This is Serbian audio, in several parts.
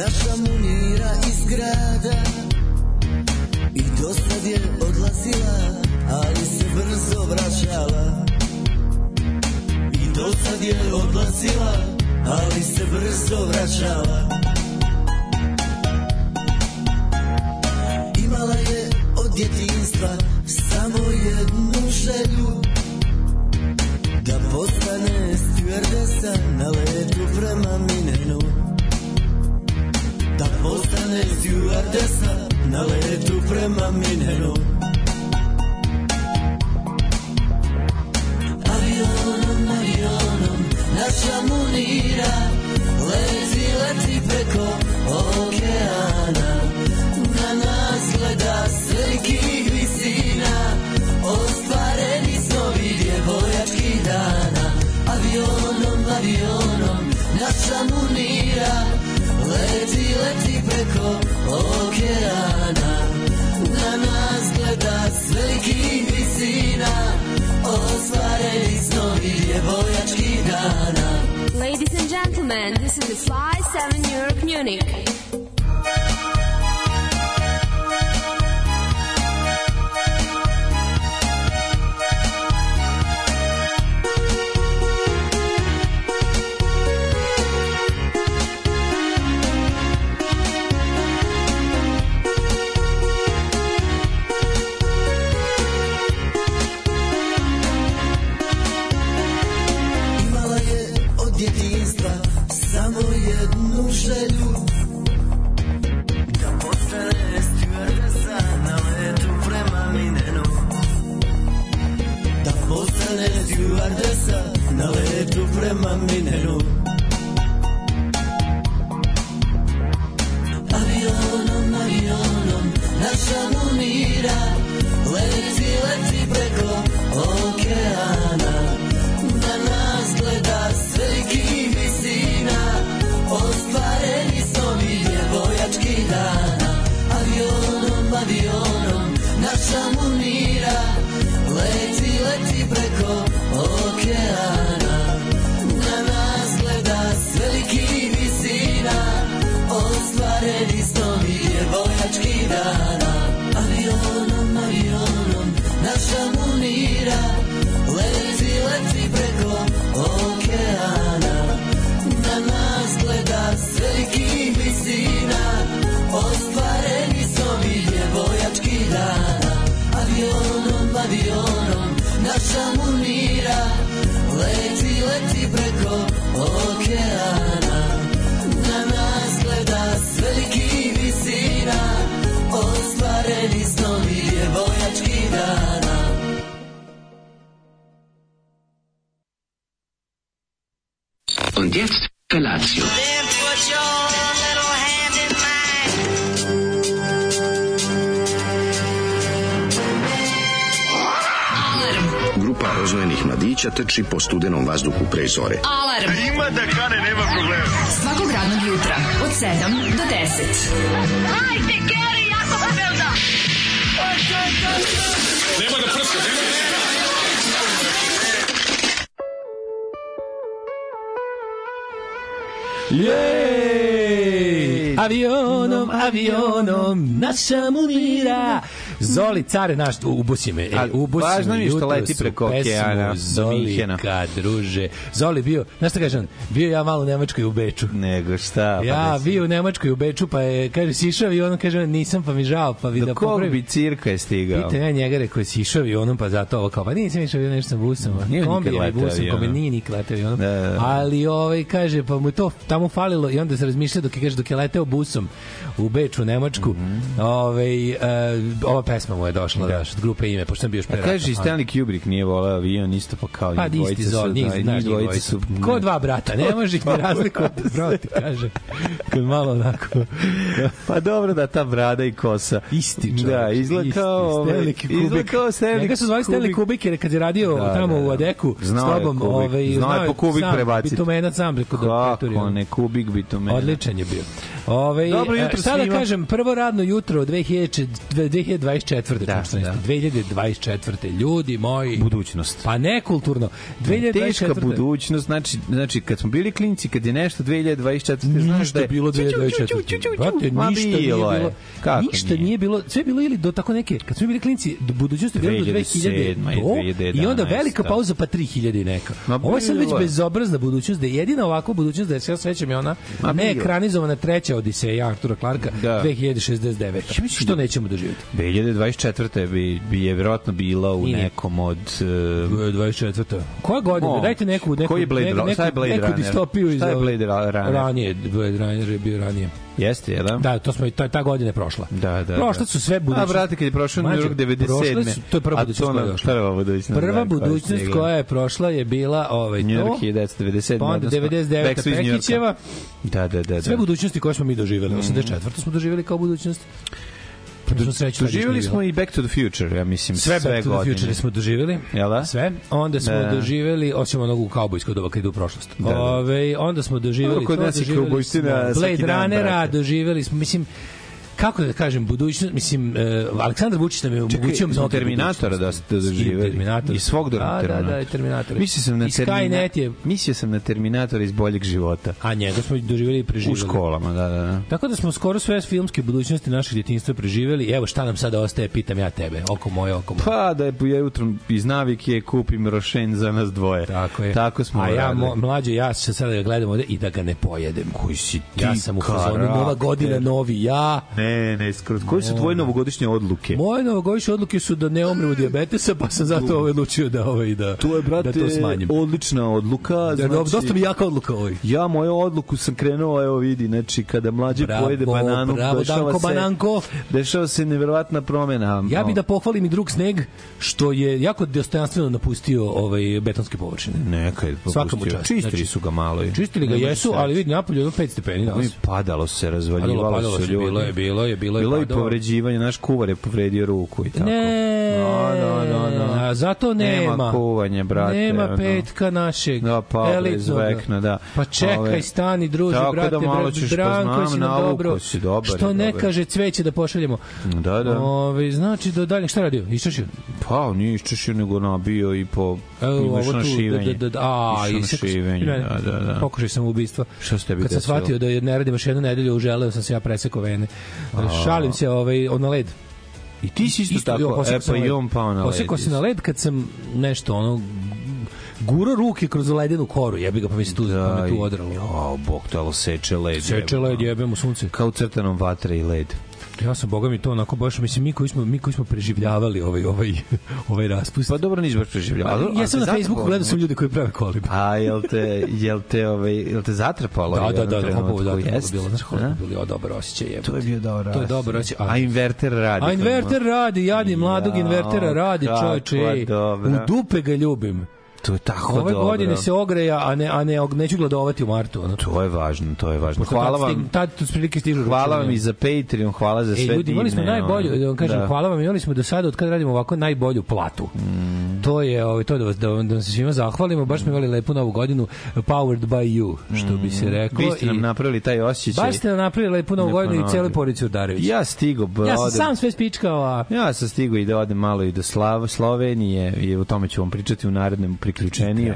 naša munira iz grada. I do sad je odlazila, ali se brzo vraćala. I do sad je odlazila, ali se brzo vraćala. Imala je od djetinstva samo jednu želju. Da postane stjuardesa na letu prema Minenu postane stjuardesa na letu prema Minenu. Avionom, avionom, naša munira Leti, leti preko okeana Ladies and gentlemen, this is the Fly 7 New York Munich. Trči po studenom vazduhu pre zore. Alarm. Ima da kane, nema problema. Svakog radnog jutra, od 7 do 10. Hajde, Geri, jako se velda. Jej! Avionom, avionom, naša munira. Zoli, care naš, ubusi me. E, ubusi važno mi je što leti preko okeana Minhena. Zolika, druže. Zoli bio, znaš šta kažem, bio ja malo u Nemačkoj u Beču. Nego šta? pa Ja reci. bio u Nemačkoj u Beču, pa je, kaže, sišao i on kaže, nisam, pa mi žao, pa vi Do da kog popravim. bi cirka je stigao? Pitam ja njega, rekao je sišao i onom, pa zato ovo kao, pa nisam išao nešto sa busom. Nije nikad Kombijem i leteo busom, kombi nije nikad leteo avionom. Da, da, da. Ali ovaj, kaže, pa mu je to tamo falilo i onda se razmišlja dok je, kaže, dok je leteo busom u Beču, u Nemačku, Mhm. ovaj, uh, ova pesma mu je došla, da. daš, od grupe ime, pošto sam bio još pre kaže i rata. Stanley Kubrick nije voleo avion, isto pa kao Pa njih dvojica zol, su- njih, da, dvojica. su... Ko dva brata, ne može ih ni razlikovati, bravo ti kaže. Kad malo onako... Pa dobro da ta brada i kosa. Isti čovječ. Da, izgleda isti, kao... ovaj, Stanley Izgleda Kubik. kao Stanley Njega su zvali Stanley Kubik jer kad je radio Da, tamo da, da. u Adeku Znao s je tobom, Kubik, ovaj, znao je po kubik sam, prebaciti. Bitumenac sam preko Kako ne, kubik bi to mene. Odličan je bio. Ove, Dobro jutro e, sada svima. kažem, prvo radno jutro 2000, 2024. Da, Da, da. 2024. Ljudi moji. Budućnost. Pa nekulturno. 2024. Teška budućnost, znači, znači kad smo bili klinci, kad je nešto 2024, znaš da Ništa je... bilo 2024. Brate, ništa nije bilo. Kako ništa nije? nije bilo. Sve je bilo ili do tako neke, kad smo bili klinci, do budućnosti je bilo do 2000 2007 i do, i onda 2011, velika da. pauza pa 3000 i neka. Ovo je sad već bezobrazna budućnost, da je jedina ovakva budućnost da je sve sećam je ona ne ekranizovana treća Odiseja Artura Clarka Da. 2069. mislim Što da- nećemo doživjeti? 2024. bi, bi je vjerojatno bila u nekom od... Uh, 24. Koja godina? Dajte neku, neku, koji Blade Runner? Šta je Blade Runner? Distopiju iz Šta je Blade Runner? Ranije, Blade Runner je bio ranije. jeste, je da? Da, to smo i ta, ta godina je prošla. Da, da, Prošle da. su sve A, budućnosti. brate, kad je prošao New York 97. prošle su- to je prva A budućnost koja je došla. Prva budućnost. Prva budućnost koja je prošla je bila ovaj New. York 1997. Pa onda odnosno 99. Backstreet iz New Yorka. Pekićeva. Da, da, da. Sve da. budućnosti koje smo mi doživjeli. 84. smo doživjeli kao budućnost. Pa smo sreću Doživjeli smo i Back to the Future, ja mislim, sve, sve Back to the godine. Future smo doživjeli. Jel da? Sve. Onda smo Da. doživjeli, osim onog u kaubojskog doba kad ide u prošlost. Da, da. Ove, onda smo doživjeli Dobro, kod nas je svaki Blade Runnera, doživjeli smo, mislim, kako da kažem, budućnost, mislim, uh, Aleksandar Vučić nam je omogućio mnogo Terminatora da ste doživjeli. Terminator. I svog da, da, Terminatora. da, i Terminator. Mislio sam na Skynet je, Mislio sam na Terminatora iz boljeg života. a njega smo doživjeli i U preživjeli. školama, da, da, da. Tako da smo skoro sve filmske budućnosti našeg djetinjstva preživjeli. Evo šta nam sada ostaje, pitam ja tebe. Oko moje, oko moje. Pa da je ja jutro iz navike kupim rošen za nas dvoje. Tako je. Tako smo A ja, mo, mlađe, ja se sada gledam ovde i da ga ne pojedem. Koji si ti Ja sam u fazonu, nova godina, novi ja. Ne, ne, skroz. Koji su tvoje novogodišnje odluke? Moje novogodišnje odluke su da ne umrem od dijabetesa, pa sam zato ovaj odlučio da ovaj da To je, brate, da to smanjim. odlična odluka. Da, znači, da, dosta mi jaka odluka ovaj. Ja moju odluku sam krenuo, evo vidi, znači kada mlađe Bravo, pojede bananu, bravo, dešava Danko se, Bananko. dešava se neverovatna promena. Ja bih da pohvalim i drug sneg što je jako dostojanstveno napustio ovaj betonske površine. Neka je popustio. Čistili Znači, su ga malo. Čistili ga jesu, ali vidi napolje jedno 5 stepeni padalo se, razvaljivalo se bilo je, bilo je, bilo je Bilo je i padalo. povređivanje, naš kuvar je povredio ruku i tako. Ne, No, no, no, no. a zato nema. Nema kuvanje, brate, Nema petka našeg. Da, pa, bezvekna, da. Pa čekaj, Ove, stani, druže, tako brate, da malo brate, ćeš, pa Branko, znam, si nam navukao dobro. si, dobar je, Što ne dobar. kaže cveće da pošaljemo. Da, da. Ove, znači, do dalje, šta radio? Iščešio? Pa, nije iščešio, nego nabio i po... Evo, Imaš ovo tu, šivenje. da, da, da, a, Išao i sam- šivenje, da, da, da. Pokušaj sam ubistva. Šta se tebi Kad sam shvatio da je ne radim još jednu nedelju, uželeo sam se ja presekao vene. Šalim se ovaj, od na led. I ti si isto, tako, e pa i on pao na led. Se na led kad sam nešto, ono, guro ruke kroz ledenu koru, jebi ga pa mi se tu, Da, pa me tu odralo. Jo, bog talo seče led. Seče led, jebem u sunce. Kao u crtanom vatre i led. Ja sam, boga mi, to onako baš, mislim, mi koji smo, mi koji smo preživljavali ovaj, ovaj, ovaj raspust. Pa dobro, nisi baš preživljavao. ja sam na Facebooku gledao sam ljude koji prave koliba. A jel te, jel te, ovaj, jel te zatrpalo? Da, da, da, da, hopovo, da, je bilo, znaš A? koliko je bilo dobar osjećaj, jebote. To je bio dobar To je dobar osjećaj. A inverter radi. A inverter radi, jadni mladog invertera radi, čoveče. U dupe ga ljubim. To je tako Ove dobro. godine se ogreja, a ne, a ne, neću gladovati u martu. Ono. To je važno, to je važno. Pošto Hvala vam. Tad tu prilike stižu Hvala vam i za Patreon, hvala za E, sve ljudi, imali smo divne, najbolju, da vam kažem, da. hvala vam, imali smo do sada, od kada radimo ovako, najbolju platu. Mm. To je, ovaj, to je da, vas, da, vam, da vam se svima zahvalimo, baš smo imali lepu novu godinu, powered by you, što bi se reklo. Mm. Vi ste nam i- napravili taj osjećaj. Baš ste nam napravili lepu novu godinu i ponovim. celoj porodici Urdarević. Ja stigo, ja sam odem- sam sve spičkao, a Ja sam stigao i da odem malo i do Slav, Slovenije i o tome ću vam pričati u narednom priključeniju.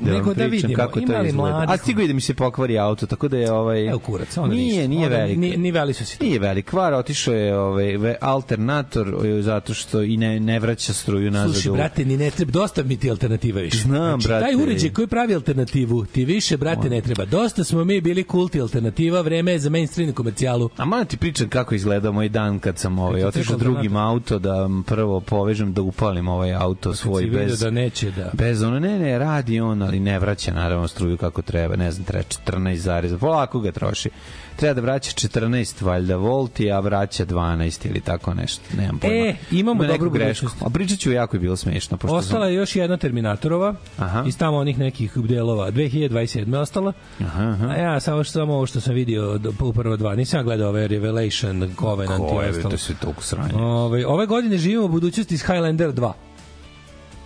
Da Nego da vidimo, kako to izgleda. mladih- A stigo i da mi se pokvari auto, tako da je ovaj... evo kurac, onda Nije, nije velik. Ni, ni veli su si. Nije velik kvar, otišao je ovaj alternator zato što i ne ne vraća struju nazad. Slušaj, brate, ni ne treba, dosta mi ti alternativa više. Znam, znači, brate. Taj uređaj koji pravi alternativu, ti više, brate, ne treba. Dosta smo mi bili kulti alternativa, vreme je za mainstream komercijalu. A moram ti pričam kako izgleda moj dan kad sam ovaj, otišao drugim auto da prvo povežem da upalim ovaj auto svoj si vidio bez da neće da... Bez ono, ne, ne, radi on, ali ne vraća naravno struju kako treba, ne znam, treba 14 zarez, polako ga troši. Treba da vraća 14 valjda volti, a vraća 12 ili tako nešto, nemam pojma. E, imamo Ima dobru grešku. A pričat ću jako je bilo smešno. Pošto Ostala je još jedna Terminatorova Aha. iz tamo onih nekih delova 2027. ostala. Aha, aha. A ja samo što samo ovo što sam vidio do, u prva dva, nisam ja gledao ove Revelation, Covenant Ko i ostalo. to je sve toliko sranje. Ove, ove godine živimo u budućnosti iz Highlander 2.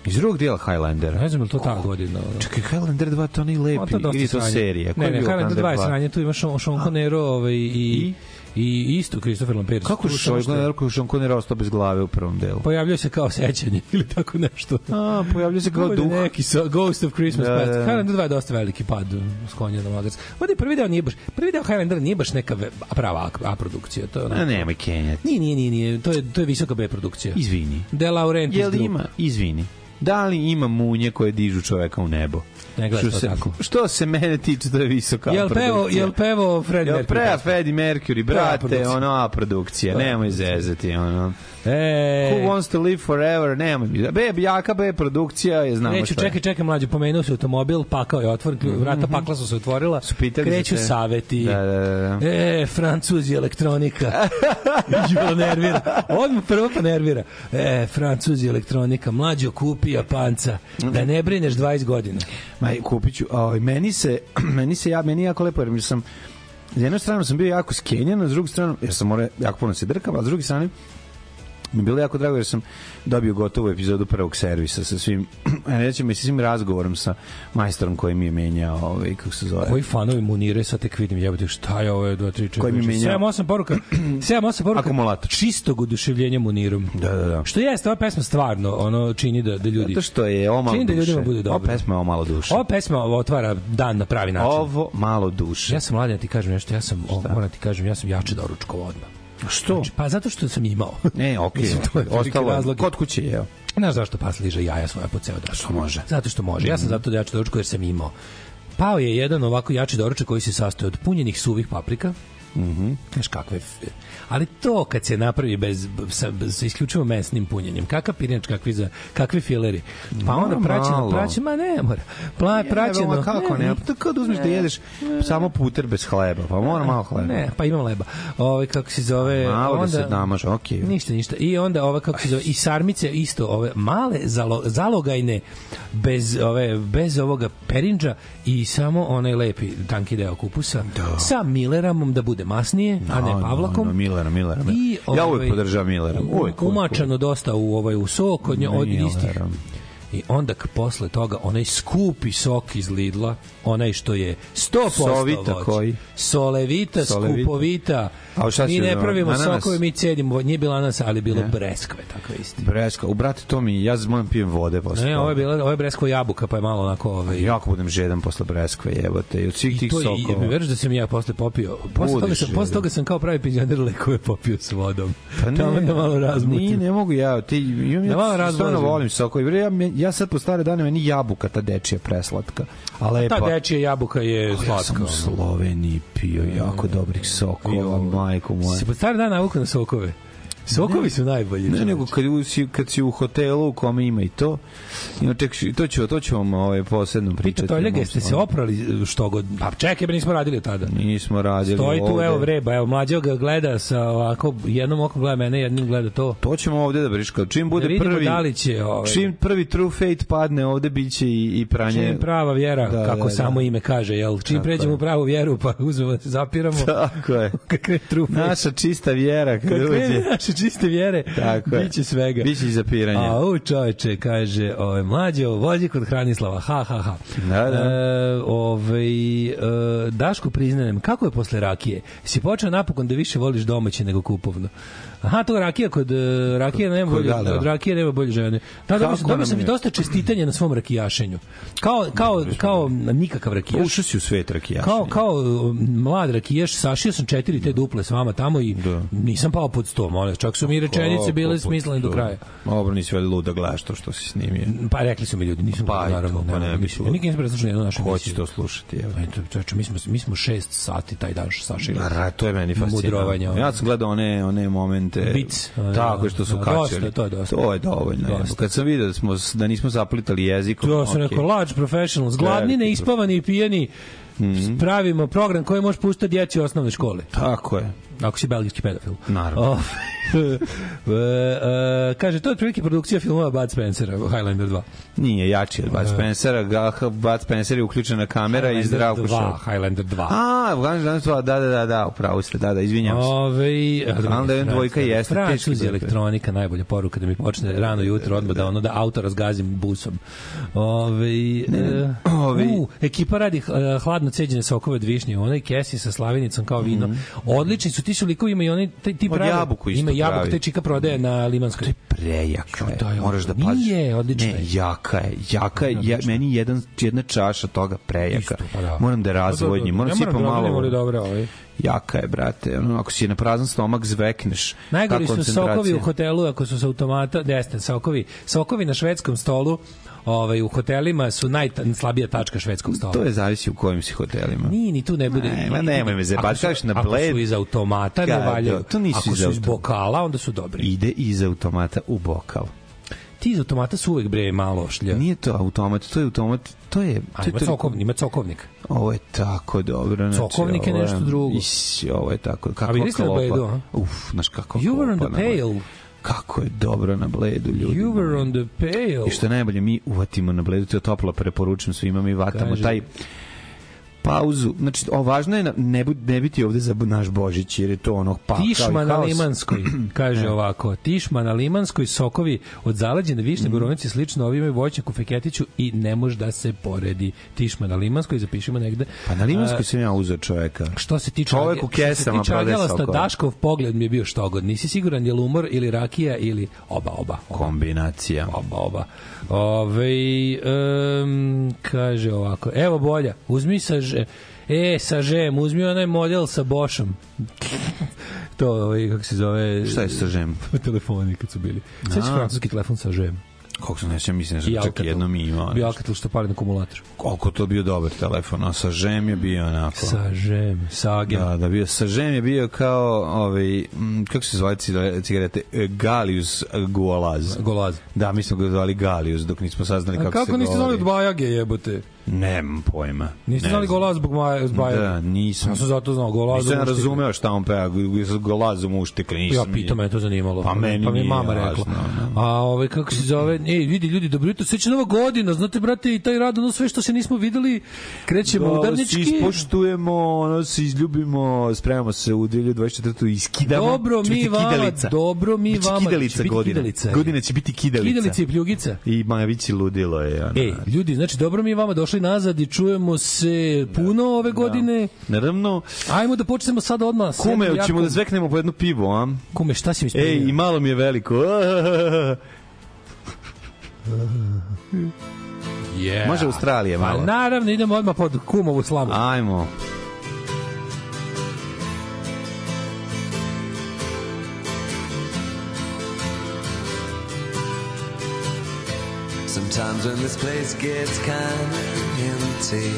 Iz drugog dijela Highlandera. Ne znam je li to ta godina. Čekaj, Highlander 2 to onaj lepi, je ili to serija? Ne, je ne, Highlander 2 je 2? sranje, tu imaš Sean, Sean Connery ovaj, i, i, isto Christopher Lambert. Kako je samo što Highlander koji Sean Connery ostao bez glave u prvom delu? Pojavljaju se kao sećanje ili tako nešto. A, pojavljaju se kao Bude duh. Neki so, Ghost of Christmas Da, Past. da, da. Highlander 2 je dosta veliki pad uh, s konja na magarac. Ovdje prvi deo nije baš, prvi deo Highlander nije baš neka prava A, A produkcija. To je A ono, nemoj kenjati. nije, nije, nije, nije, to je, to je visoka B produkcija. Izvini. De Laurentiis Jel ima, izvini, da li ima munje koje dižu čoveka u nebo? Ne što to se, tako. Što se mene tiče, to je visoka Jel pevo, produkcija. jel pevo Fred Jel Mercury? pre Freddie Mercury, brate, ono A produkcija, nemoj zezati, ono. E, Who wants to live forever, nemoj. mi. B, jaka B produkcija je, znamo Kreću, šta je. čekaj, čekaj, mlađe, pomenuo se automobil, pakao je otvoren, vrata pakla su se otvorila, Su kreću te- saveti. Da, da, da. E, Francuzi elektronika. Ju, nervira. Odmah prvo pa nervira. E, Francuzi elektronika. Mlađo kupi Japanca. Da ne brineš 20 godina. Ma kupiću, ovaj meni se meni se ja meni jako lepo jer mi sam s jedne strane sam bio jako skenjan, a s druge strane jer sam morao jako puno se drkam, a s druge strane mi bilo jako drago jer sam dobio gotovu epizodu prvog servisa sa svim rećemo i sa svim razgovorom sa majstorom koji mi je menjao ovaj kako se zove Koji fanovi munire, sad tek vidim, jebote, šta je ovo, 2, 3, 4, Koji mi menjao? 7, 8 poruka, 7, 8 poruka Akumulator. čistog oduševljenja munirom. Da, da, da. Što jeste, ova pesma stvarno ono čini da, da ljudi... Zato što je ovo malo Čini da duše. ljudima bude dobro. Ova pesma je ovo malo duše. Ova pesma otvara dan na pravi način. Ovo malo duše. Ja sam mladen, ti kažem nešto, ja sam, o, moram ti kažem, ja sam jače doručkovao odmah. Što? Znači, pa zato što sam imao. Ne, okej. Mislim, to je Ostalo razlog. Kod kuće je. Znaš zašto pas liže jaja svoja po ceo dan? Što može. Zato što može. Ja sam zato da jače doručak jer sam imao. Pao je jedan ovako jači doručak koji se sastoji od punjenih suvih paprika, Mhm. Znaš kakve... Ali to kad se napravi bez, sa, sa isključivo mesnim punjenjem, kakav pirinač, kakvi, za, kakvi fileri. Pa onda Mora praćeno, malo. praćeno, ma ne mora. Pla, praćeno, Evo, kako ne? Pa kao da uzmeš da jedeš samo puter bez hleba, pa mora malo hleba. Ne, pa imam leba. Ovaj kako se zove, Malo da onda se namaže, okej. Ništa, ništa. I onda ove kako se zove i sarmice isto ove male zalo, zalogajne bez ove bez ovoga perinđa i samo onaj lepi tanki deo kupusa Da. sa Milleramom da bude masnije, a ne No, Pavlakom. no, no, Millera, Millera. I, ja ovaj, uvek podržavam Millera. Uvek, umačano dosta u ovaj u sok od od istih I onda posle toga onaj skupi sok iz Lidla, onaj što je 100% Sovita voće. koji? Solevita, Solevita. skupovita. A šta mi ne pravimo Ananas? sokove, mi cedimo. Nije bila ananas, ali bilo Ne. breskve, takve isti. Breska, u brate, to mi, ja moram pijem vode posle. Ne, ovo je bila, ovo je bresko jabuka, pa je malo onako ovaj Jako budem žedan posle breskve, jebote. I od svih I tih to je, sokova. i veruješ da sam ja posle popio. Posle toga sam, posle toga sam kao pravi penzioner lekove popio s vodom. Pa ne, da malo razmutim. Nije, ne mogu ja. Ti, imam, Da malo ja stvarno volim sokove. Ja, ja sad po stare dane meni jabuka ta dečija preslatka. A lepa. Ta dečija jabuka je Ja sam slatka. u Sloveniji pio jako dobrih sokova, majko moja. Si pod stari dan navuka na sokove? Sokovi su najbolji. Ne, nego kad, u- si, kad si u hotelu u kome ima i to, ima ček, to ću, to ću vam ovaj, posebno pričati. Pita Toljega, jeste se oprali što god? Pa čekaj, bre, nismo radili tada. Nismo radili Stoji tu, ovde. evo vreba, evo mlađo ga gleda sa ovako, jednom okom gleda mene, jednim gleda to. To ćemo ovde da briška. Čim bude Da prvi, da li će, ovaj, čim prvi True Fate padne, ovde biće i, i pranje. Čim prava vjera, Da, kako da, da. samo ime kaže, jel? Čim Tako pređemo je. u pravu vjeru, pa uzmemo zapiramo. Tako je. Kakve trupe. Naša čista vjera kad Kad krene čiste vjere, Tako je. biće svega. Biće i zapiranja. A u čoveče, kaže, ovaj, mlađe, vozi kod Hranislava, ha, ha, ha. Da, da. E, ovaj, e, Daško priznajem, kako je posle rakije? Si počeo napokon da više voliš domaće nego kupovno? Aha, to rakija kod e, rakije nema Kod bolje, od rakije nema bolje žene. Da, Kako dobio sam i dosta čestitanja na svom rakijašenju. Kao, kao, kao nikakav rakijaš. Ušao si u svet rakijaša. Kao, kao uh, mlad rakijaš, sašio sam četiri te duple s vama tamo i Da. nisam pao pod sto, molim. Čak su mi rečenice bile smislene do kraja. Dobro, nisi valjda lud da gledaš to što si snimio. Pa rekli su mi ljudi, nisam Pa naravno. pa ne mislim. Nikad nisam preslušao jednu našu Ko će to slušati? Evo. Eto, čoveče, mi smo, mi smo šest sati taj dan sašili. Ra, to je meni fascinantno. Ja sam gledao one, one momente. Bic, ono, Tako što su da, kačili. dosta, to je dosta. To je dovoljno. Dosta. Kad sam vidio da, smo, da nismo zaplitali jezikom. Ja sam okej. rekao, large professionals, gladni, neispavani i pijani, pravimo program koji može pustiti djeci u osnovnoj školi. Tako je. Ako si belgijski pedofil. Naravno. O, e, e, kaže, to je otprilike produkcija filmova Bud Spencera, Highlander 2. Nije jači od Bud Spencera. Ga- Bud Spencer je uključena kamera i zdravko 2, šao. Highlander 2. A, Highlander 2, da, da, da, da, upravo ste, da, da, izvinjam se. Ove, Highlander dvojka jeste teški Francuzi da je. elektronika, najbolja poruka da mi počne rano jutro odmah da ono da auto razgazim busom. Ove, e, Ovi- u, ekipa radi e, hladno ceđene sokove od višnje, onaj kesi sa slavinicom kao vino. Odlični su, ti su likovi ima i oni ti, ti prave- jabuku isto Ima jabuku, pravi. te čika prodaje na Limanskoj. Prejaka je. da je Moraš da paziš. Nije, odlična Ne, jaka je. Jaka je. Ja, meni jedan, jedna čaša toga prejaka. Isto, pa da. Moram da je razvodnjim. Moram ne sipam moram da malo. dobro, ovaj. Jaka je, brate. Ono, ako si na prazan stomak zvekneš. Najgori su sokovi u hotelu ako su sa automata, desne, sokovi, sokovi na švedskom stolu, ovaj u hotelima su najslabija tačka švedskog stola. To je zavisi u kojim si hotelima. Ni, ni tu ne bude. Ne, ma nemoj me Ako kažeš na Ako Bled, su iz automata, ne Kad, valjaju. to nisu Ako su iz bokala, onda su dobri. Ide iz automata u bokal. Ti iz automata su uvek bre malo šlja. Nije to automat, to je automat, to je... A To je ima, toliko- cokovnik, ima cokovnik. Ovo je tako dobro. Znači, Cokovnik je nešto drugo. Is, ovo je tako. Kako bili ste na a? Uf, znaš kako You were on the pale. Kako je dobro na bledu, ljudi. You were on the pale. I što je najbolje, mi uvatimo na bledu, to je toplo preporučujem svima, mi vatamo Kaže. taj pauzu. Znači, o, važno je ne, bu- ne biti ovde za naš Božić, jer je to ono pa, Tišma na. Limanskoj, kaže ovako, Tišma na Limanskoj, sokovi od zaleđene višnje, borovnice, slično, ovi imaju voćnjak u Feketiću i ne može da se poredi. Tišma na Limanskoj, zapišimo negde. Pa na Limanskoj sam ja uzeo čoveka. Što se tiče Čovek u kesama prodaje sokove. Daškov pogled mi je bio štogod. Nisi siguran je li umor ili rakija ili oba, oba. oba. Kombinacija. Oba, oba. Ove, um, kaže ovako, evo bolja, uzmi sa že, e, sa žem, uzmi onaj model sa Bošom. to, ovaj, kako se zove... Šta je sa žem? Telefoni kad su bili. Sveći francuski telefon sa žem. Kako sam nećem, mislim, da čak Alcatel. jedno mi imao. Bio. Alcatel što pali na akumulator. Koliko to bio dobar telefon, a sa žem je bio onako. Sa žem, sa agem. Da, da bio sa žem je bio kao ovaj kako se zove cigare- cigarete E, Galius Gualaz. Golaz. Da, mi smo ga zvali Galius dok nismo saznali A kako, kako se niste znali govori. od Bajage jebote? Nemam pojma. Niste Ne znali golaz zbog Maja, Bajage? Da, nisam. Ja sam zato znao golaz. Nisam razumeo šta on peva, golazom uštekli, nisam. Ja pitam, me to zanimalo. Pa meni pa mi je mama rekla. no. A ovaj kako se zove? Ej, vidi ljudi, dobro jutro, sve će nova godina. Znate brate, i taj rad, ono sve što se nismo videli, krećemo Da, udarnički. se ispoštujemo, ono se izljubimo, spremamo se u 2024. iskidamo. Dobro Će mi vama, kidalica. dobro mi Biće vama. Kidalica Će biti godina. kidalica. Godina će biti kidalica. Kidalica i pljugica. I Majavići ludilo je. Ono. Ej, ljudi, znači dobro mi vama došli nazad i čujemo se puno ove godine. Naravno, Ajmo da počnemo sad odmah. kume, hoćemo jakom- da zveknemo po jedno pivo, a? Kume, šta si mi Ej, spremio? i malo mi je veliko. Yeah. Može Australije Pa malo. naravno, idemo odmah pod kumovu slavu. Ajmo. Sometimes when this place gets kind of empty,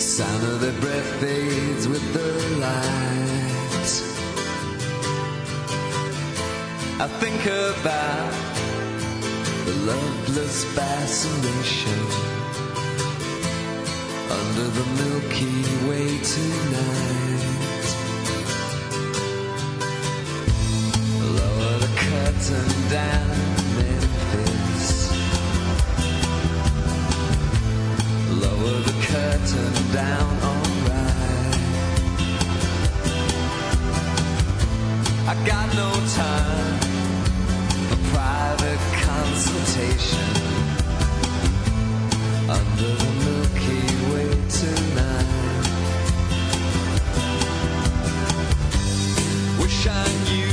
sound of their breath fades with the light. I think about the loveless fascination under the Milky Way tonight. Curtain down, Memphis. Lower the curtain down, alright. I got no time for private consultation under the Milky Way tonight. Wish I knew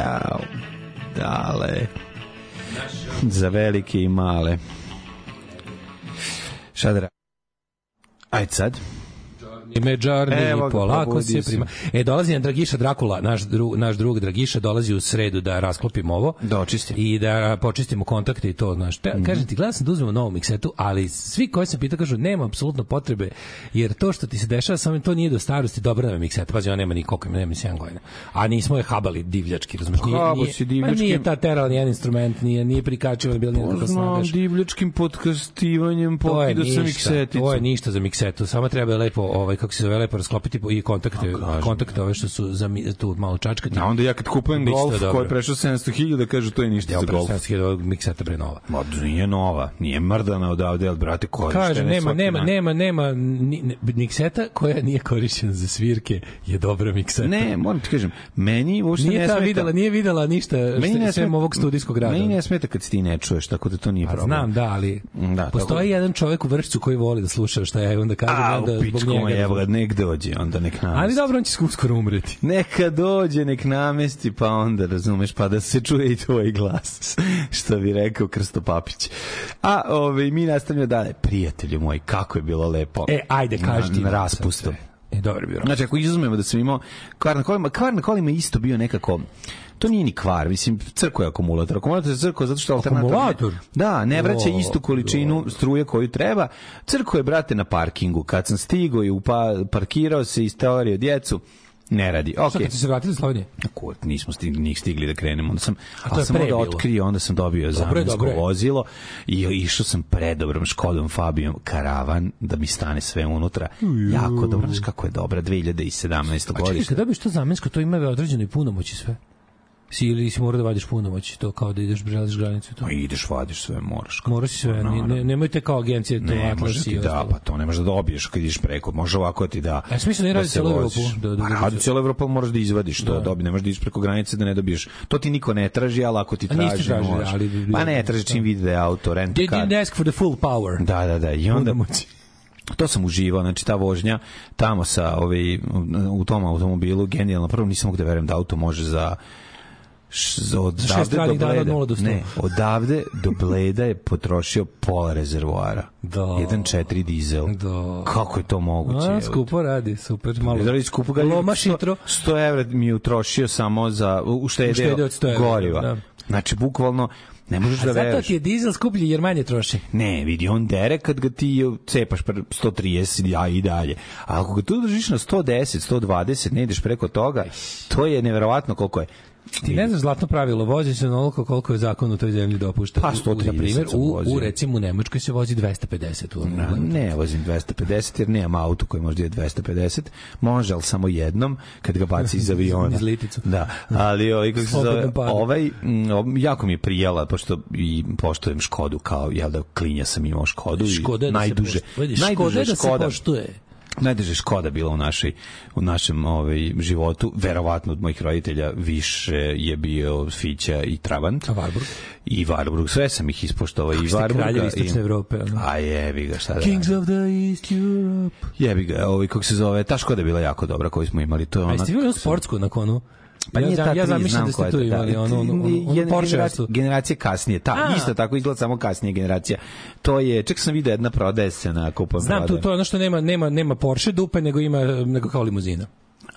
Jao, dale. Za velike i male. Šta da Ajde sad. Ime Džarni, Evo ga, polako se prima. E, dolazi nam Dragiša Drakula, naš, dru, naš drug Dragiša, dolazi u sredu da rasklopimo ovo. Da očisti. I da počistimo kontakte i to, znaš. Te, Mhm. Kažem ti, gledam sam da uzmemo novu miksetu, ali svi koji se pita kažu, nema apsolutno potrebe, jer to što ti se dešava, samo to nije do starosti, dobra nam je mikseta. Pazi, ona nema ni koliko, nema ni 7 godina. A nismo je habali divljački, razumiješ? Nije, Habo nije, si ma divljački. nije ta terala nijedan instrument, nije, nije prikačivan, bilo nije kako Znam snagaš. divljačkim podkastivanjem To je pokida sam ništa, mikseticu. to je ništa za miksetu, samo treba lepo, ovaj, kako se zove, lepo rasklopiti i kontakte, kažem. kontakte ove što su za tu malo čačkati. A onda ja kad kupujem golf dobro. koji je prešao 700.000, kažu to je ništa Ja za golf. golf. mikseta bre nova. Ma nije nova, nije mrdana odavde, ali brate, korištene Kaže, nema, nema, nema, nema, ni, ne, mikseta koja nije korišćena za svirke je dobra mikseta. Ne, moram ti kažem, meni uopšte nije ne ta smeta. videla, nije videla ništa Meni ne smeta- ovog studijskog rada. Meni ne smeta kad se ti ne čuješ, tako da to nije Pa problem. znam, da, ali Da, tako postoji da. jedan čovjek u Vršcu koji voli da sluša šta ja onda kažem, A, onda u pičku njega. Evo nek dođe, onda nek namesti. Ali dobro, on će uskoro umreti. Neka dođe, nek namesti, pa onda, razumeš, pa da se čuje i tvoj glas, što bi rekao Krsto Papić. A ove, mi nastavljamo dalje. Prijatelju moj, kako je bilo lepo. E, ajde, kaži ti. Raspustu. E, dobro je bilo. Znači, ako izuzmemo da sam imao kvar na kolima, kvar na kolima isto bio nekako to nije ni kvar, mislim, crko je akumulator. Akumulator je crko zato što alternator... Akumulator? Da, ne vraća O, istu količinu struje koju treba. Crko je, brate, na parkingu. Kad sam stigao i upa, parkirao se i steorio djecu, ne radi. Šta Okej. kad si se vratili iz Slovenije? Kurt, nismo stigli, njih stigli da krenemo. Onda sam, A to je sam pre onda otkrio, onda sam dobio dobro je. vozilo i išao sam predobrom Škodom Fabijom karavan da mi stane sve unutra. Jako dobro, znaš kako je dobra 2017. A čekaj, kad dobiješ to zamensko, to ima određeno i punomoći sve. Si ili si mora da vadiš punomoći, to kao da ideš prelaziš granicu. To. Ma ideš, vadiš sve, moraš. Mora si sve, ne, ne, nemojte kao agencije to Ne, može ti da, pa to ne možeš da dobiješ kad ideš preko. Može ovako ti da. A ja sam mislio da ne radi voziš. Evropu, da- da- Pa da- radi cijelu Evropu, moraš da izvadiš to. Dobi, ne možeš da ideš preko granice da ne dobiješ. To ti niko ne traži, ali ako ti traži, tražili, možeš. ali Pa ne, traži čim vidi da je auto, rent They car. didn't ask for the full power. Da, da, da. I onda Punomoći. to sam uživao, znači ta vožnja tamo sa ovaj, u tom automobilu, genijalno. Prvo nisam mogu da verujem da auto može za od šest radnih dana od do sto. Ne, odavde do Bleda je potrošio pola rezervoara. Da. 1.4 dizel. Da. Kako je to moguće? A, skupo radi, super. Malo. Da li skupo ga Loma 100, šitro. 100 evra mi je utrošio samo za uštedeo Uštedeo 100 goriva. da. Znači, bukvalno, ne možeš A da zato veruješ. ti je dizel skuplji jer manje troši. Ne, vidi, on dere kad ga ti cepaš pre 130 ja i dalje. A ako ga tu držiš na 110, 120, ne ideš preko toga, to je neverovatno koliko je. Ti ne znaš zlatno pravilo, vozi se onoliko koliko je zakon u toj zemlji dopušta. Pa, U- u- 130 Na primjer, u, u, recimo u Nemačkoj se vozi 250 u Na, ne vozim 250 jer nemam auto koji može da je 250. Može, ali samo jednom kad ga baci iz aviona. Iz liticu. Da, ali ovaj, kako se zove, ovaj, ov- jako mi je prijela, pošto i poštujem Škodu kao, jel da klinja sam imao Škodu Škoda i da najduže, se poštuje. Najduže Škoda je da se Škoda. poštuje. Najduže Škoda bila u našoj u našem ovaj životu verovatno od mojih roditelja više je bio Fića i Trabant A Warburg? i Warburg sve sam ih ispoštovao i ste Warburga kraljevi i Istočne Evrope, ono. a jebi ga šta da Kings radim. of the East Europe. jebi ga ovaj kako se zove ta Škoda je bila jako dobra koju smo imali to je A ona jeste vi imali sportsku na konu? Pa ja, nije ta ja tri, zamišljam znam da koja ste je tu imali da, ono, ono, ono, ono Porsche generacija- generacija kasnije, ta, A. isto tako izgleda samo kasnije generacija. To je, ček sam vidio jedna prodaje se na kupujem Znam tu, to je ono što nema, nema, nema Porsche dupe, nego ima nego kao limuzina.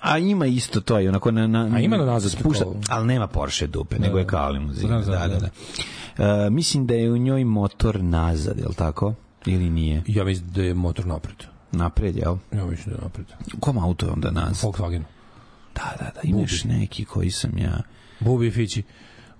A ima isto to je onako na na A ima na nazad spušta, kao- ali nema Porsche dupe, nego je kao limuzina. Znam, znam, da, da, znam. da. E, mislim da je u njoj motor nazad, je li tako? Ili nije? Ja mislim da je motor napred. Napred, jel? Ja mislim da je napred. U kom auto je onda nazad? Volkswagen. Da, da, da, imaš neki koji sam ja... Bubi Fići.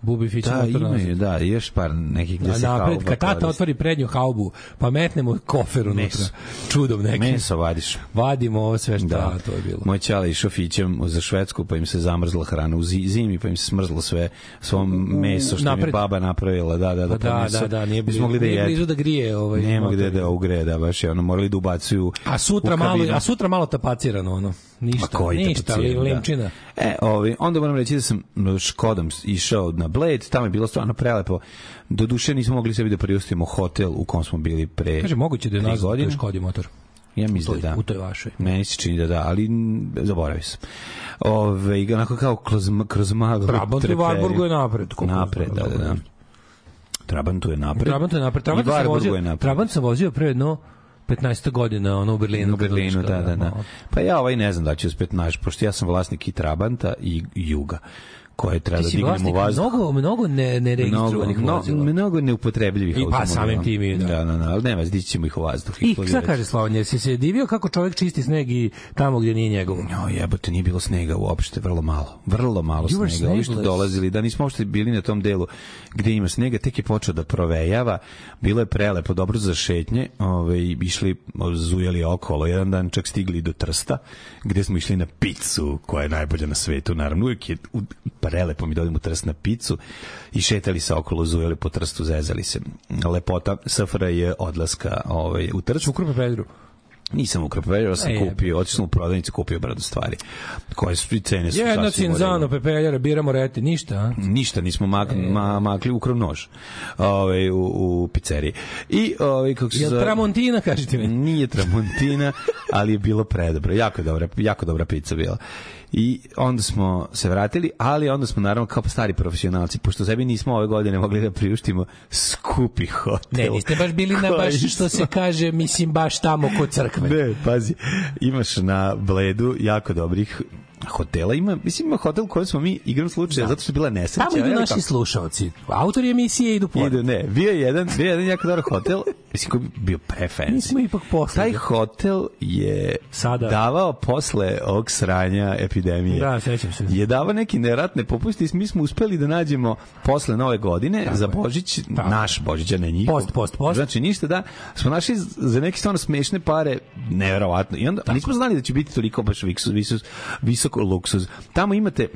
Bubi Fići Da, motor imaju, da, još par nekih gde se napred, hauba kad tata otvori prednju haubu, pa metnemo kofer unutra. Čudom nekim. Meso vadiš. Vadimo ovo sve što Da, to je bilo. Moj ćala išao fićem za Švedsku, pa im se zamrzla hrana u zi- zimi, pa im se smrzlo sve svom meso što je napred. baba napravila. Da, da, da, Pa da, meso. da, da, nije blizu, mogli da nije blizu da grije ovaj Nema gde da ugre, da baš je ono morali da ubacuju A sutra malo, a sutra malo tapacirano ono. Ništa, ništa, da. limčina. E, ovi, onda moram reći da sam Škodom išao na Bled, tamo je bilo stvarno prelepo. Do duše nismo mogli sebi da priustimo hotel u kom smo bili pre Kaže, moguće da je nazad, to Škodi motor. Ja mislim da da. u toj vašoj. Meni se čini da da, ali zaboravio sam. Ove, onako kao kroz, kroz maglu. Trabant u. Varburgu je napred. Napred, da, da, da. Trabantu je napred. Trabant je napred. I Trabant sam Varburgu vozio, je napred. Trabant sam vozio pre jedno 15 godina, ono u Berlinu. U Berlinu, kad da, da, da. malo. Pa ja ovaj ne znam da ću uspet naš, pošto ja sam vlasnik i Trabanta i Juga koje treba da si dignem u vlasnik vazduh. mnogo, mnogo ne, neregistrovanih mnogo, vozila. mnogo neupotrebljivih I pa samim tim i da. Da, da, da, ali nema, dići ćemo ih u vazduh. I šta kaže Slavan, jesi se divio kako čovjek čisti sneg i tamo gdje nije njegovo? Jo, jebote, nije bilo snega uopšte, vrlo malo. Vrlo malo You snega. Ovi što dolazili, da nismo uopšte bili na tom delu gde ima snega, tek je počeo da provejava. Bilo je prelepo, dobro za šetnje. Ove, išli, zujali okolo. Jedan dan čak stigli do Trsta, gde smo išli na picu, koja je najbolja na svetu. Naravno, uvijek je prelepo mi da odem u Trst na picu i šetali se okolo, zujali po Trstu, zezali se. Lepota SFRA je odlaska ovaj, u Trst. U Krupe Pedru. Nisam u Kropoveru, sam E, kupio, otišao sam u prodavnicu, kupio brdo stvari, koje su i cene su u cinzano, pepeljara, biramo reti, ništa, a? Ništa nismo mak, ma, makli ukrov nož ovaj, u, u pizzeriji. I, ovaj, kako se Jel zove- Tramontina, kažete mi? Nije Tramontina, ali je bilo predobro. Jako dobra, jako dobra pizza bila. I onda smo se vratili, ali onda smo naravno kao stari profesionalci, pošto sebi nismo ove godine mogli da priuštimo skupi hotel. Ne, niste baš bili na baš što se kaže, mislim, baš tamo kod crkve. Ne, pazi, imaš na Bledu jako dobrih hotela ima, mislim ima hotel u kojem smo mi igram slučaja, zato što je bila nesreća. Tamo idu naši slušaoci. Autori emisije idu pored. Idu, ne, bio je jedan, bio je jedan jako dobar hotel, mislim koji je bio prefancy. Mi smo ipak posle. Taj hotel je Sada. davao posle ovog sranja epidemije. Da, sećam se. Je davao neki neratne popusti i mi smo uspeli da nađemo posle nove godine za Božić, naš Božić, a ne njihov. Post, post, post. Znači ništa da, smo našli za neke stvarno smešne pare, neverovatno. I onda, a nismo znali da će biti toliko baš visus, visoko luksuz. Tamo imate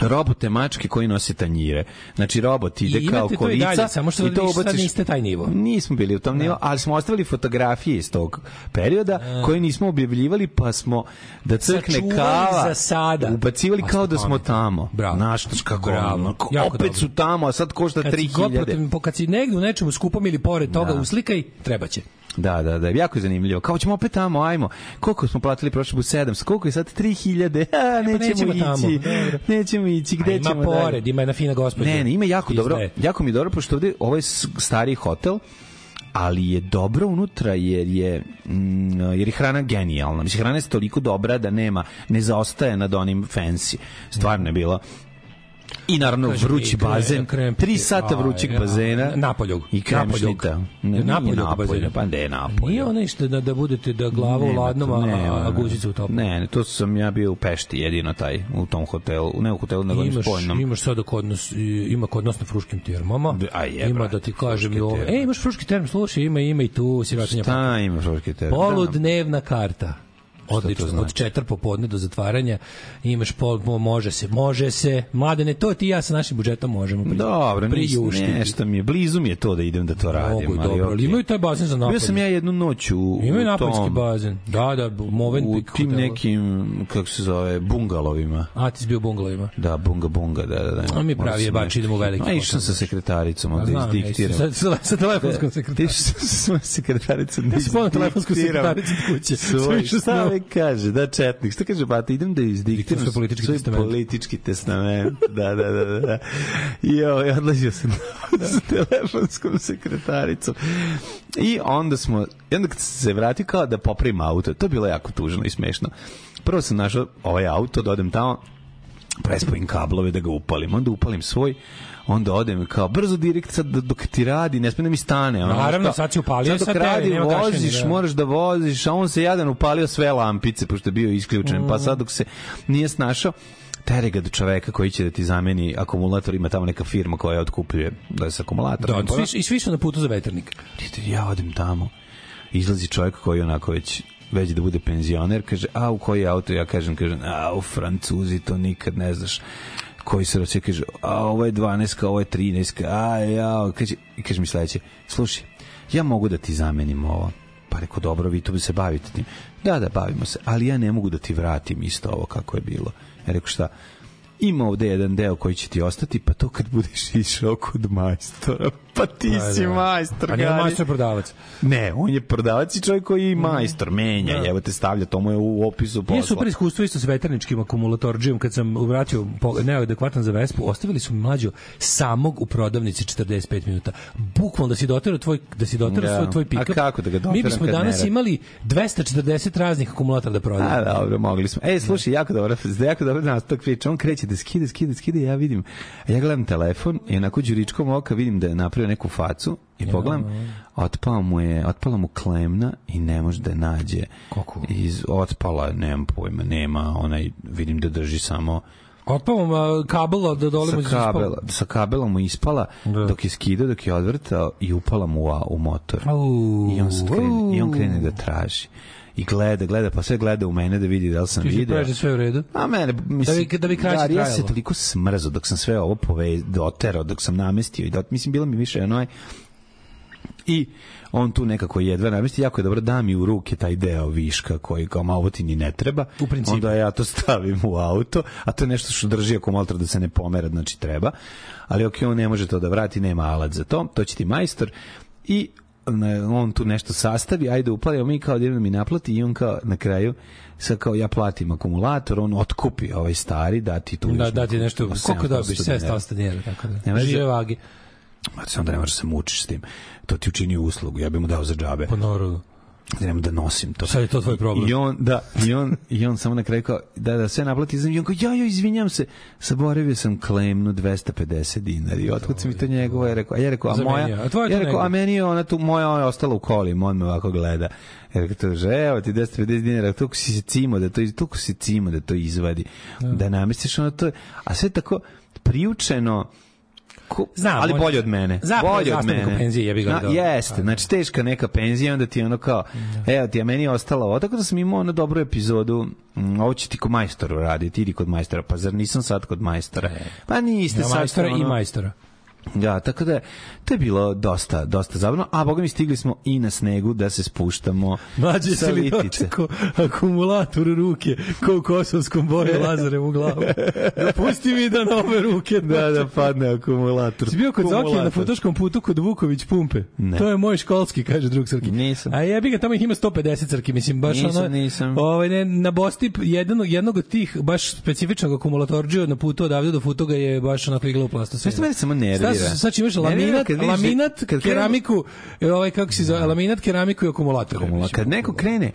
robote mačke koji nose tanjire. Znači robot ide I kao kolica dalje, samo što i to ubaciš. niste taj nivo. Nismo bili u tom nivo, ali smo ostavili fotografije iz tog perioda koje nismo objavljivali, pa smo da crkne Sačuvali kava za sada. ubacivali Pa kao da smo tamo. Bravo. Znaš to kako Bravo. ono, ko- opet dobro. su tamo, a sad košta Kad si god 3000. protiv- po- kad si negdje u nečemu skupom ili pored toga Da. uslikaj, treba će. Da, da, da, jako je zanimljivo. Kao ćemo opet tamo, ajmo. Koliko smo platili prošle put 700, koliko je sad 3000? A, nećemo, Pa nećemo tamo, ići. dobro. Nećemo ići, gde A ima ćemo pored, dalje? ima jedna fina gospođa. Ne, ne, ima jako dobro. Izdaje. Jako mi je dobro pošto ovde ovo je s- stari hotel ali je dobro unutra jer je mm, jer je hrana genijalna. Mislim hrana je toliko dobra da nema ne zaostaje nad onim fancy. Stvarno je bilo I naravno Kaže vrući mi, krem- bazen, krem- tri sata vrućeg bazena. Napoljog. I kremšnita. Napoljog. Ne, Napoljog napolje, bazena. pa ne napolje. Nije ono što da, da budete da glava u ladnom, a, a, guzica u topu. Ne, ne, to sam ja bio u Pešti jedino taj, u tom hotelu, ne u hotelu, nego Imaš, spoljnom. imaš sada kod nas, i- ima kod nas na fruškim termama. A je, ima brate, da ti kažem i ovo. E, imaš fruški term, slušaj, ima, ima i tu sirotinja. Šta ima Fruški term? Poludnevna karta. Odlično, znači? od četir popodne do zatvaranja imaš pol, mo- može se, može se. Mladene, to ti ja sa našim budžetom možemo pri, Dobro, nisam, priuštiti. nešto mi je, blizu mi je to da idem da to radim. Mogu, ali dobro, ali okej. imaju taj bazen za napolje. Bio sam ja jednu noć u, Imaju napoljski bazen. Da, da, Moven u tim hotelu. nekim, kako se zove, bungalovima. A, ti si bio bungalovima. Da, bunga bunga, da, da, da. A mi pravi sam jebači, nešto- idemo u veliki A išao sam sa sekretaricom, A onda znam, izdiktiram. Sa, sa, sa telefonskom Ti sekretaricom. što sa svojom sekretaricom da Ja sam telefonsku izdiktiram sekretaricu kuće. Sam Svoj, išao šta kaže, da četnik, šta kaže, bata, idem da izdiktiram svoj politički svoj testament. politički testament, da, da, da, da, da. I ovaj, odlazio sam sa telefonskom sekretaricom. I onda smo, i onda kad se vratio kao da popravim auto, to je bilo jako tužno i smešno. Prvo sam našao ovaj auto, da odem tamo, prespojim kablove da ga upalim, onda upalim svoj, onda odem kao brzo direkt sad dok ti radi, ne sme da mi stane. Ono, Naravno, kao, sad si upalio, sad dok tebi, radi, gašenja, voziš, da. moraš da voziš, a on se jadan upalio sve lampice, pošto je bio isključen, Mm. pa sad dok se nije snašao, tere ga do čoveka koji će da ti zameni akumulator, ima tamo neka firma koja otkupljuje da se akumulator. Da, svi, I svi su na putu za veternik. Ja odem tamo, izlazi čovjek koji onako već već da bude penzioner, kaže, a u koji auto? Ja kažem, kažem, a u Francuzi to nikad ne znaš koji se roće, kaže, a ovo je 12, ovo je 13, a ja, kaže, kaže mi sledeće, slušaj, ja mogu da ti zamenim ovo. Pa rekao, dobro, vi tu se bavite tim. Da, da, bavimo se, ali ja ne mogu da ti vratim isto ovo kako je bilo. Ja rekao, šta? Ima ovde jedan deo koji će ti ostati, pa to kad budeš išao kod majstora, pa ti Pa si da. majstor. Pa nema Gari. majstor prodavac. Ne, on je prodavac i čovjek koji je majstor, menja, Da. evo te stavlja, to mu je u opisu posla. Nije super iskustvo isto s veterničkim akumulatorđijom kad sam uvratio neadekvatan za Vespu, ostavili su mi mlađo samog u prodavnici 45 minuta. Bukvalno da si doterao tvoj da si doterao Da. svoj tvoj A pikap. kako da ga doteram Mi bismo danas imali 240 raznih akumulatora da prodamo. A, dobro, mogli smo. E, slušaj, jako dobro, jako dobro nastavak priče. On kreće da skida, skida, skida, ja vidim. A ja gledam telefon i onako đuričkom oka vidim da je napravio neku facu i pogledam, otpala mu je, otpala mu klemna i ne može da je nađe. Kako? Iz, otpala, nemam pojma, nema, onaj, vidim da drži samo Otpao vam a, kabel da dole mu kabela, sa kabelom mu ispala Da. dok je skidao, dok je odvrtao i upala mu u, u motor. Au, I on, sad krene, I on krene da traži. I gleda, gleda, pa sve gleda u mene da vidi da li sam Ti video. pređe sve u redu. A mene, mislim, Da bi- da bi kraće Gari, ja se trajalo. toliko smrzo dok sam sve ovo pove, doterao, dok sam namestio i dot, mislim, bilo mi više onaj i on tu nekako jedva namesti, jako je dobro da mi u ruke taj deo viška koji kao malo ti ni ne treba. U principu. Onda ja to stavim u auto, a to je nešto što drži akumulator da se ne pomera, znači treba. Ali ok, on ne može to da vrati, nema alat za to, to će ti majstor i on tu nešto sastavi, ajde upali, mi kao da mi naplati i on kao na kraju sad kao ja platim akumulator, on otkupi ovaj stari, da ti tu Da, da ti neku- nešto, 700 koliko dobiš? dinara. 700 dinara, tako da. Žive vage. Ma se onda ne možeš da se mučiš s tim. To ti učini uslugu, ja bih mu dao za džabe. Po narodu. Da nemam da nosim to. Sad je to tvoj problem. I on, da, i on, i on samo na kraju kao, da, da, sve naplati, i on kao, ja, ja, izvinjam se, zaboravio sam klemnu 250 dinara. I otkud sam mi to njegovo, ja rekao, a ja rekao, a moja. A je ja rekao, a meni je ona tu, moja ona je ostala u kolima, on me ovako gleda. Ja rekao, to že, evo ti 250 dinara, toliko si se cimo da to, toliko si cimo da to izvadi, da namestiš ono to, a sve tako priučeno, Znam, ali on- bolje od mene. Zapravo je bolje od mene. u penziji, jebi ga, da. jeste, znači teška neka penzija, onda ti je ono kao, evo ti, a meni je ostalo ovo, tako da sam imao ono dobru epizodu, mm, ovo će ti kod majstora raditi, idi kod majstora, pa zar nisam sad kod majstora? Pa niste Ja, sad. majstora ono- i majstora. Da, tako da to je bilo dosta, dosta zabavno, a boga mi stigli smo i na snegu da se spuštamo Mlađe sa se li litice. dočekao akumulator u ruke, u kosovskom boju Lazarevu glavu. Dopusti mi da nove ruke. Da, da padne akumulator. Si bio kod Zokija na futoškom putu kod Vuković pumpe? Ne. To je moj školski, kaže drug Srki. Nisam. A jebi ga, tamo ih ima 150 Srki, mislim, baš Nisam, ono... nisam. Ovaj, ne, na Bostip, jednog, jednog od tih baš specifičnog akumulatorđija na putu odavde do Futoga je baš onako igla u plastu. Znaš što mene samo nervira? Sad, sad imaš laminat, vidiš da- laminat, kad krenu- keramiku, e, ovaj, kako se zove, laminat, keramiku i akumulator. Akumula- Kad neko krene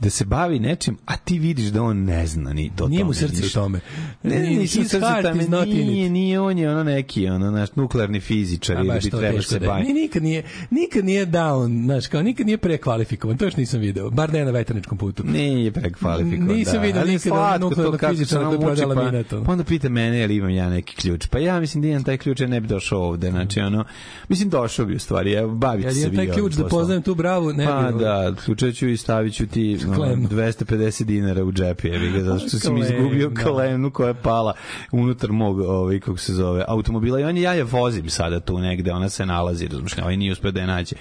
da se bavi nečim, a ti vidiš da on ne zna ni to Nije mu srce u tome. Ne, ne, Nije- his srce heart tome, it. nije, nije, on je ono neki, ono, naš nuklearni fizičar A ili bi teško se da je. bavi. Ni- nikad nije, nikad nije down, znaš, kao nikad nije prekvalifikovan, to još nisam video, bar ne na veterničkom putu. Nije prekvalifikovan. Nisam da. vidio Ali nikada slatko nuklearnog fizičara ono koji muči, pa- laminat, ono. Pa onda pita mene je li imam ja neki ključ. Pa ja mislim da imam taj ključ, ja ne bi došao ovde. Znači, ono, mislim došao bi u stvari, ja bavit Kad se vi taj ovim ključ da poznajem tu bravu, ne Pa bi... ovaj, da, ključat ću i stavit ću ti ono, Klemnu. 250 dinara u džep, jebi ga, zato što sam izgubio da. klemnu koja je pala unutar mog, ovaj, kako se zove, automobila. I on je, ja je vozim sada tu negde, ona se nalazi, razumiješ, ovaj nije uspio da je nađe.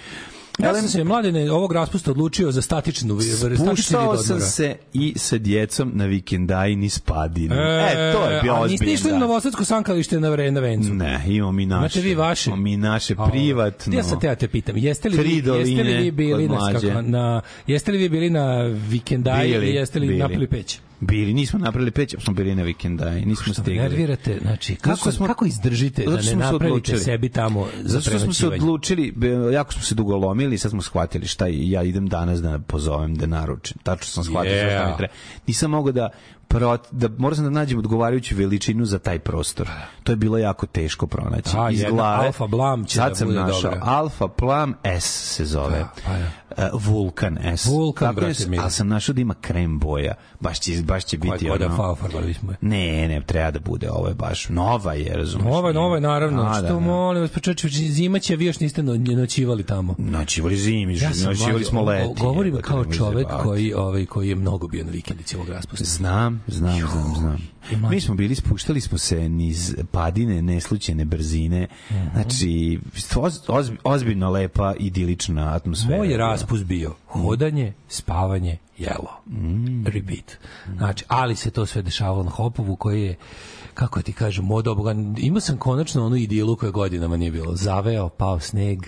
Ja sam se mladene ovog raspusta odlučio za statičnu vid Spuštao sam se i sa djecom na vikendaj niz padinu. E, to je bio a niste išli na. Novosadsko sankalište na, vre, na vencu? Ne, imamo mi naše. Imate vi vaše? Imamo mi naše privatno. Ja sam te ja te pitam, jeste li, vi, jeste li vi bili na, na, jeste li vi bili na vikendaj ili jeste li napili peć? Bili, nismo napravili peć, smo bili na vikendaj, nismo Što stigli. nervirate, znači, kako, smo- kako izdržite da ne napravite sebi tamo za Zato što smo se odlučili, jako smo se dugo lomili, sad smo shvatili šta ja idem danas da pozovem da naručim. Tačno sam shvatio yeah. šta mi treba. Nisam mogao da prot, da moram sam da nađem odgovarajuću veličinu za taj prostor. To je bilo jako teško pronaći. Da, Iz glave. Alfa Blam će Sad da sam bude našao. dobra. Alfa Plam S se zove. Da, pa da. E, Vulkan S. Vulkan, Tako je, brate mili. Ali sam našao da ima krem boja. Baš će, baš će biti Koja da ono... farbali smo je. Ne, ne, treba da bude, ovo je baš nova je, razumiješ? Nova je, nova je, naravno. A, što da, da. molim vas, pa zima će, vi još niste no, noćivali tamo. Noćivali zimi, Ja noćivali smo leti. Govorim kao čovek koji, ovaj, koji je mnogo bio na vikendici ovog raspusta. Znam, znam, znam, znam. mlađe. Mi smo bili, spuštali smo se niz padine, neslućene brzine. Mhm. Znači, oz, oz, ozbiljno lepa, idilična atmosfera. Moj je bila. raspust bio hodanje, spavanje jelo. Repeat. Znači, ali se to sve dešavalo na Hopovu koji je kako ti kažem, mod oboga, imao sam konačno onu idilu koja godinama nije bilo. Zaveo, pao sneg,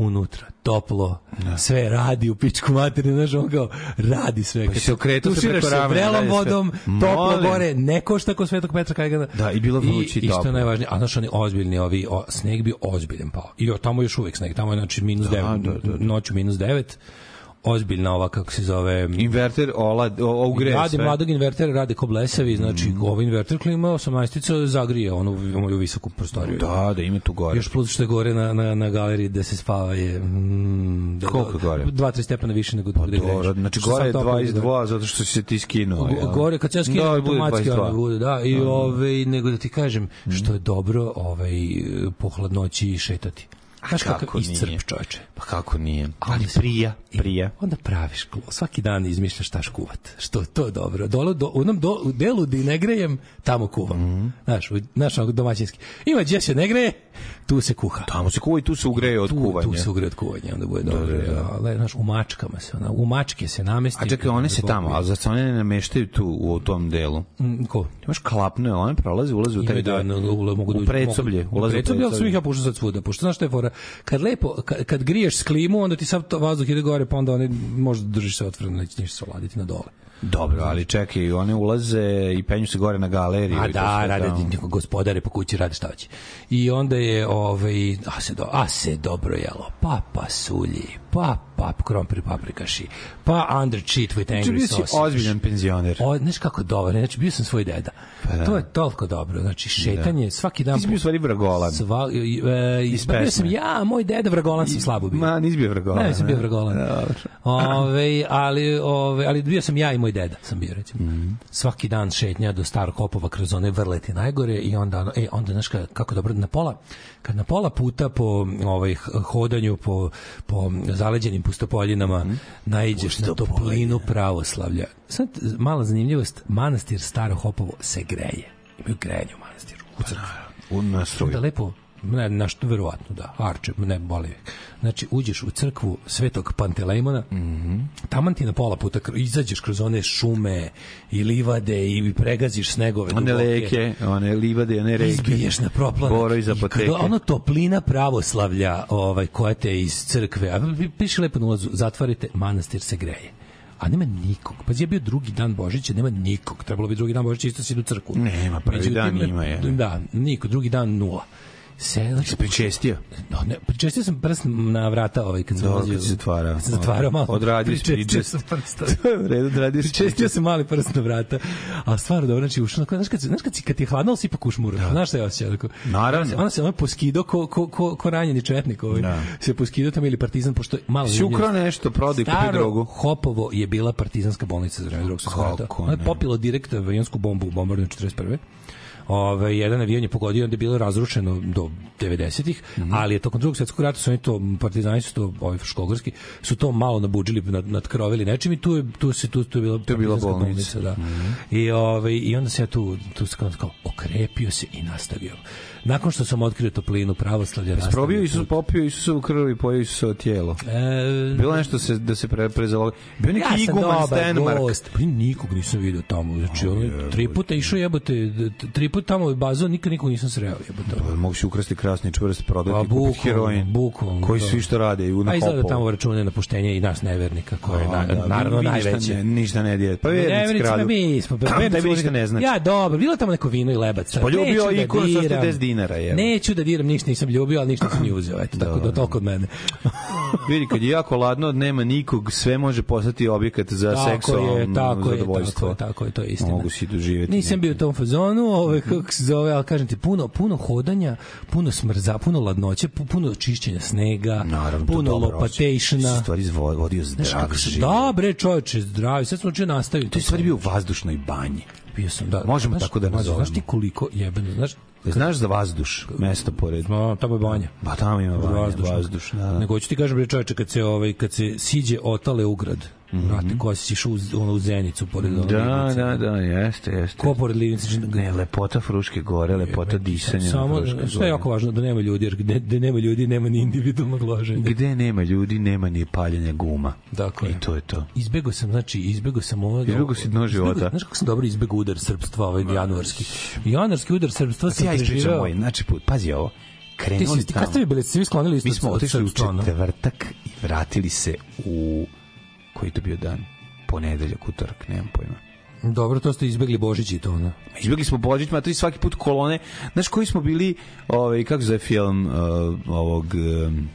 unutra, toplo, sve radi u pičku materinu, znaš, on kao radi sve. Pa Kad se okretao se preko ramena, vrelom vodom, toplo Molim. gore, ne košta kod Svetog Petra Kajgana. Da, i bilo vruće i I, što toplo. je najvažnije, a znaš, oni ozbiljni, ovi, o, sneg bio ozbiljan pao. I o, tamo još uvek sneg, tamo je znači minus Da, 9, da, da, da. noću minus 9, ozbiljna ova, kako se zove, Inverter, ola, o, o, ugreje radi sve. Mhm. mladog invertera, rade ko blesavi, znači mm. ovaj inverter klima 18 zagrije onu moju visoku prostoriju. Da, da, ima tu gore. Još plus što je gore na, na, na galeriji da se spava je... Mm, da, Koliko je gore? 2-3 stepena više nego pa, gde Dobro, greješ. znači gore je sad toplo ide. 22, zato što si se ti skinuo. Jel? gore kad se ja skinem Da, automatski 22. ono bude da i ovaj nego da ti kažem što je dobro ovaj po hladnoći šetati Znaš kako kakav iscrp čoveče. Pa kako nije? Ali prija, prija. Onda praviš. Svaki dan izmišljaš šta škuvat. Što to je dobro. Dole, do, u onom do, u delu di ne grejem, tamo kuvam. Znaš, u, znaš, onako domaćinski. Ima gdje se ne greje, tu se kuha. Tamo se kuva i tu se ugreje od tu, kuvanja. tu se ugreje od kuvanja, onda bude dobro. da, da. Ali, znaš, u mačkama se, ona, u mačke se namesti. A čekaj, one se tamo, a zašto one ne nameštaju tu u tom delu? Mm, Ko? Imaš klapne, one prolaze, ulaze u taj da, ule, mogu da u predsoblje, ulaze u predsoblje, ali sam ih ja pušao sad svuda, pošto znaš šta je fora, kad lepo, kad, kad griješ s klimu, onda ti sav vazduh ide gore, pa onda one možda držiš se otvoreno, neće ništa se oladiti na dole. Dobro, ali čekaj, one ulaze i penju se gore na galeriju. A da, rade tamo. gospodare po kući, rade šta hoće. I onda je, ovaj, a se, do, a se dobro jelo, pa pasulji, pa pap krompir paprikaši, pa under cheat with Znači, angry bio si ozbiljan penzioner. O, znaš kako dobro, znači bio sam svoj deda. To je toliko dobro, znači šetanje svaki dan. Ti si bio stvari vragolan. Sva, e, Iz pa bio sam ja, moj deda vragolan sam slabo bio. Ma, nisi bio vragolan. Ne, nisam bio vragolan. Dobro. Ove, ali, ove, ali bio sam ja i moj deda, sam bio recimo. Mhm. Svaki dan šetnja do starog hopova kroz one vrleti najgore i onda, e, onda znaš ka- kako dobro, na pola, kad na pola puta po ovaj, hodanju po, po zaleđenim pustopoljinama Mhm. naiđeš na toplinu pravoslavlja. Sad, mala zanimljivost, manastir staro hopovo se greje. Imaju grejanje u manastiru. U crkvi. Da lepo ne, na što verovatno da, Arče, ne boli. Znači, uđeš u crkvu Svetog Pantelejmona, mm. -hmm. taman ti na pola puta izađeš kroz one šume i livade i pregaziš snegove One duboke. leke, one livade, one reke. Izbiješ na proplanak. Boro iz apoteke. kada ono toplina pravoslavlja ovaj, koja te iz crkve, a pi- piše lepo na ulazu, zatvarite, manastir se greje. A nema nikog. Pa je bio drugi dan Božića, nema nikog. Trebalo bi drugi dan Božića isto si idu u crkvu. Nema, prvi dan ima, je. Da, niko, drugi dan nula. Se, znači, Se pričestio. No, ne, pričestio sam prst na vrata ovaj kad sam Da, ulazio. kad si zatvarao. Kad sam zatvarao malo. Odradio si pričest. sam prst. To je u redu, odradio si Pričestio sam mali prst na vrata. A stvarno dobro, znači ušao, znaš kad, se- znaš kad, si, kad ti je hladno, si ipak ušmuraš. Znaš šta je osjećaj? Tako, Naravno. Ona se, ona se ono poskido ko, ko, ko, ko ranjeni četnik. Ovaj. Da. Se poskido tamo ili partizan, pošto je malo... Si ukrao nešto, prodaj, kupi Staro drogu. Hopovo je bila partizanska bolnica za vreme drugog svjetskog rata. Ona je popila direkt avionsku bombu u bombardovanju 41. Ove, jedan avion je pogodio, onda je bilo razrušeno do 90-ih, Mhm. ali je tokom drugog svjetskog rata su oni to, partizani su to, ovi školgarski, su to malo nabuđili, nad, nadkrovili nečim i tu je, tu se, tu, tu je bila, To je bila bolnica. Mhm. da. I, ove, I onda se ja tu, tu se kao okrepio se i nastavio. Nakon što sam otkrio toplinu pravoslavlja, nastavio Probio Isus, popio Isusovu krv i pojio Isusovo tijelo. E, Bilo nešto se, da se pre, prezalo. Bio neki ja iguman Stenmark. gost. Pa nikog nisam video tamo. Znači, ono, tri puta išao jebote, tri puta tamo u bazu, nikad nikog nisam sreo jebote. Pa, Mogu si ukrasti krasni čvrst, Pa, prodati, kupiti bukvalno, heroin. bukvalno, Koji da. svi što rade i u na A izgleda hopovu. tamo račune na puštenje i nas nevernika, koje je na, da, naravno najveće. Ne, ništa ne dije. Pa vernici Nevernici, kradu. mi smo. Tebi ništa ne znači. Ja, dobro, bilo je tamo neko vino i lebac. Poljubio da diram. 110 dinara, je. Neću da diram, ništa nisam ljubio, ali ništa nisam ni uzeo. Eto, tako da toliko od mene. Vidi, kad je jako ladno, nema nikog, sve može postati objekat za Tako seksualno je, tako je, zadovoljstvo. tako je, tako je, to je istina. Mogu si doživjeti. Nisam bio u tom fazonu, ovaj kako se zove, al kažem ti puno puno hodanja, puno smrza, puno ladnoće, pu- puno čišćenja snega, Naravno, puno lopatationa. Si stvari vodio zdrav život. da bre čoveče, zdravi, sad smo učio nastaviti. To je stvari bio u vazdušnoj banji. bio sam, da. Možemo znaš, tako da nazovemo. Znaš ti koliko jebeno, znaš, Znaš za vazduš, mesto pored. no, tamo je banja. Pa tamo ima banja, Vazdušno. vazduš. Da, da. Nego ću ti kažem bre čoveče kad se ovaj kad se siđe otale ugrad Brate, ko si išao u, ono, u Zenicu pored ono Da, Livnice. da, da, jeste, jeste. Ko pored Livnice? Ne, lepota Fruške gore, lepota disanja. na Samo, što je jako važno, da nema ljudi, jer gde, gde nema ljudi, nema ni individualnog loženja. Gde nema ljudi, nema ni paljenja guma. Dakle. I to je to. Izbego sam, znači, izbego sam ovo... Izbegao si dno života. Znaš kako sam dobro izbegao udar srpstva, ovaj januarski. Januarski udar srpstva sam Ja preživeo. moj, znači, put, pazi ovo, Ti krenuli si, ti, kad ste vi bili, ste vi sklonili isto Mi smo otišli u četvrtak i vratili se u... Koji je to bio dan? Ponedeljak, utorak, nemam pojma. Dobro, to ste izbegli Božić i to, ono. Izbjegli smo Božić, ma to i svaki put kolone. Znaš koji smo bili, ovaj, kako zove film uh, ovog... Um,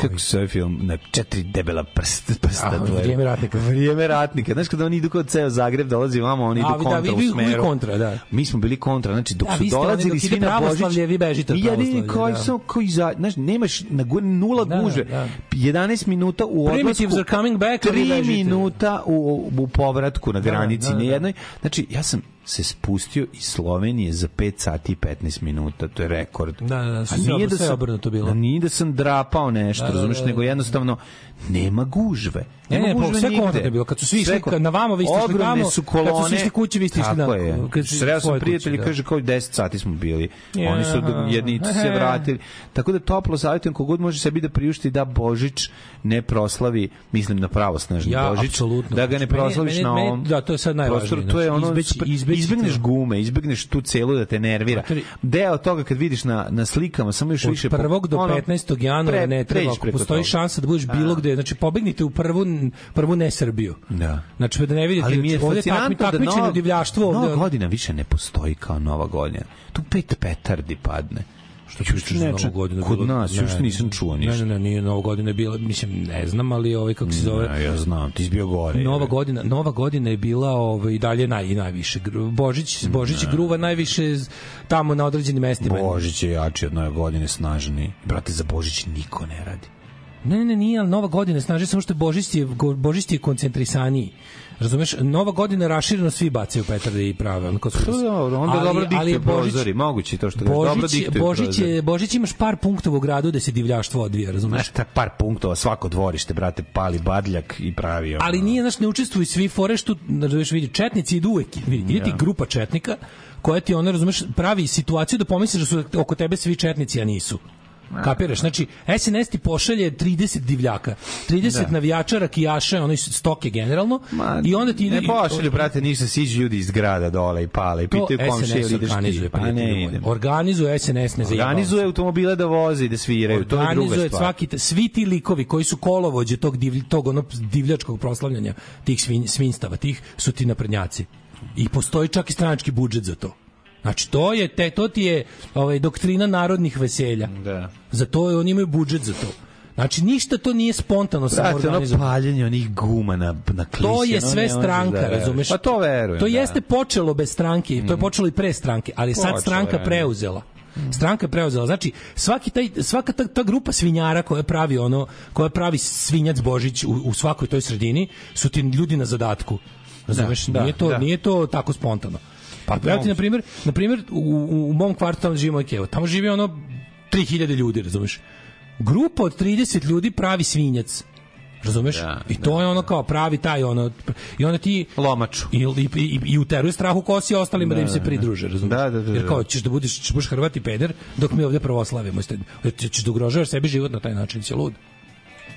kako se zove film, ne, četiri debela prst, prsta. A, to je- Vrijeme ratnika. Vrijeme ratnika. Znaš kada oni idu kod ceo Zagreb, dolazi vamo, oni idu A, da, kontra vi- vi- u smeru. kontra, da. Mi smo bili kontra, znači dok Da, su dolazili dok svi na Božić. pravoslavlje, vi bežite od pravoslavlja, koji da. su koji za, znaš, nemaš na gu- nula Da, gužve. da. 11 minuta u odlasku. Primitives are coming back, a vi 3 bežite. minuta u, u povratku na granici, da, da, da. jednoj. Znači, ja sam se spustio iz Slovenije za 5 sati i 15 minuta, to je rekord. Da, da, da, A nije da sam, obrnuto bilo. Da nije da sam drapao nešto, Da, da, da, da. nego jednostavno nema gužve. Ne, Nema ne, po- gužve sve kontra je bilo. Kad su svi išli ka- na vamo, vi ste išli tamo, su kad su kolone. svi išli kući, vi ste išli Tako na- je. kad su Sreo sam prijatelji, da. kaže kao 10 sati smo bili. Ja. Oni su jedni su se vratili. Tako da toplo savjetujem kogod može sebi da priušti da Božić ne proslavi, mislim na pravosnažni Ja, Božić, da ga ne Znači, proslaviš na ovom da, to je sad najvažnije. To je znači, ono, izbeći- super- izbeći izbegneš gume, izbegneš tu celu da te nervira. Deo toga kad vidiš na, na slikama, samo još Od više... po- 1. do ono, 15. januara pre- ne treba, ako postoji toga. šansa da budeš bilo gde, znači pobegnite u prvu, prvu ne Srbiju. Da. Znači da ne vidite, Ali mi je ovde takmi, fascinantno da takmičenje nova, divljaštvo nova godina više ne postoji kao nova godina. Tu pet petardi padne. Što Što pričaš za Novu godinu? Kod bilo- nas, ne, još nisam čuo ništa. Ne, ne, ne, nije Nova godina je bila, mislim, ne znam, ali ovaj, kako se zove, Ne, ja znam, ti si bio gore. Nova godina, Nova godina je bila ovaj dalje naj najviše. Božić, Božić gruva najviše tamo na određenim mestima. Božić je jači od nove godine, snažni. Brate, za Božić niko ne radi. Ne, ne, ne, nije, ali Nova godina snaži samo što je Božić je, Božić je koncentrisaniji. Razumeš, Nova godina rašireno svi bacaju petarde i prave. Ono kao su- Pa dobro, onda Ali- dobro ali Božić- prozori, moguće to što dobro Božić, je- diktuje Božić, prozori. je, Božić imaš par punktova u gradu da se divljaštvo odvija, razumeš? Znaš, par punktova, svako dvorište, brate, pali badljak i pravi ono. ali nije znaš ne učestvuju svi fore što razumeš vidi četnici idu uvek vidi ide ti grupa četnika koja ti ona razumeš pravi situaciju da pomisliš da su oko tebe svi četnici a nisu Kapiraš? Znači, SNS ti pošalje 30 divljaka, 30 Da. navijača, rakijaša, onoj stoke generalno, Ma, i onda ti ide... Ne pošalju, brate, ništa, siđu ljudi iz grada dole i pale i pitaju komšije ili ideš ti. organizuje, Pa ne idem. Organizuje SNS, ne zajebamo Organizuje automobile da voze i da sviraju, to je druga stvar. svaki svi ti likovi koji su kolovođe tog divlj, tog ono divljačkog proslavljanja tih svinj, svinstava tih su ti naprednjaci i postoji čak i stranački budžet za to Znači to je te to ti je ovaj doktrina narodnih veselja. Da. Za to je oni imaju budžet za to. Znači ništa to nije spontano samo Brate, ono organizovano. paljenje onih guma na, na klisi. To je sve možeš stranka, da veruješ. razumeš? Pa to verujem. To da. jeste počelo bez stranke, to je počelo i pre stranke, ali je sad Počelo stranka je. preuzela. Stranka je preuzela. Znači, svaki taj, svaka ta, ta grupa svinjara koja pravi ono, koja pravi svinjac Božić u, u svakoj toj sredini, su ti ljudi na zadatku. Razumeš? Da, nije, to, da. nije to tako spontano. Pa evo ti, na primjer, na primjer u, u, u mom kvartu tamo živi moj kevo. Tamo živi ono 3000 ljudi, razumeš? Grupa od 30 ljudi pravi svinjac. Razumeš? Da, I to je ono kao pravi taj ono i onda ti Lomaču. i, i, i, i uteruje strah u kosi ostalima da, im se pridruže, razumeš? Da, da, da, Jer kao, da. ćeš da budeš, ćeš da budeš Hrvat i peder, dok mi ovde pravoslavimo. Jeste- Ćeš da ugrožavaš sebi život na taj način, si lud.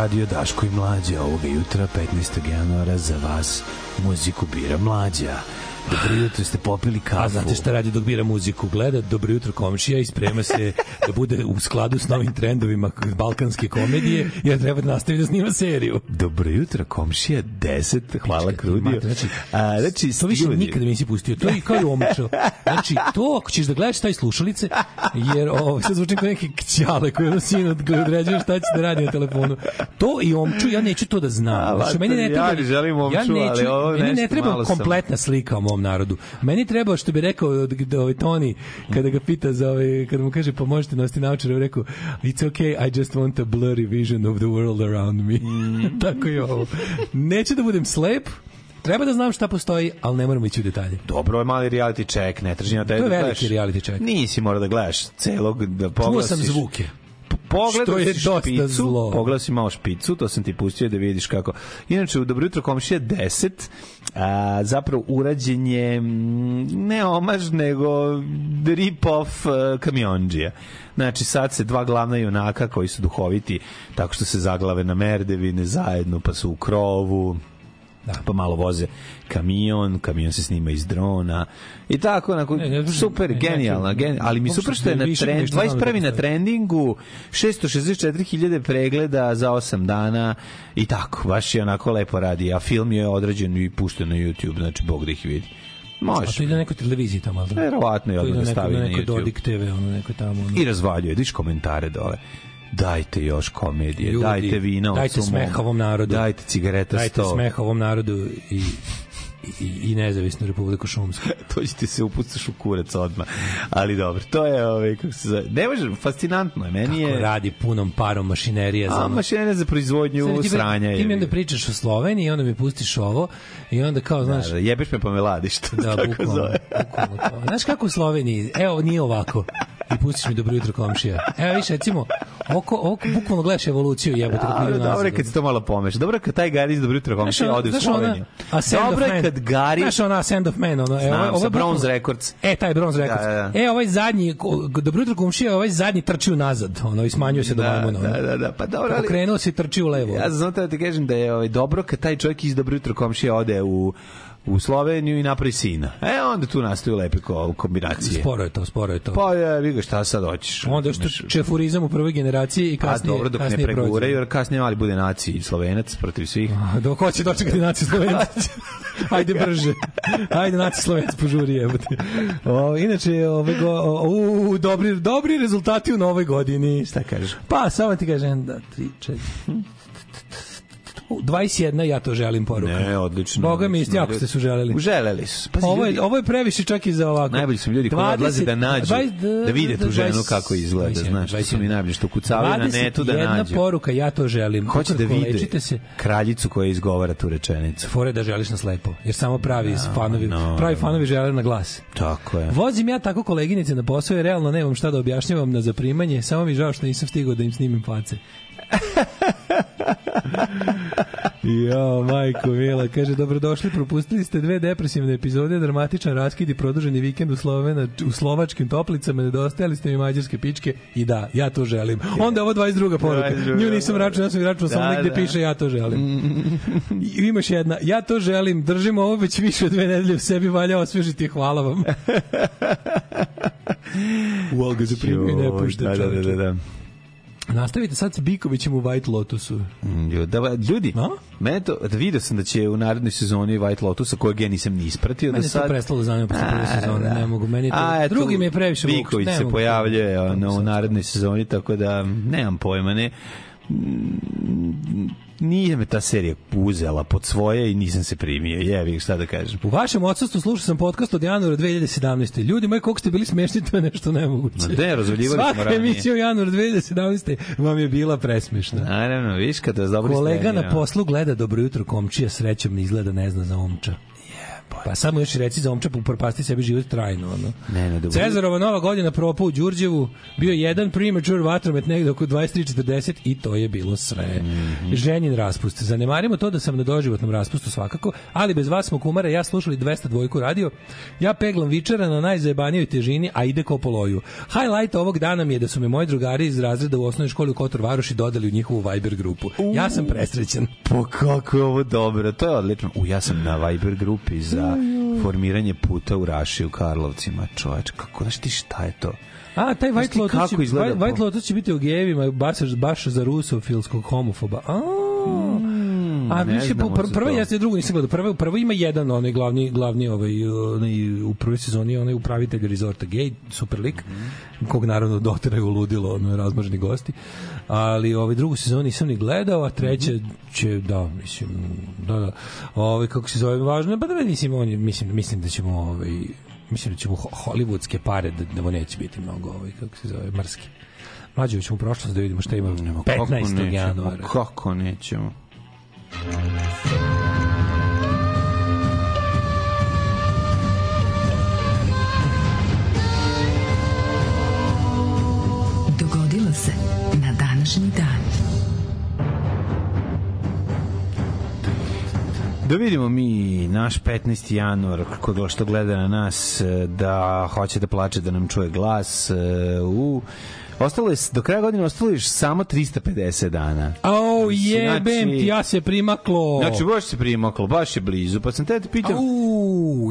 Radio Daško i Mlađa ovoga jutra 15. januara za vas muziku bira Mlađa. Dobro jutro, ste popili kafu. A znate šta radi dok bira muziku? Gleda Dobro jutro komšija i sprema se da bude u skladu s novim trendovima balkanske komedije, jer treba da nastavi da snima seriju. Dobro jutro, komšija 10, hvala. Mate, Znači, A, znači, to više ljudi- nikada mi nisi pustio. To je kao i omčo. Znači, to ako ćeš da gledaš taj slušalice, jer ovo, sad zvučim kao neki kćale koji ono sin od- određuje šta će da radi na telefonu. To i omču, ja neću to da znam. Znači, meni ne ja treba, ne želim omču, ja neću, ali ovo meni ne treba malo sam- kompletna slika o mom narodu. Meni treba, što bi rekao od, ovaj Toni, kada ga pita za ovaj, kada mu kaže, pa možete nositi naučare, on rekao, it's okay, I just want a blurry vision of the world around me. Tako je ovo. Neću da budem slep, Treba da znam šta postoji, ali ne moramo ići u detalje. Dobro je mali reality check, ne tražim od tebe To je da veliki gledaš. reality check. Nisi mora da gledaš celog, da Čuo poglasiš. sam zvuke. Pogledao si špicu, zlo. Pogledao si malo špicu, to sam ti pustio da vidiš kako. Inače, u Dobro jutro komšija 10, a, zapravo urađen je ne omaž, nego rip-off uh, kamionđija. Znači, sad se dva glavna junaka koji su duhoviti, tako što se zaglave na merdevine zajedno, pa su u krovu, da. pa malo voze kamion, kamion se snima iz drona i tako, onako, Ne, ne, super, ne, genijalna, genijalna, ali mi super što je na trend, nešto znam da 21. na trendingu, 664.000 pregleda za 8 dana i tako, baš je onako lepo radi, a film je odrađen i pušten na YouTube, znači Bog da ih vidi. A Može. to ide na nekoj televiziji tamo, ali da? Verovatno je odmah da stavi na na YouTube. Dodik TV, ono neko tamo. Ono. I razvaljuje, vidiš komentare dole. Dajte još komedije, Ljudi, dajte vina od dajte sumom, smeha ovom narodu. Dajte cigareta Dajte 100. smeha ovom narodu i, i, i nezavisnu Republiku Šumsku. to će ti se upucaš u kurac odmah. Ali dobro, to je ovaj kako se zove. Ne može, fascinantno je. Meni Kako je radi punom parom mašinerija za a mašina za proizvodnju Sad ti- sranja. Ti mi onda pričaš o Sloveniji i onda mi pustiš ovo i onda kao, znaš, Da, da, jebeš me pa me ladiš. To Da, tako bukvalno, zove. bukvalno. Znaš kako u Sloveniji, evo nije ovako i pustiš mi dobro jutro komšija. Evo više recimo, oko, oko bukvalno gledaš evoluciju jebote kako A, idu dobro je kad se to malo pomeš. Dobro je kad taj Gari iz Dobro jutro komšija ode u Sloveniju. Dobro je. Kad Gari Znaš ona Ascend of Man, ono, e, Znam, ovo, ovo sa Bronze Records. E, taj Bronze Records. Da, da. E, ovaj zadnji, dobro jutro komšija, ovaj zadnji trči nazad, ono, i smanjuje se do Da, majmuna. ono. da, da, da, pa dobro, ali- Okrenuo se i trči u levo. Ja znam da ti kažem da je ovaj, dobro kad taj čovjek iz Dobro jutro komšija ode u u Sloveniju i napravi sina. E, onda tu nastaju lepe ko, kombinacije. Sporo je to, sporo je to. Pa je, vi ga šta sad hoćeš? Onda što čefurizam u prvoj generaciji i kasnije, dobro, dok ne preguraju, jer kasnije mali bude naciji slovenac protiv svih. A, Dok hoće dočekati naci Slovenac. Ajde brže. Ajde naci Slovenac požuri jebote. O, inače ove go, o, u, dobri dobri rezultati u novoj godini. Šta kažeš? Pa samo ti kažem da 3 4 21 ja to želim poruka. Ne, odlično. Boga mi odlično. jako ste su želeli. Uželeli su. Pazi, Ovo je, ovo je previše čak i za ovako. Najbolji su ljudi koji 20, odlaze da nađu, 20, da vide tu ženu 20, kako izgleda, 21, znaš, to su mi 21. najbolji što kucavaju na netu da 21 nađu. poruka, ja to želim. Hoće da vide se, kraljicu koja izgovara tu rečenicu. fore da želiš na slepo, jer samo pravi fanovi, no. pravi fanovi žele na glas. Tako je. Vozim ja tako koleginice na posao i realno nemam šta da objašnjavam na zaprimanje, samo mi žao što nisam stigao da im snimim face. Jo, majko Mila, kaže, dobrodošli, propustili ste dve depresivne epizode, dramatičan raskid i produženi vikend u, Slovena, u slovačkim toplicama, nedostajali ste mi mađarske pičke i da, ja to želim. Onda je ovo 22. poruka. 22. Nju nisam računao, ja sam računao samo Da, negde da. piše ja to želim. I imaš jedna, ja to želim, držim ovo već više od dve nedelje u sebi, valja osvežiti, hvala vam. U Olga zaprimio i ne pušta da, da, da, da. Nastavite sad sa Bikovićem u White Lotusu. Mm, Da, ljudi, A? mene to, da vidio sam da će u narednoj sezoni White Lotusa, kojeg ja nisam ni ispratio do je to sad. prestalo da zanima posle prve sezone, da. ne mogu, meni to, A, eto, drugi mi je previše vuč, Viković ne se pojavljuje ono, u narednoj sezoni, tako da nemam pojma, ne. Nije me ta serija uzela pod svoje i nisam se primio. Jevi, šta da kažem. U vašem odsustvu slušao sam podcast od januara 2017. Ljudi moji, koliko ste bili smešni, to je nešto nemoguće. Ma ne, razvaljivali smo Svaka ranije. emisija u januaru 2017. vam je bila presmešna. Naravno, viš kad vas dobro Kolega na poslu gleda Dobro jutro komčija, srećom ne izgleda ne zna za omča. Pa samo još reci za omčep upropasti sebi život trajno. Ono. Ne, ne, dobro. Cezarova nova godina propao u Đurđevu, bio jedan premature vatromet negde oko 23.40 i to je bilo sve. Mhm. Ženin raspust. Zanemarimo to da sam na doživotnom raspustu svakako, ali bez vas smo kumara ja slušali 200 dvojku radio. Ja peglam vičara na najzajebanijoj težini, a ide ko po loju. Highlight ovog dana mi je da su me moji drugari iz razreda u osnovnoj školi u Kotor Varoši dodali u njihovu Viber grupu. Ja sam presrećan. Pa kako je ovo dobro, to je odlično. U, ja sam na Viber grupi za formiranje puta u Raši u Karlovcima, čoveč, kako, znaš ti šta je to? A, taj White Lotus, će, White, White Lotus će biti u gejevima, baš, baš za rusofilskog homofoba. A, a ne više, po, pr, ja se drugo nisam gledao. Prvo, prvo ima jedan, onaj glavni, glavni ovaj, onaj, u prvoj sezoni, onaj upravitelj rezorta gej, super lik, kog naravno doteraju ludilo, ono, razmoženi gosti. Ali ovaj drugu sezonu nisam ni gledao, a treća će, da, mislim, da, da. Ovaj, kako se zove, važno, pa da mislim, on mislim, mislim da ćemo, ovaj, mislim da ćemo ho- hollywoodske pare da, da neće biti mnogo ovaj kako se zove mrski. Mlađe ćemo u prošlost da vidimo šta ima Ma kako 15. nećemo, januara. Kako nećemo? Dogodilo se na današnji dan. Da vidimo mi naš 15. januar ko što gleda na nas da hoće da plače da nam čuje glas e, u Ostalo je, do kraja godine ostalo je samo 350 dana. Au, jebem Znači- ti, ja se primaklo. Znači, baš se primaklo, baš je blizu. Pa sam te da pitam... Au,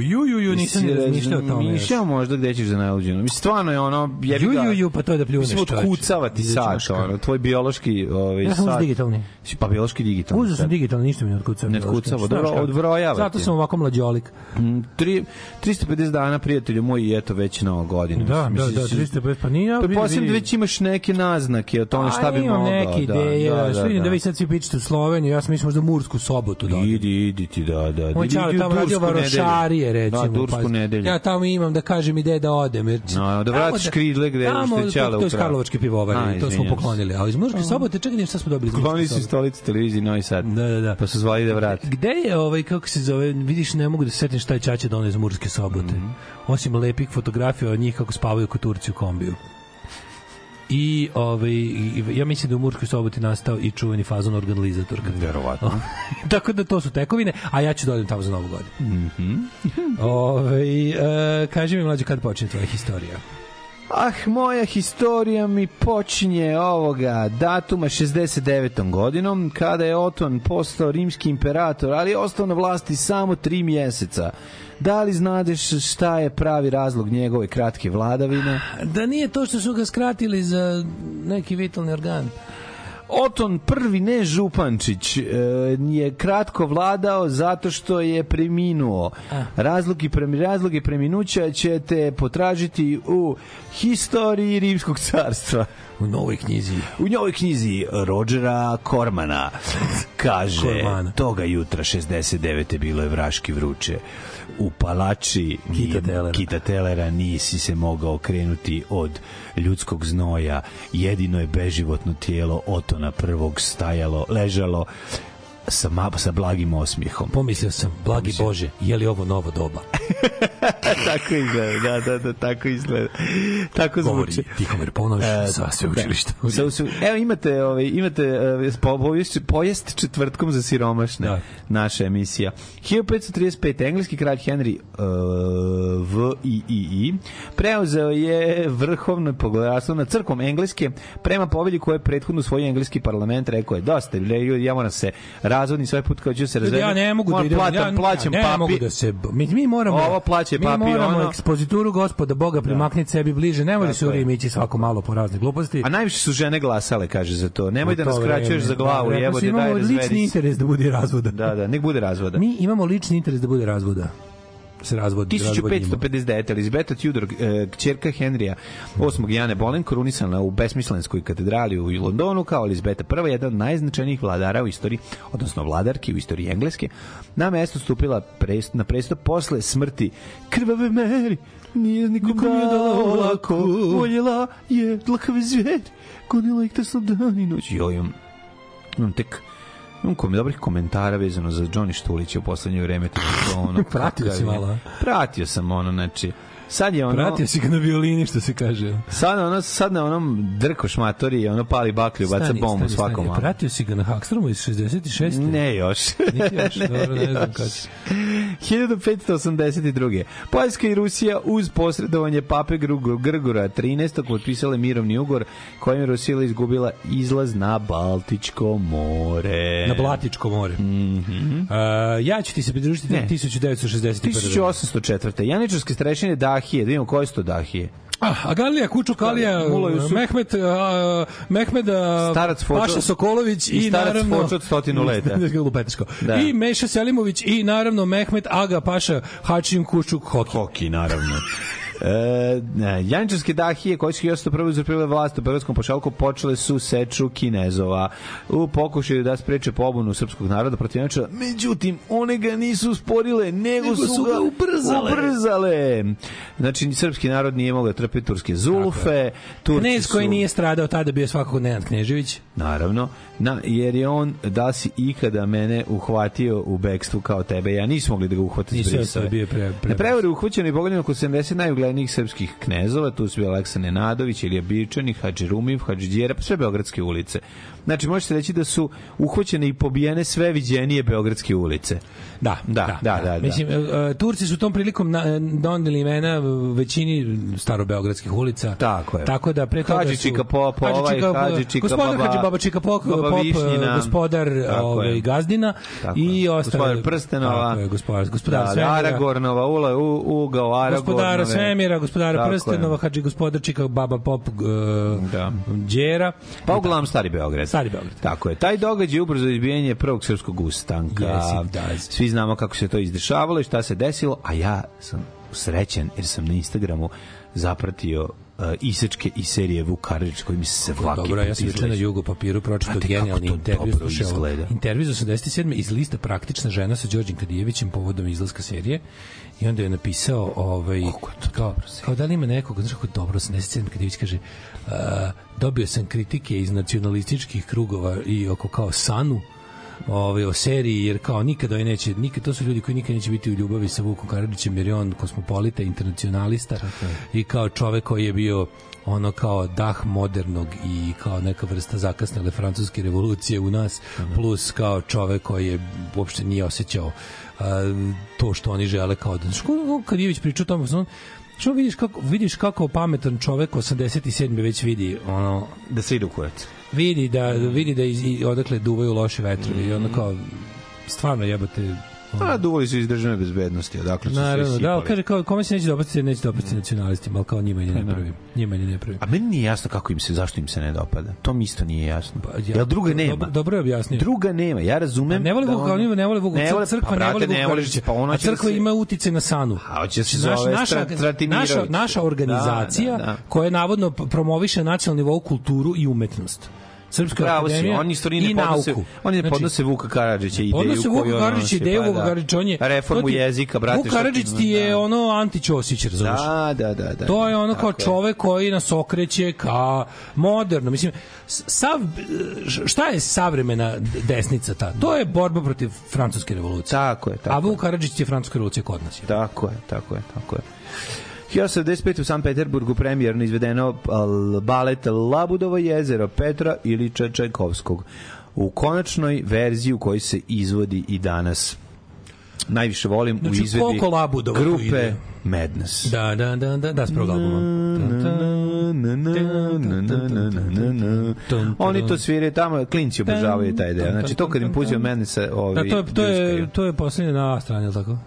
ju, ju, ju, nisam ni razmišljao o tome. Mišljao možda gde ćeš za najluđeno. Mislim, stvarno je ono... Jebi Ju, ga, ju, ju, pa to je da pljuneš, Mislim, otkucava ti sat, ono, tvoj biološki ovaj, Ja sam sat. digitalni. Si Pa biološki digitalni. Uzeo sam sat. digitalno, ništa mi ne otkucava. Ne otkucava, dobro, odbrojava Zato sam ovako mlađolik. Mm, Tri, 350 dana, prijatelju moj, i eto već nova godina. Da, da, Mislim, da, si- 350, pa nije... ja, Pretpostavljam vidi, da već imaš neke naznake o tome šta bi mogao. neke da, ideje, da, da, da, da da. vi sad svi pričate u Sloveniju, ja sam mislim možda Mursku sobotu da. Idi, idi ti, da, da. Moj u tamo radio Tursku varošarije, nedelju. recimo. Da, Tursku pazi. nedelju. Ja tamo imam da kažem ide da odem. Jer, No, da vratiš kridle gde tamo, što je Ćale to, to je ukrao. Karlovačke pivovare, A, i to smo poklonili. A iz Murske sobote, čekaj, šta smo dobili Murske su stolicu televiziji Novi Sad. Da, da, da. Pa su zvali da vrati. Gde je ovaj kako se zove, vidiš ne mogu da se setim šta je Ćaća doneo iz Murske sobote. Mhm. Osim lepih fotografija od njih kako spavaju kod Turci u kombiju. I ovaj ja mislim da u Murskoj soboti nastao i čuveni fazon organizator. Verovatno. Tako da to su tekovine, a ja ću da odem tamo za novu godinu. Mhm. Ovaj e, kaži mi mlađe kad počinje tvoja historija. Ah, moja historija mi počinje ovoga datuma 69. godinom, kada je Oton postao rimski imperator, ali je ostao na vlasti samo tri mjeseca. Da li znadeš šta je pravi razlog njegove kratke vladavine? Da nije to što su ga skratili za neki vitalni organ. Oton prvi, ne Župančić, e, je kratko vladao zato što je preminuo. Razlogi, premi, razlogi preminuća ćete potražiti u historiji Rimskog carstva. U novoj knjizi. U njovoj knjizi Rodgera Kormana kaže Kormana. toga jutra 69. bilo je vraški vruće. U palači Kita Telera. Kita Telera nisi se mogao krenuti od ljudskog znoja. Jedino je beživotno tijelo Otona prvog stajalo, ležalo sa, sa blagim osmihom. Pomislio sam, blagi Bože, je li ovo novo doba? tako izgleda, da, da, da, tako izgleda. Tako Govori zvuči. Tihomir Ponoš E, sa sveučilišta. Da. Sa- sa- Evo imate, ovaj, imate uh, povijest, pojest četvrtkom za siromašne, Da. naša emisija. 1535. engleski kralj Henry uh, V I I I preuzeo je vrhovno poglavarstvo nad crkvom engleske prema povelji koje je prethodno svoj engleski parlament rekao je dosta, ja moram se razvodni svoj put kao ću se razvedem. ja ne mogu da idem, platam, ja, plaćam ja ne papi. mogu da se, mi, mi moramo, Ovo plaća mi papi, moramo ono- ekspozituru gospoda Boga primakniti sebi bliže, ne može se u. Rim ići svako malo po razne gluposti. A najviše su žene glasale, kaže za to. Nemoj da nas kraćuješ za glavu, Da, jebote, si, daj imamo razvedi lični se. interes da bude razvoda. Da, da, nek bude razvoda. Mi imamo lični interes da bude razvoda. Se razvodi. razvodimo. 1559. Elizabeta Tudor, e, kćerka Henrija VIII Jane Boleyn, korunisana u besmislenskoj katedrali u Londonu kao Elizabeta I, jedan od najznačajnijih vladara u istoriji, odnosno vladarki u istoriji Engleske, na mesto stupila prest, na prestup posle smrti krvave Mary, nije nikom Nikom nije dala lako. voljela je dlakave zver, gonila ih te sam dan i noć. Joj, imam tek Imam kom, dobrih komentara vezano za Johnny Štulića u poslednje vreme. to ono, Pratio si malo? Pratio sam ono, znači, sad je ono... Pratio si ga na violini, što se kaže. Sad, ono, sad na onom drko šmatori, ono pali baklju, baca Stani, bombu stani, svakom. stani. Pratio si ga na Hakstromu iz 66. Ne još. Niti još, dobro, ne znam još. kad. 1582. Poljska i Rusija uz posredovanje pape Grgora 13. potpisale mirovni ugor kojim je Rusija izgubila izlaz na Baltičko more. Na Blatičko more. Mhm. Uh, ja ću ti se pridružiti Ne. 1961. 1804. Janičarske strešine Dahije, da vidimo koje su to Dahije. Ah, Agalija Kučuk, Alija, Mula Jusuf. Mehmet, a, Mehmed, a, Starac Fočo- Paša Sokolović i, i starac naravno... Fočo od stotinu leta. Da. I Meša Selimović i naravno Mehmet Aga Paša Hačin Kučuk Hoki. Hoki, naravno. E, Janičarske dahije koje su 1801. uzurpile vlast u Beogradskom pošalku počele su seču Kinezova u pokušaju da spreče pobunu srpskog naroda protiv Janičara. Međutim, one ga nisu usporile, nego, Nego su, ga ubrzale. ubrzale. Znači, srpski narod nije mogao da trpe turske. Turci Knez koji su- nije stradao tada bio svakako Nenad Knežević. Naravno, na, jer je on, da si ikada mene uhvatio u bekstvu kao tebe, ja nismo mogli da ga uhvate Nisu, s je bio pre- pre- Na prevari uhvaćeno i pogođeno oko 70 najuglednijih srpskih knezova, tu su bili Aleksa Nenadović, Ilija Bičani, Hadži Rumiv, Hadži Đera, pa sve beogradske ulice. Znači, možete reći da su uhvaćene i pobijene sve viđenije beogradske ulice. Da, Da, da, da, da. Mislim, e, e, Turci su tom prilikom na, doneli imena većini starobeogradskih ulica. Tako je. Tako da pre toga Hadži su... Čika Pop, ovaj, Hadži Čika gospodar Baba- Hadži Baba Čika Pop, Baba Pop Višnjina. gospodar ovaj. Gazdina Tako i ostale... Gospodar Prstenova. Tako je, gospodar, gospodar Da, da, Svemira. Aragornova, ula, u, ugao Aragornove. Gospodara Svemira, gospodara. Prstenova, Hadži gospodar Čika Baba Pop, uh, Da. Đera. Pa uglavnom Stari Beograd. Stari Beograd. Tako je. Taj događaj ubrzo izbijanje prvog srpskog ustanka. Yes. Svi znamo kako se to izdešavalo i šta se desilo, a ja sam srećen jer sam na Instagramu zapratio uh, isečke i serije Vuk Karadžić koji mi se svaki Dobro, ja sam juče na. Jugo papiru pročitao kako genijalni to intervju. izgleda. Intervju iz 87. iz lista Praktična žena sa Đorđem Kadijevićem povodom izlaska serije i onda je napisao ovaj, kao, kao da li ima nekog, znaš kako je dobro, 87. Kadijević kaže uh, dobio sam kritike iz nacionalističkih krugova i oko kao Sanu, ovaj o seriji jer kao nikada ovaj neće nikad to su ljudi koji nikad neće biti u ljubavi sa Vukom Karadžićem jer je on kosmopolita internacionalista i kao čovek koji je bio ono kao dah modernog i kao neka vrsta zakasnele francuske revolucije u nas plus kao čovek koji je uopšte nije osjećao a, to što oni žele kao da što kad Ivić priča o tome on što vidiš kako vidiš kako pametan čovek 87 već vidi ono Da se ide u kurac. Vidi da vidi da iz, odakle duvaju loši vetrovi i onda kao stvarno jebote A, duvali su iz državne bezbednosti, odakle su Naravno, sve da, sipali. ali kaže kao kome se neće dopasti, neće dopasti nacionalistima, ali kao njima ide ne pravi. Njima ide ne pravi. A meni nije jasno kako im se, zašto im se ne dopada. To mi isto nije jasno. Pa, ja- Jel druga nema? Dobro, dobro je objasnio. Druga nema, ja razumem. A ne voli da Vuka, oni ne vole Vuka, Ne vole- crkva pa, brate, Vuka ne voli, Karadžića, pa ono a će da crkva se- ima utice na Sanu. A hoće da se Naš- zove naša, naša, naša organizacija Da, da, da. koja navodno promoviše na nacionalnom nivou kulturu i umetnost. Srpska Pravo si, akademija oni stvari i ne podnose, nauku. oni ne Znači, podnose Vuka Karadžića ideju Podnosi koju Vuka on Karadžić nosi, ideju pa Vuka da. Karadžić, on je... Reformu to ti- jezika, brate. Vuk šta Karadžić ti je da. ono anti-Ćosić, razumiješ? Da, da, da, da. To je ono kao čovek koji nas okreće ka moderno. Mislim, sav, šta je savremena desnica ta? To je borba protiv francuske revolucije. Tako je, tako A Vuk Karadžić je francuska revolucija kod nas. je. Tako je, tako je, tako je. 1995. u San Peterburgu premijerno izvedeno al, balet Labudovo jezero Petra Iliča Čajkovskog u konačnoj verziji u kojoj se izvodi i danas. Najviše volim u Znači, izvedbi Labudova tu grupe ide? Madness. Da, da, da, da, da, s prvog albuma. Oni to sviraju tamo, klinci obožavaju taj deo. Znači to kad im pustio Madnessa, ovi Da, to je, to je, to je poslednje na A strani, je li tako?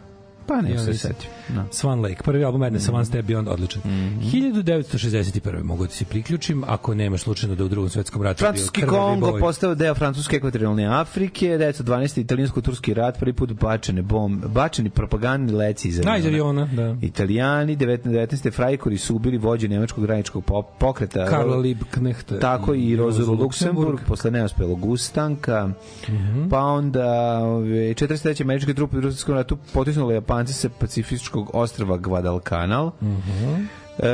Pa ne, se nisam. setim. Da. Swan Lake, prvi album Madness, One Step Beyond, odličan. Mhm. 1961. mogu ti se priključim, ako nemaš slučajno da u drugom svetskom ratu Francuski bio Kongo boj. postao deo Francuske ekvatorijalne Afrike, 1912. italijansko-turski rat, prvi put bačene bom, bačeni propagandni leci iz Da, iz aviona, da. Italijani, 19. frajkori su ubili vođu nemačkog graničkog pokreta. Karla Liebknecht. Tako i Rozulu Luksemburg, Luksemburg. posle neuspelog ustanka. Mhm. Pa onda ove, 43. američke trupe u Rusijskom ratu potisnule Japanci sa pacifičkog ostrava Guadalcanal. Mhm. E,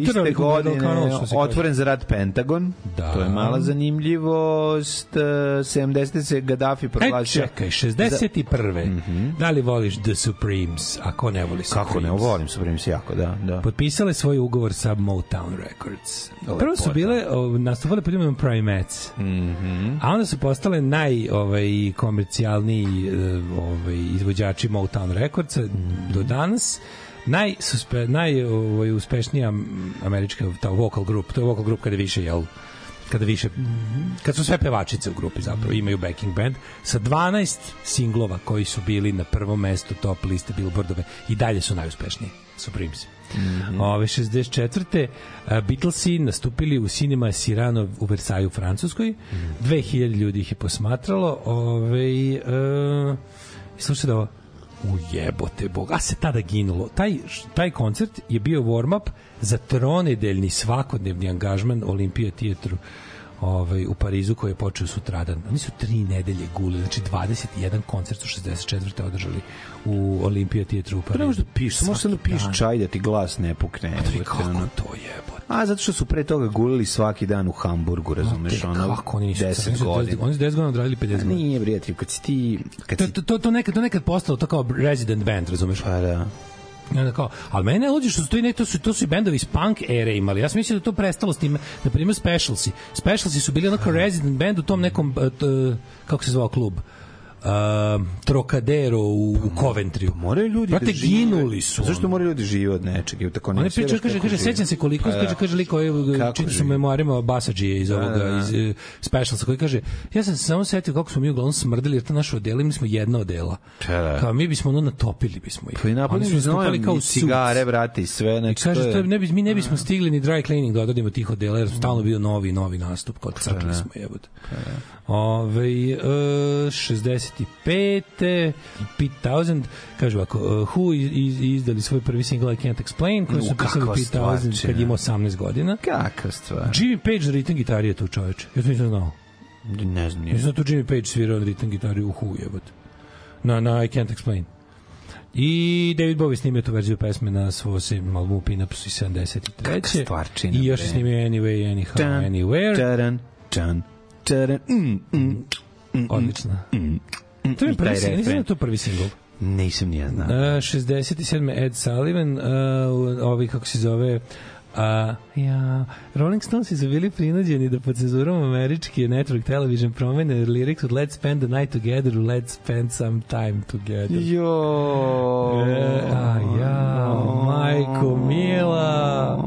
iste godine otvoren za rad Pentagon. Da. To je mala zanimljivost. E, 70. se Gaddafi E, proglasio. čekaj, 61. Da li voliš The Supremes, ako ne voliš Supremes? Kako ne, volim Supremes jako, da. da. Potpisale svoj ugovor sa Motown Records. Prvo su Lepota. bile, o, nastupale pod imenom Primates. Mhm. A onda su postale naj ovaj komercijalniji e, ovaj izvođači Motown Recordsa do danas. Naj suspe, naj ovaj uspešnija američka ta vocal group, to je vocal group kada više jel kada više kad su sve pevačice u grupi zapravo imaju backing band sa 12 singlova koji su bili na prvom mestu top liste Billboardove i dalje su najuspešniji Supremes. Ove 64. a, Beatlesi nastupili u Cinema Cyrano u Versaju u Francuskoj. 2000 ljudi ih je posmatralo. Ove, e, slušajte da ovo, ujebote bog, a se tada ginulo. Taj, taj koncert je bio warm-up za tronedeljni svakodnevni angažman Olimpija teatru ovaj, u Parizu koji je počeo sutradan. Oni su tri nedelje guli, znači 21 koncert su 64. održali u Olimpija teatru u Pa Parizu. možeš da piš, samo što da piš dan. čaj da ti glas ne pukne. Pa to je kako ono. to jebote. A, zato što su pre toga gulili svaki dan u Hamburgu, razumeš, ono, kako oni nisu 10 oni su godina. Oni su 10 godina odradili 50 A godina. Nije, prijatelj, kad si ti... Kad To, si, to, to, to, nekad, to nekad postalo to kao resident band, razumeš? pa da. I onda kao, ali mene ne luđe što su to ne, to su, to su i bendovi iz punk ere imali. Ja sam mislio da to prestalo s tim, na primjer Specialsi. Specialsi su bili onako resident band u tom nekom, uh, t, kako se zvao klub? Uh, Trocadero u, u Coventryu. Moraju ljudi Brate, da žive. ginuli su. Zašto moraju ljudi žive od nečega? I tako ne On je pričao, kaže, kaže, sećam se koliko, Pa da. kaže, kaže liko, je, čitao sam memoarima Basadžije iz ovoga, da, da. iz uh, Specialsa, koji kaže, ja sam se samo setio kako smo mi uglavnom smrdili, jer to naše odela, mi smo jedna odela. Pa da. Kao, mi bismo ono natopili bismo ih. Pa i napunili su znojem kao i cigare, brate, i sve. I Znači, kaže, to je... ne, bi, mi ne bismo stigli ni dry cleaning da odradimo tih odela, jer stalno bio novi, novi nastup, kod crkli smo jebote. Ove, e, 65. Pete Townsend, kaže ovako, uh, Who iz, iz, izdali svoj prvi single I Can't Explain, koji su pisali Pete Townsend kad je imao 18 godina. Kakva stvar? Jimmy Page za ritam gitari je tu čoveč. Ja to nisam znao. Ne znam. Nisam da tu Jimmy Page svirao ritam gitari u Who jebote. Na, na I Can't Explain. I David Bowie snimio tu verziju pesme na svoj sedmom albumu Pinups iz 73. Kakva stvarčina, I još snimio Anyway, Anyhow, Anywhere. Taran, tan, taran, mm, mm, Odlična. mm. To je prvi singl, nisam da to prvi singl. Nisam nije znao. Uh, 67. Ed Sullivan, uh, ovi kako se zove A, ja, Rolling Stones su bili prinuđeni da pod cenzurom američki network television promene lyrics od Let's spend the night together u Let's spend some time together. Jo. E, a ja, majko mila.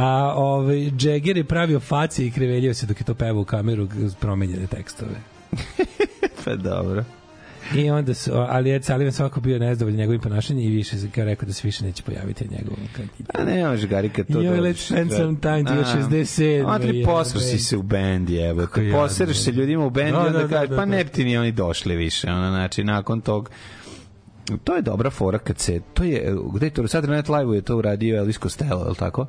A ovaj, Jagger je pravio facije i kreveljio se dok je to pevao u kameru promenjene tekstove. Pa dobro. I onda su, ali Ed Sullivan svako bio nezadovoljan njegovim ponašanjem i više kao rekao da se više neće pojaviti na njegovom kandidu. A ne može Gari kad to Joj, dođeš. let's spend some time, ti je A, 67, Matri, je, posro si bre. se u bendi, evo. Jadno, Posereš se ljudima u bendi, Da, onda da, da, da, pa da. ne bi ti ni oni došli više. Ono, znači, nakon tog to je dobra fora kad se to je gde je to Saturday Night Live je to uradio Elvis Costello, je li tako?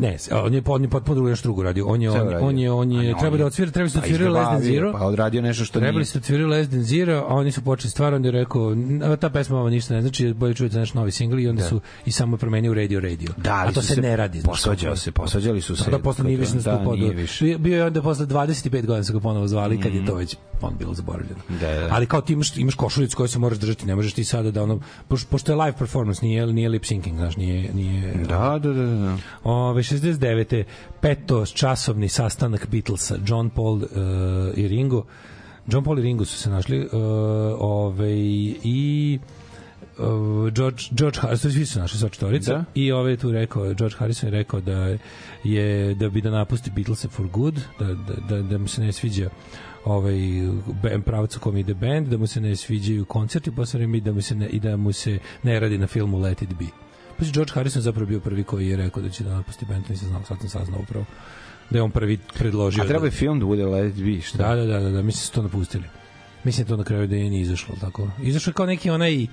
Ne, on je on je potpuno drugo nešto drugo radio. On je on, on je on je ne, treba da odsvira, treba se Pa odsvirao Less Than Zero. Pa odradio nešto što Trebali nije. su odsvirali Less Than Zero, a oni su počeli stvar, onda je rekao, "A, ta pesma vama ništa ne znači, bolje čujete naš novi singl i onda su i samo promenio Radio Radio. Da, a to se, ne radi. Posvađao se, posvađali su se. Da, posle nije više Da, nastupao. Bio- je onda posle 25 godina su ga ponovo zvali kad je to već on bilo zaboravljeno. Da, da. Ali kao ti imaš, imaš košuljicu koju se moraš držati, ne možeš ti sada da ono, pošto, pošto je live performance, nije, nije lip syncing, znaš, nije, nije Da, da, da, da. Ove, 69. peto časovni sastanak Beatlesa, John Paul uh, i Ringo. John Paul i Ringo su se našli uh, ove, i uh, George, George Harrison, svi su našli sva četvorica Da. i ove je tu rekao, George Harrison je rekao da je da bi da napusti Beatlese for good, da, da, da, da mu se ne sviđa ovaj band pravac u kom ide band, da mu se ne sviđaju koncerti posle vreme i da mu se ne, i da mu se ne radi na filmu Let It Be. Pa si George Harrison zapravo bio prvi koji je rekao da će da napusti band, nisam znao, sad sam saznao upravo da je on prvi predložio. A treba je da, film da bude Let It Be, šta? da, da, da, da, da, mislim da su to napustili. Mislim da to na kraju da je nije izašlo, tako. Izašao je kao neki onaj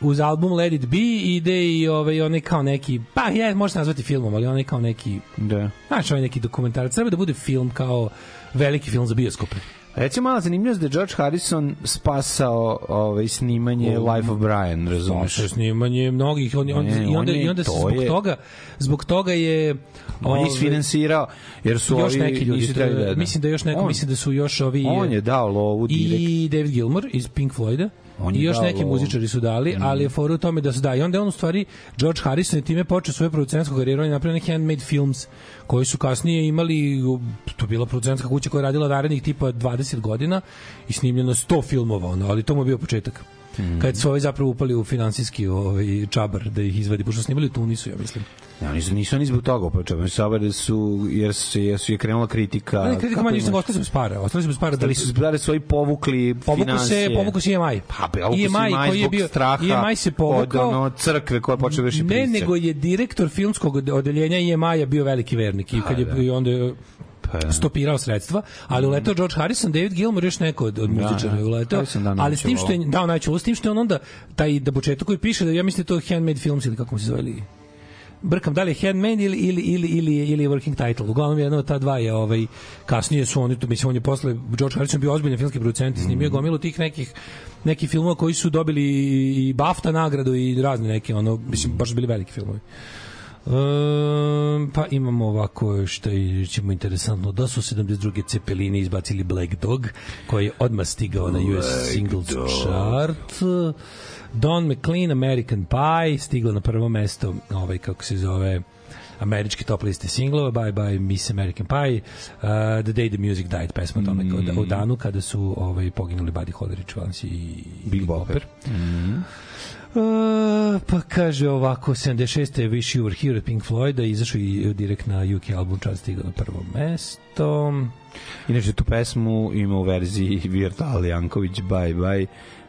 uz album Let It Be ide i ovaj, onaj kao neki, pa je, može se nazvati filmom, ali onaj kao neki, Da. znaš, onaj neki dokumentarac, treba da bude film kao veliki film za bioskope. Recimo, mala zanimljivost da je George Harrison spasao ovaj, snimanje O, Life of Brian, razumeš? Sa snimanje mnogih on, on, Ne, i onda on je- i onda se zbog je- toga zbog toga je On je ovaj, isfinansirao, jer su još ovi neki ljudi nisu trebali da, mislim da još neko On- mislim da su još ovi On je dao lovu direkt. i David Gilmour iz Pink Floyda On i još dao neki muzičari su dali, ali je fora u tome da su da. I onda je on u stvari, George Harrison je time počeo svoju producentsku karijeru, on je napravio neki handmade films koji su kasnije imali, to bila producentska kuća koja je radila narednih tipa 20 godina i snimljeno 100 filmova, ono, ali to mu je bio početak. Mhm. Kad su ovi zapravo upali u finansijski ovaj, čabar da ih izvadi, pošto snimali u Tunisu, ja mislim. Ne, oni su, nisu oni zbog toga upočeo, saber da su, jer, su, jer su je krenula kritika. Ne, kritika manje, nisam ostali su bez para. Ostali su bez para. Ostali su da svoji povukli Povuku finansije. se, povuku se EMI. Pa, povuku se EMI koji je bio, straha EMI se povukao, od ono, crkve koja počne vrši Ne, nego je direktor filmskog ode- odeljenja IMA-ja bio veliki vernik i kad je da. i onda Pa, da. stopirao sredstva, ali uletao George Harrison, David Gilmour, još neko od, od Da, muzičara da. je uletao, Harrison dao ali s tim što je najveću lovu, s tim što je on onda taj da početak koji piše da ja mislim da to handmade films ili kako mu se zove ili brkam da li je handmade ili ili ili ili ili working title. Uglavnom jedno od ta dva je ovaj kasnije su oni to mislim on je posle George Harrison bio ozbiljan filmski producent snimio je gomilu tih nekih nekih filmova koji su dobili i BAFTA nagradu i razne neke ono mislim baš bili veliki filmovi. Um, pa imamo ovako što je ćemo interesantno da su 72. Cepelini izbacili Black Dog koji je odmah stigao na US Singles Chart Don McLean American Pie stigla na prvo mesto ovaj kako se zove američke top liste singlova Bye Bye Miss American Pie uh, The Day the Music Died pesma o tome mm. o danu kada su ovaj poginuli Buddy Holly Rich Valens i Big Bopper Uh, pa kaže ovako 76. je Wish You Were Here od Pink Floyda izašao i direkt na UK album čas stigao na prvo mesto Inače, tu pesmu ima u verziji Virtal Janković, Bye Bye,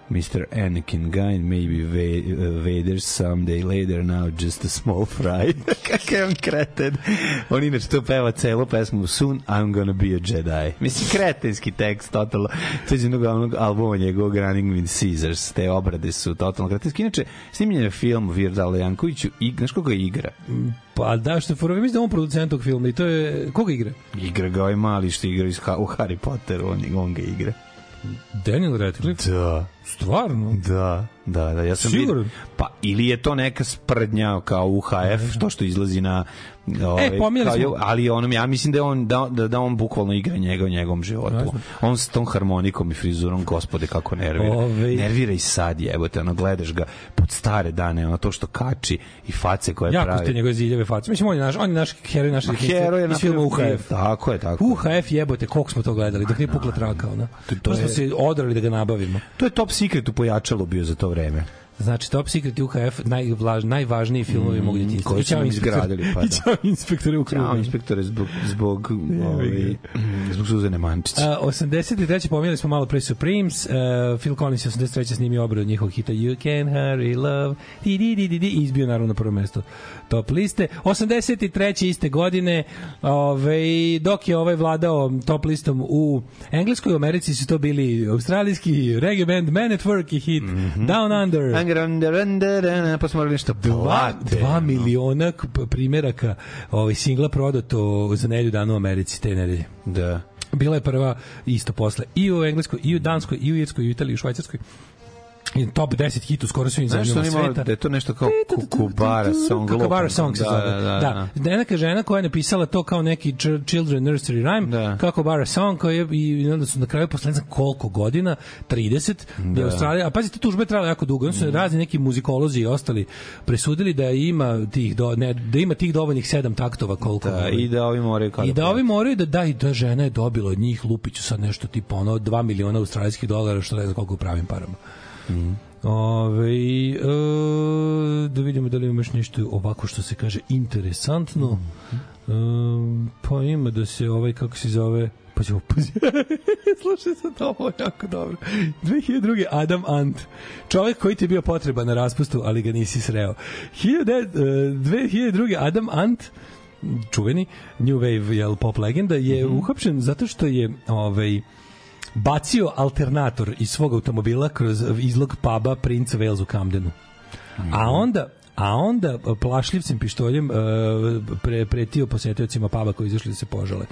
Mr. Anakin Guy, maybe Va- Vader someday later, now just a small fry. Kakav je on kreten. On inače to peva celu pesmu Soon I'm gonna be a Jedi. Mislim, kretenski tekst, totalno. To je jednog onog albuma njegovog Running with Caesars. Te obrade su totalno kretenski. Inače, snimljen je film Virtal Jankoviću i, znaš koga igra? pa da što je fora mislim da on producent tog filma i to je koga igra? Igra ga ovaj mali što igra iz, u Harry Potteru, on, on ga igra. Daniel Radcliffe? Da. Stvarno? Da, da, da, ja sam Siguran? vidio- Pa ili je to neka sprdnja kao UHF, to što izlazi na ovaj, pominjali kao je- smo- ali onom ja mislim da on da, da, da on bukvalno igra njega u njegovom životu. Jasno. On s tom harmonikom i frizurom, gospode kako nervira. Ovaj- Nervira i sad, jebote, ono gledaš ga pod stare dane, ono to što kači i face koje Jako pravi. ste njegove ziljeve face. Mislim, on je naš, on je naš heroj naše Ma, heroj je filma napravio UHF. Tako je, tako. UHF jebote, koliko smo to gledali, dok nije pukla traka, ona. To- To, to smo je- se odrali da ga nabavimo. To je top secret u pojačalu bio za to vreme. Znači, Top Secret i UHF, najvlaž, najvažniji filmovi mm, mog djetinjstva. koji I su nam izgradili, pa I da. Ćao inspektore u krugu. Inspektore zbog zbog ovaj zbog Suzane Mančić. A, 83. pominjali smo malo pre Supremes, uh, Phil Collins je 83. snimio obradu njihovog hita You Can Hurry Love, di, di, di, di, di, i izbio naravno na prvo mesto top liste. 83. iste godine, ovaj, dok je ovaj vladao top listom u Engleskoj, u Americi su to bili australijski reggae band Man at Work i hit Down Under. Angranda, pa smo morali nešto Dva, dva miliona k- p- primeraka ovaj, singla prodato za nedelju dana u Americi te nedelje. Da. Bila je prva isto posle i u Engleskoj, i u Danskoj, i u Irskoj, i u Italiji, i u Švajcarskoj. Top 10 hit u skoro svim zemljama sveta. da je to nešto kao Kukubara song. Kukabara lupam. song se da, zove. Da, da, da. da. Neka žena koja je napisala to kao neki ch- children nursery rhyme, Da. kako Bara song, koji je, i onda su na kraju posle ne znam koliko godina, 30, da je Australija, a pazite, tužbe je trajala jako dugo, onda su razni neki muzikolozi i ostali presudili da ima tih, do, ne, da ima tih dovoljnih sedam taktova koliko Da, i da ovi moraju kao I da ovi moraju da da i da žena je dobila od njih Lupiću sad nešto tipa ono 2 miliona australijskih dolara što ne znam koliko pravim parama. Mm. Ove, e, da vidimo da li imaš nešto ovako što se kaže interesantno. E, pa ima da se ovaj kako se zove pa ćemo Slušaj sad ovo jako dobro. 2002. Adam Ant. Čovjek koji ti je bio potreban na raspustu, ali ga nisi sreo. 1900, e, 2002. Adam Ant čuveni New Wave jel, pop legenda je Mhm. uhapšen zato što je ovaj bacio alternator iz svog automobila kroz izlog puba Prince Wales u Camdenu. A onda a onda e, plašljivcem pištoljem e, pre, pretio posetiocima paba koji izašli da se požale.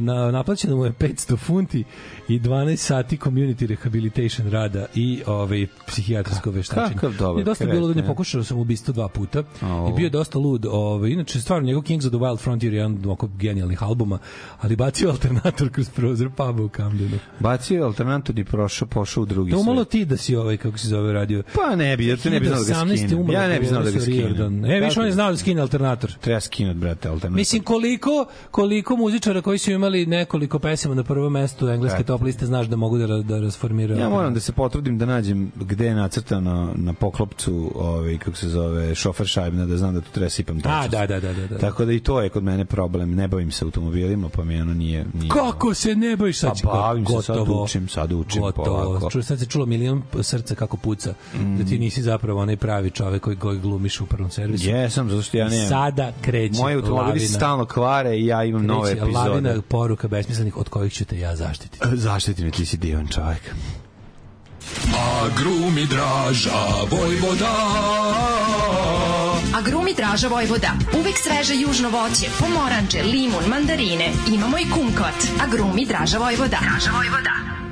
Na, naplaćeno mu je 500 funti i 12 sati community rehabilitation rada i ovaj, psihijatrijsko veštačenje. kakav dobar Je dosta bilo kreten. ludno, pokušao sam ubistvo dva puta Au. i bio je dosta lud. Ovaj, inače, stvarno, njegov Kings of the Wild Frontier je jedan od genijalnih albuma, ali bacio alternator kroz prozor puba u Camdenu. Bacio je alternator i prošao, pošao u drugi To malo svet. ti da si ovaj, kako se zove, radio. Pa ne bi, ja te ne bi znao da ga 2018. skinem. Ja ne bi znao da ga skinem. E, viš, on je znao da skine alternator. Treba skinut, brate, alternator. Mislim, koliko, koliko muzičara koji su imali nekoliko pesama na prvom mestu engleske top liste, znaš da mogu da, da rasformiraju. Ja moram da se potrudim da nađem gde je nacrtano na poklopcu, ovaj, kako se zove, šofer šajbna, da znam da tu treba sipam A, točac. da, da, da, da. da. Tako da i to je kod mene problem. Ne bavim se automobilima, pa mi ono nije... nije Kako se ne bojiš sad? Pa bavim se, sad učim, sad učim Gotovo. Čuo, sad se čulo milion srca kako puca. Da ti nisi zapravo onaj pravi čovek koji, koji glumiš u prvom servisu. Jesam, zato što ja nemam... Sada kreće Moji automobili se lavina. stalno kvare i ja imam nove Kreće epizode. lavina poruka besmislenih od kojih ću te ja zaštititi. Zaštiti me, ti si divan čovjek. A grumi draža Vojvoda A grumi Draža Vojvoda. Uvek sveže južno voće, pomoranče, limun, mandarine. Imamo i kumkvat. A grumi Draža Vojvoda. Draža Vojvoda.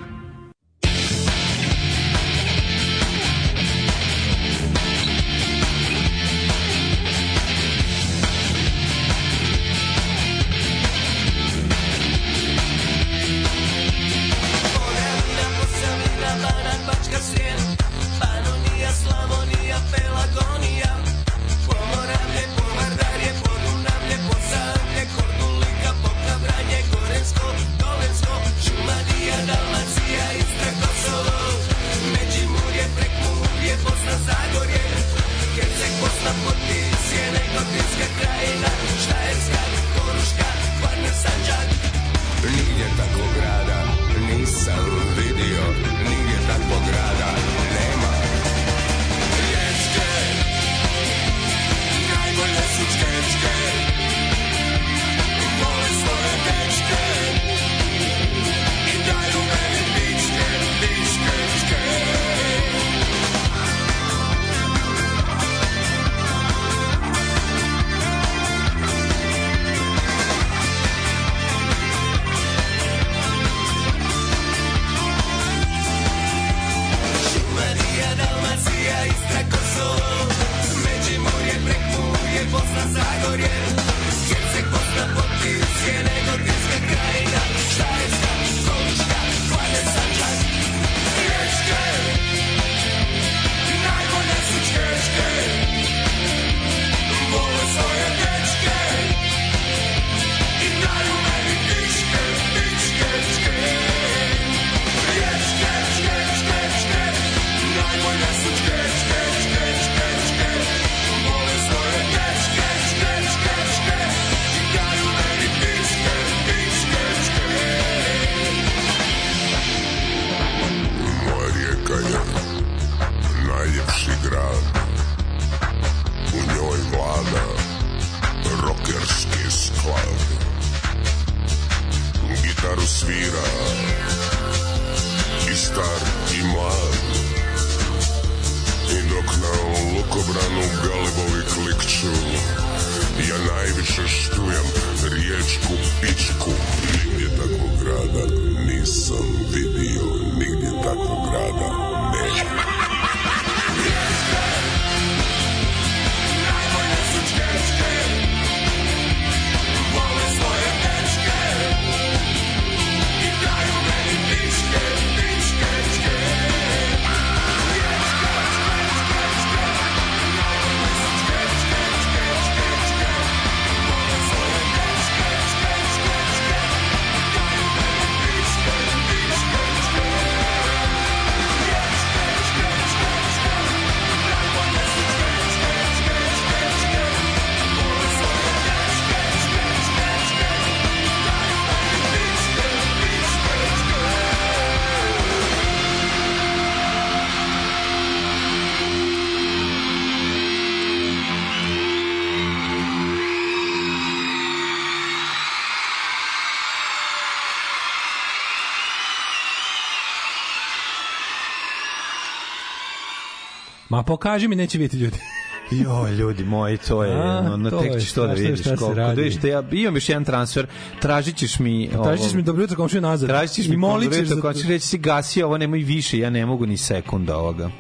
Ma pokaži mi, neće vidjeti ljudi. Jo, ljudi moji, to je, A, ono, to tek ćeš to da vidiš. šta Koliko, da vidiš, ja imam još jedan transfer, tražit ćeš mi... Tražit ćeš ovo- mi dobro jutro komšiju nazad. Tražit ćeš mi molit ćeš za za- to. ćeš reći si gasi ovo, nemoj više, ja ne mogu ni sekunda ovoga.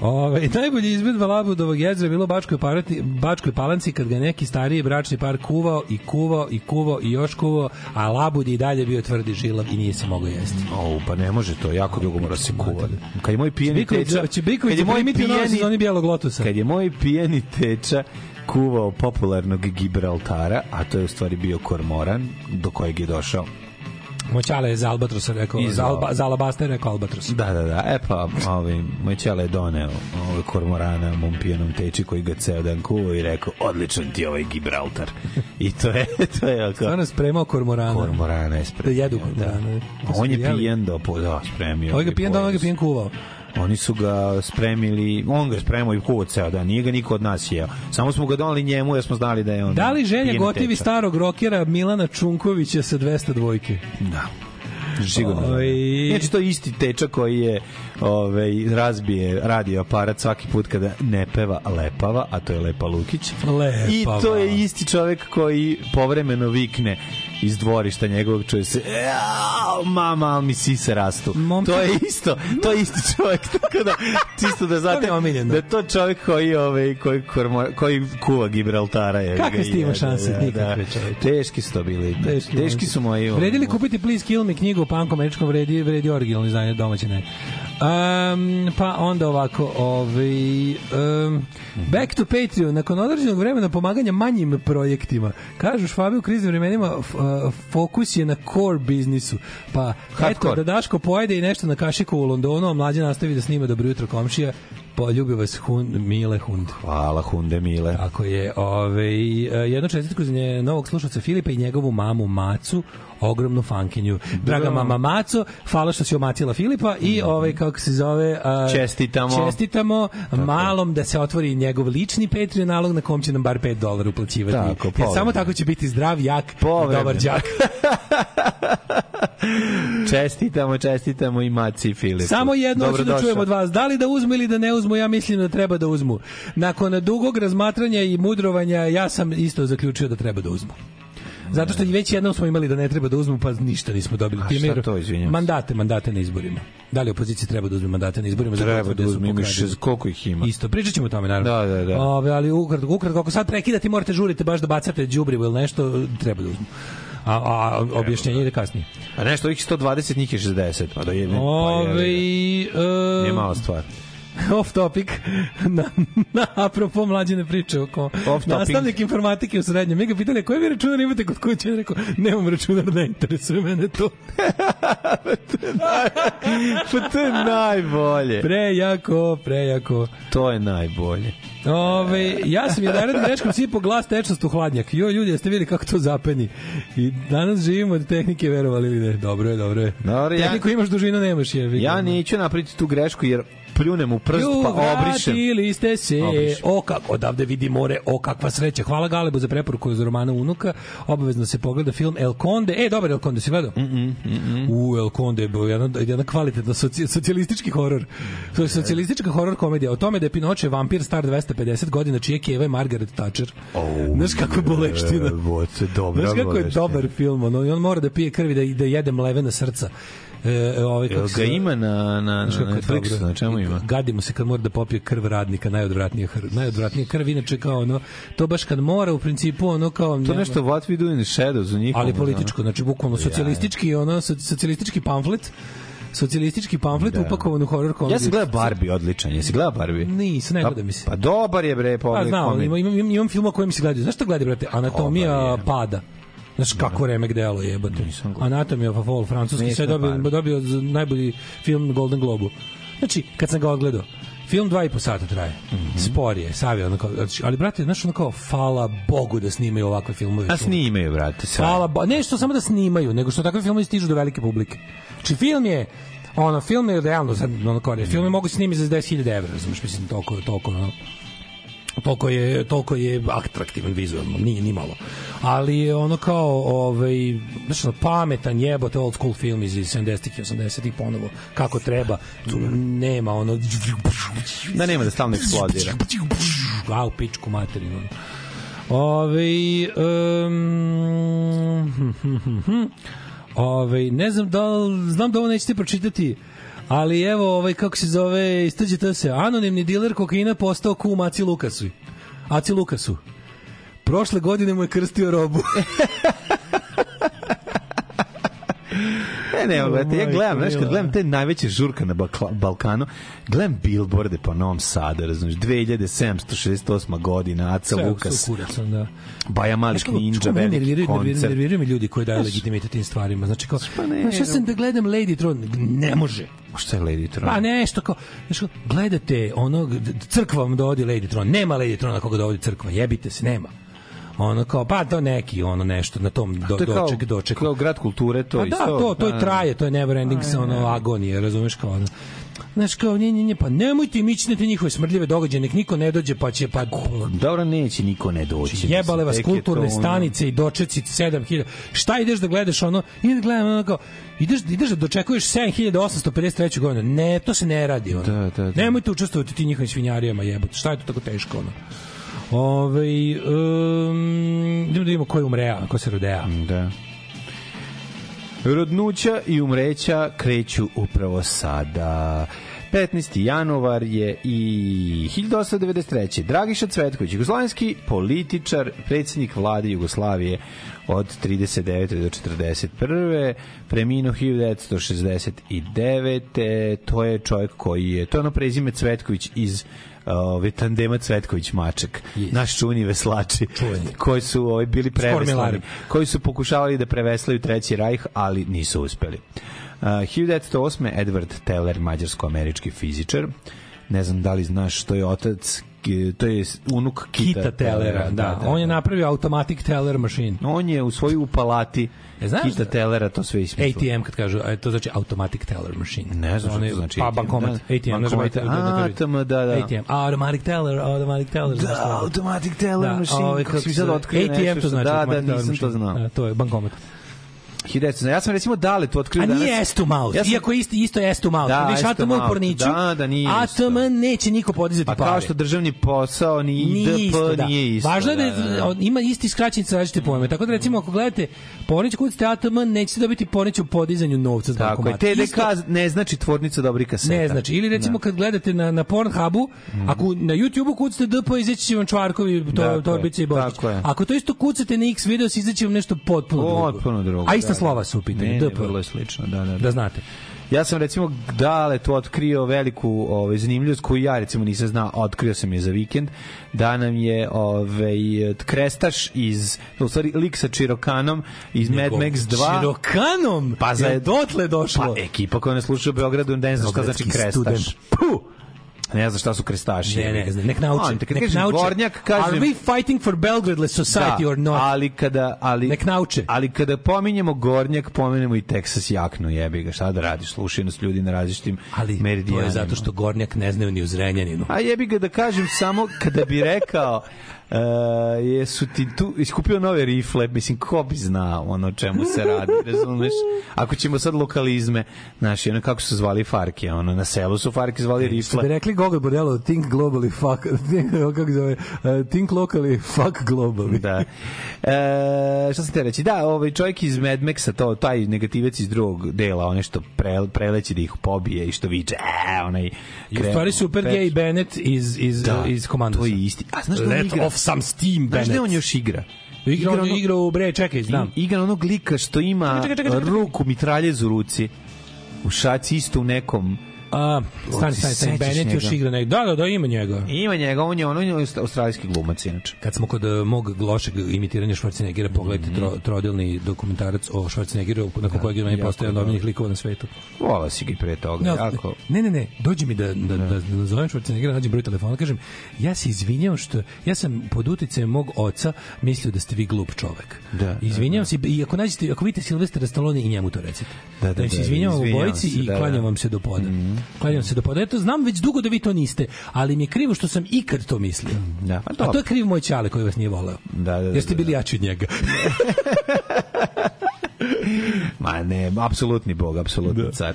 Ove, najbolji izvedba Labudovog jezera je bilo u Bačkoj, parati, Bačkoj palanci kad ga neki stariji bračni par kuvao i kuvao i kuvao i još kuvao, a Labud je i dalje bio tvrdi žilav i nije se mogao jesti. O, pa ne može to, jako dugo mora se kuvati. Kad je moj pijeni teča... će Biković primiti u novoj pijeni- sezoni Bijelog lotusa. Kad je moj pijeni teča kuvao popularnog Gibraltara, a to je u stvari bio kormoran, do kojeg je došao. Moćale je za Albatrosa rekao, za, Alba, Al- za Alabasta je rekao Albatros. Da, da, da. E pa, ovaj, moj ćela je doneo ovaj kormorana mom pijenom teči koji ga ceo dan kuvao i rekao, odličan ti ovaj Gibraltar. I to je, to je oko... Stvarno spremao kormorana. Kormorana je Da spremio. jedu kormorana. A on je pijen do da, spremio. Ovaj ga pijen da, ovaj ga pijen kuvao. Oni su ga spremili, on ga spremao i kuvao ceo dan, nije ga niko od nas jeo. Samo smo ga donali njemu jer smo znali da je on... Da li pijeni gotivi teča. starog rokera Milana Čunkovića sa 200 dvojke? Da. Sigurno. Oj. Znači to je isti tečak koji je ovaj razbije radio aparat svaki put kada ne peva lepava, a to je Lepa Lukić. Lepava. I to je isti čovek koji povremeno vikne iz dvorišta njegovog čuje se "Jao, mama, ali mi sise rastu. Momčad- To je isto, to je isti čovek, tako da čisto da znate da je to čovek koji ovaj koji kormo- koji kuva Gibraltara je. Kakve ste imao Da, šanse? da, da. Nikakve, čoveče. Teški su to bili. Teški, Teški su moji. Vredi li kupiti Please Kill Me knjigu o panku američkom vredi, vredi originalno izdanje domaće ne. Um, pa onda ovako ovaj, um, back to Patreon nakon određenog vremena pomaganja manjim projektima. Kažu Švabe u kriznim vremenima fokus je na core biznisu. Pa eto Hardcore. da Daško pojede i nešto na kašiku u Londonu a mlađe nastavi da snima Dobro jutro komšija poljubi vas Hun, Mile Hund Hvala Hunde Mile. Tako je. Ove, jednu čestitku za nje, novog slušalca Filipa i njegovu mamu Macu, ogromnu fankinju. Draga mama Maco, hvala što si omatila Filipa i ovaj kako se zove a, Čestitamo. čestitamo malom da se otvori njegov lični Patreon nalog na kom će nam bar 5 dolara uplaćivati. Tako, Jer samo tako će biti zdrav, jak i Povremeno. dobar đak. Čestitamo, čestitamo i Maci i Filipu. Samo jedno hoću da čujem od vas. Da li da uzmu ili da ne uzmu, ja mislim da treba da uzmu. Nakon dugog razmatranja i mudrovanja, ja sam isto zaključio da treba da uzmu. Zato što već jednom smo imali da ne treba da uzmu, pa ništa nismo dobili. A šta to, izvinjam mandate, mandate na izborima. Da li opozicija treba da uzme mandate na izborima? Treba da uzme, imaš koliko ih ima? Isto, pričat ćemo o tome, naravno. Da, da, da. Ove, ali ukratko, ukratko, ako sad prekidate, morate žurite baš da bacate đubrivo ili nešto, treba da uzmu. A, a objašnjenje ide kasnije. A nešto, ovih 120 njih je 60, pa da je... Ove, pa je, e, nije mala stvar. Off topic na, na apropo mlađene priče oko Off topic. nastavnik informatike u srednjem. Mi ga pitali koji vi računar imate kod kuće? Je rekao, nemam računar, ne interesuje mene to. Pa to je najbolje. Prejako, prejako. To je najbolje. Ove, ja sam je narednim greškom sipao glas tečnost u hladnjak. Jo, ljudi, jeste vidjeli kako to zapeni. I danas živimo od tehnike, verovali ili ne. Dobro je, dobro je. Dobro, ja- Tehniku imaš, dužinu nemaš. Je, Ja neću napraviti tu grešku jer pljunem u prst Ju, pa obrišem. vratili ste se. Obrišem. O, kako, odavde vidi more, o, kakva sreća. Hvala Galebu za preporuku iz romana Unuka. Obavezno se pogleda film El Conde. E, dobar El Conde, si gledao? Mm -mm, U, El Conde je bio jedna, jedna kvalitetna soci, socijalistički horor. To je socijalistička horor komedija. O tome da je Pinoče vampir star 250 godina, čije keva je Margaret Thatcher. Znaš kako je boleština. Jebote, dobra Znaš kako je dobar film, ono, i on mora da pije krvi, da, da jede mlevena srca. E, ovaj, kako ga ima na, na, na Netflixu, na čemu ima? Gadimo se kad mora da popije krv radnika, najodvratnija krv, najodvratnija krv, inače kao ono, to baš kad mora u principu ono kao... To nešto What We Do in the Shadows u njihovom. ali političko, znači bukvalno socijalistički, ono, so- socijalistički pamflet, socijalistički pamflet Da. upakovan u horror komediju. Ja sam gledao Barbie odličan, jesi gledao Barbie? Nisam, ne gleda mi se. Pa dobar je bre, Pa pogled znam, imam, imam, imam film o kojem se gledaju. Znaš što gledaju, brate? Anatomija pada. Znaš kako remek delo jebote. Anatomija of a Fall, francuski, sve dobio, dobio najbolji film Golden Globu. Znači, kad sam ga odgledao, film dva i po sata traje. Mhm. Spor je, sav je, kao, znači, ali brate, znaš ono kao, hvala Bogu da snimaju ovakve filmove. A snimaju, brate, sve. Hvala Bogu. Ne što samo da snimaju, nego što takvi filmovi stižu do velike publike. Znači film je ono film je realno za ono kao film je mogu snimiti za 10.000 evra, razumeš, mislim toliko toliko ono toliko je, toliko je atraktivan vizualno, nije ni malo. Ali je ono kao, ovaj, ono, pametan jebote old school film iz 70-ih i 80-ih ponovo, kako treba, nema ono... Da nema da stalno eksplodira. A, u pičku materinu. Ove, um, Ove, ne znam da znam da ovo nećete pročitati, ali evo, ovaj, kako se zove, istađete se, anonimni diler kokaina postao kum Aci Lukasu. Aci Lukasu. Prošle godine mu je krstio robu. Ne, ne, O, brate, ja gledam, znaš, kad gledam te najveće žurka na Balkanu, gledam billboarde po Novom Sadu, razumiješ, 2768. godina, Aca Sve Lukas, su kuracom, da. Baja kako- Ninja, veliki koncert. nerviraju me ljudi koji daju legitimitet tim stvarima. Znači kao, Pa ne, znaš, ja sam da gledam Lady Tron, ne može. Šta je Lady Tron? Pa nešto kao, znaš, gledate ono, crkva vam dovodi Lady Tron, nema Lady Trona koga dovodi crkva, jebite se, nema. Ono kao, pa to neki, ono nešto, na tom do, to je kao, doček, doček. kao grad kulture, to Pa isto. da, to, to Da, je traje, to je never ending sa ono agonije, razumeš kao ono. Znaš, kao, nje, nje, nje, pa nemojte im ići na te njihove smrdljive događaje, nek niko ne dođe, pa će, pa... Dobro, neće niko ne doći. Znači, Jebale vas je kulturne ono- stanice i dočeci 7000. Šta ideš da gledaš ono? Ideš da gledam ono kao ideš ideš da dočekuješ 7853. godinu. Ne, to se ne radi ono. Da, da, da. Nemojte učestvovati u tim njihovim svinjarijama, jebote. Šta je to tako teško ono? Ove, um, idemo da vidimo ko je umrea, ko se rodea. Da. Rodnuća i umreća kreću upravo sada. 15. januar je i 1893. Dragiša Cvetković, jugoslovenski političar, predsjednik vlade Jugoslavije od 39. do 41. Preminuo 1969. To je čovjek koji je, to je ono prezime Cvetković iz ove tandema Cvetković Maček. Naš čuveni veslači koji su ovaj bili preveslani, koji su pokušavali da preveslaju treći rajh, ali nisu uspeli. Uh, 1908. Edward Teller, mađarsko-američki fizičar. Ne znam da li znaš što je otac to je unuk Kita, Kita Tellera, da, On je napravio automatic teller machine. On je u svoju palati E, znaš Kita da- Tellera to sve ismislio. ATM kad kažu, a to znači automatic teller machine. Ne znam što to znači Pa ATM, bankomat, da. ATM, znaš, Bankomat, da- da- da- da, da. ATM, automatic teller, automatic teller. Da, to? automatic teller machine, ovaj, kako mi se sad zove? otkrio ATM to znači. da, da, nisam to znao. Da, to je bankomat. 1900. Ja sam recimo dale to otkrio A danas. nije S to mouth, Ja sam- iako isto, isto S to mouth. Da, Da, Viš ATM u porniću, Da, da, nije. ATM neće niko podizati Pa pare. kao što državni posao ni Nije IDP isto, da. nije isto. Važno je da, da, da. on ima isti skraćenice različite pojme. Tako da recimo ako gledate Pornić kucate ATM nećete dobiti Pornić u podizanju novca za Tako je. TDK Isto- ne znači tvornica dobrih kaseta. Ne znači. Ili recimo kad gledate na, na Pornhubu, ako na YouTubeu kucate DP, izaći će vam Čvarkovi, to, Tako je, Torbice i je. Ako to isto kucate na X videos, izaći će vam nešto potpuno drugo. Potpuno drugo. A ista da, slova da. su u pitanju. Ne, ne, vrlo je slično, da, da, Da znate. Ja sam recimo dale tu otkrio veliku ovaj zanimljivost koju ja recimo nisam znao, otkrio sam je za vikend, da nam je ovaj krestaš iz u stvari lik sa Čirokanom iz Mad Max 2. Čirokanom? Pa za Jel dotle došlo? Pa ekipa koja ne sluša u Beogradu ne zna šta znači krestaš. student. Puh! Ne zna šta su krestaši. Ne, ne, ne, nek nauče. On, te nek nauče. Gornjak, kažem... Are we fighting for Belgradeless society da, or not? ali kada ali Nek nauče. ali kada pominjemo Gornjak pomenemo i Texas jaknu jebi ga šta da radiš slušaju nas ljudi na različitim Ali to meridijanima je zato što Gornjak ne znaju ni u Zrenjaninu. a jebi ga da kažem samo kada bi rekao Uh, jesu ti tu iskupio nove rifle mislim ko bi znao ono čemu se radi razumeš ako ćemo sad lokalizme znaš ono kako su zvali Farke ono na selu su Farke zvali Što bi rifle rekli Gogol Bordello, think globally, fuck, think, kako zove, uh, think locally, fuck globally. da. E, šta sam te reći? Da, ovaj čovjek iz Mad Maxa, to, taj negativec iz drugog dela, onaj što pre, preleće da ih pobije i što viče, e, onaj... I u stvari super gay Bennett iz, iz, Da, iz Komandosa. to je isti. A znaš da on Let igra- some steam, Znaš Bennett. da on još igra? Igra, on ono- je igrao u bre, čekaj, znam. Igra onog lika što ima Čekaj, čekaj, čekaj, čekaj. ruku mitraljez u ruci. U šaci isto u nekom... A, stani, stani, stani, Bennett još igra nek. Da, da, da, ima njega. Ima njega, on je, on je australijski glumac, inače. Kad smo kod uh, mog lošeg imitiranja Schwarzeneggera, pogledajte tro, trodilni dokumentarac o Schwarzeneggeru, nakon kojeg je on Mhm. postojan dobro. dominijih likova na svetu. Vola si ga i pre toga, No, jako... ne, ne, ne, dođi mi da, da, da, da nazovem Schwarzeneggera, nađem broj telefona, kažem, ja se izvinjam što, ja sam pod uticajem mog oca mislio da ste vi glup čovek. Da, izvinjam se, i ako nađete, ako vidite Silvestra Stallone i njemu to recite. Da, da, se da, izvinjavam u izvinjavam bojici se, i da, klanjam da. vam se do poda. Klanjam se do poda. Eto, znam već dugo da vi to niste, ali mi je krivo što sam ikad to mislio. Da, pa A to je kriv moj ćale koji vas nije voleo. Da, da, da, Jer ste da, bili jači od njega. Ma ne, apsolutni bog, apsolutni car.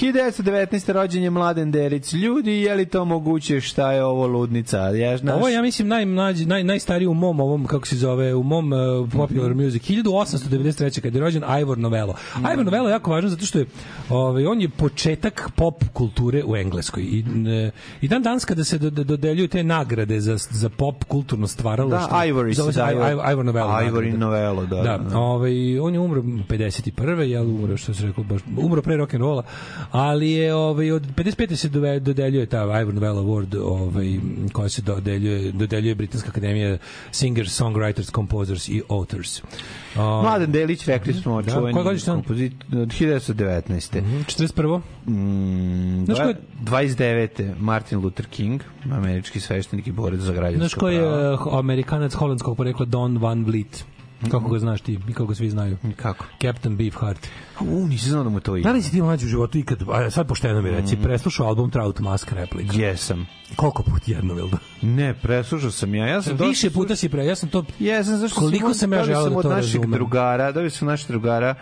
1919. rođen je Mladen Derić. Ljudi, je li to moguće? Šta je ovo ludnica? Ja, znaš, Ovo je, ja mislim, najmlađi, naj, najstariji u mom, ovom, kako se zove, u mom uh, popular music. 1893. kad je rođen Ivor Novello. Ivor Novello je jako važan zato što je, ovaj, on je početak pop kulture u Engleskoj. I, e, i dan danas kada se do, do- dodeljuju te nagrade za, za pop kulturno stvaralo. Da, Ivory se zove se daje. Ivor, Ivor Novello. Ivory. Novello, da, Da, da. ovaj, on je umro 51. Jel, umro, što se rekao, baš, umro pre rock'n'rolla, ali je ovaj, od 55. se dodeljuje ta Ivor Novello Award ovaj, koja se dodeljuje, dodeljuje Britanska akademija Singers, Songwriters, Composers i Authors. O, Mladen Delić, rekli smo, Da, čuveni godište on? kompozit od 1919. 41. Mm, Znaš ko je- 29. Martin Luther King, američki sveštenik i borac za građanska Znaš ko je uh, Amerikanac holandskog porekla Don Van Vliet? Kako ga znaš ti i kako ga svi znaju? Kako? Captain Beefheart. U, nisi znao da mu to ide. Da li si ti mlađi u životu ikad, a sad pošteno mi reci, preslušao album Trout Mask Replika? Jesam. Koliko put jedno, jel da? Ne, preslušao sam ja. Ja sam Više dosta- puta si pre, ja sam to... Jesam, zašto Koliko sam ja dobio želeo da od to našeg razumem. drugara, dobio sam našeg drugara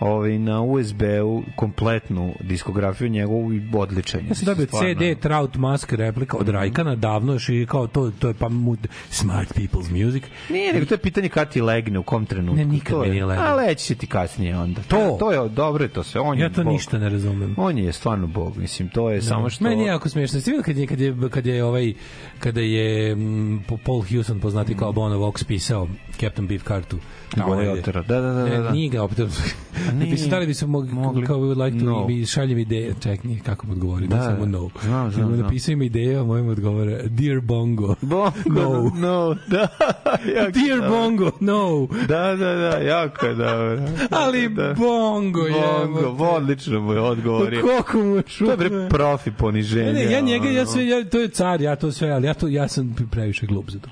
ovaj, na USB-u kompletnu diskografiju njegovu i odličan. je. Ja sam dobio Stvarno. CD Trout Mask replika od Rajkana davno još i kao to, to je pa mu, smart people's music. Nije, nego to je pitanje kad ti legne, u kom trenutku. Ne, nikad To mi je- nije leglo. A leći će ti kasnije onda. To? To je, dobro je to sve. On Ja to bog. ništa ne razumem. On je stvarno bog, mislim, to je samo što... Meni je jako smiješno. Ste kad je, kad je, kad je ovaj, kada je mm, Paul Hewson, poznati kao Bono Vox, pisao Captain Beefheartu. Ga je oterao. Da, da, da, Ne, da, da. nije ga opet. Mislim, da li bi se mogli, Mogli. kao we would like to, No. mi šaljem ideje, ček, nije, kako mu odgovori, da, Da, samo da. no. Znam, znam, znam. napisao im ideje, a mojim odgovore, Dear Bongo. Bongo, No. no, da. jako Dear. Bongo, no. Da, da, da, jako je dobro. Ali da. Bongo je. Bongo, odlično mu je odgovorio. Koliko mu je To je bre profi poniženje. Ne, ne, ja njega, ja sve, ja, to je car, ja to sve, ali ja to, ja sam previše glup za to.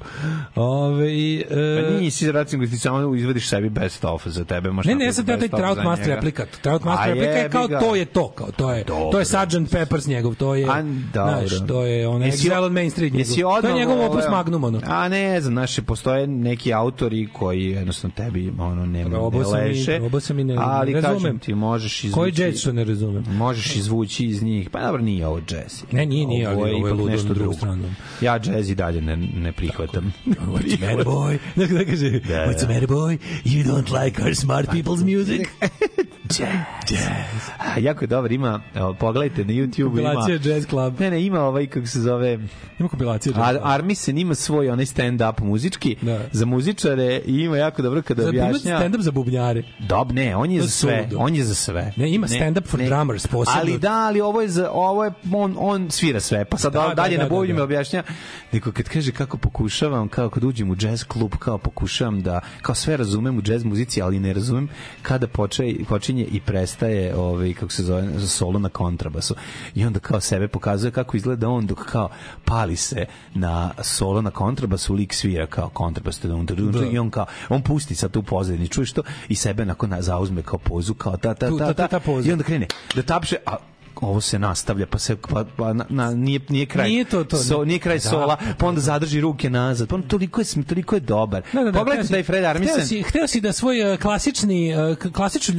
Ove, e, Pa nisi recimo ti samo izvadiš sebi best of za tebe, možeš Ne, ne, ja sam taj best of Trout za Master njega. replikat. Trout Master A replika je kao to je to, kao to je. Dobro. To je Sgt. Peppers njegov, to je. A. Znaš, to je onaj Exile on Main Street njegov. To je njegov opus magnum, ono. A ne znam, znaš, postoje neki autori koji jednostavno tebi ono ne, ne Probao sam i- leše. probao sam i ne- ali ne kažem razumem. ti, možeš izvući... Koji jazz što ne razumem? Možeš izvući iz njih. Pa dobro, nije ovo jazz. Ne, nije, nije, ali ovo je ipak ludo nešto drugo. stranu. Ja jazz i dalje ne, ne prihvatam. What's the matter, boy? Da, da kaže, what's the matter, boy? You don't like our smart people's music? jazz. A, jako je dobar, ima, evo, pogledajte na YouTube, ima... Kompilacija Jazz Club. Ne, ne, ima ovaj, kako se zove... Ima kompilacija Jazz Ar, Club. Armisen ima svoj onaj stand-up muzički Da. za muzičare i ima jako dobro kada Za ima objašnja... stand-up za bubnjare. Dob, ne, on je To za sve. suludo. On je za sve. Ne, ima stand-up for drummers, posebno. Ali da, ali ovo je za ovo je on on svira sve. Pa sad Da, da, dalje da, na da, bubnju da. me objašnja. Nego kad kaže kako pokušavam, kao kad uđem u jazz klub, kao pokušavam da kao sve razumem u jazz muzici, ali ne razumem kada počinje počinje i prestaje ovaj kako se zove solo na kontrabasu. I onda kao sebe pokazuje kako izgleda on dok kao pali se na solo na kontrabasu, lik svira kao kontrabas da. i on kao on pusti sad tu pozadini, čuješ to i sebe nakon zauzme kao pozu kao ta ta ta, ta, ta, ta, ta i onda krene da tapše a ovo se nastavlja pa se pa, pa na, na, nije nije kraj Nije to to, so, nije kraj Da. sola pa onda zadrži ruke nazad pa on toliko je sm- toliko je dobar Da, da, da, pogledajte hteo taj Fred Hteo Armisen si, hteo si da svoj uh, klasični, uh, klasičnu,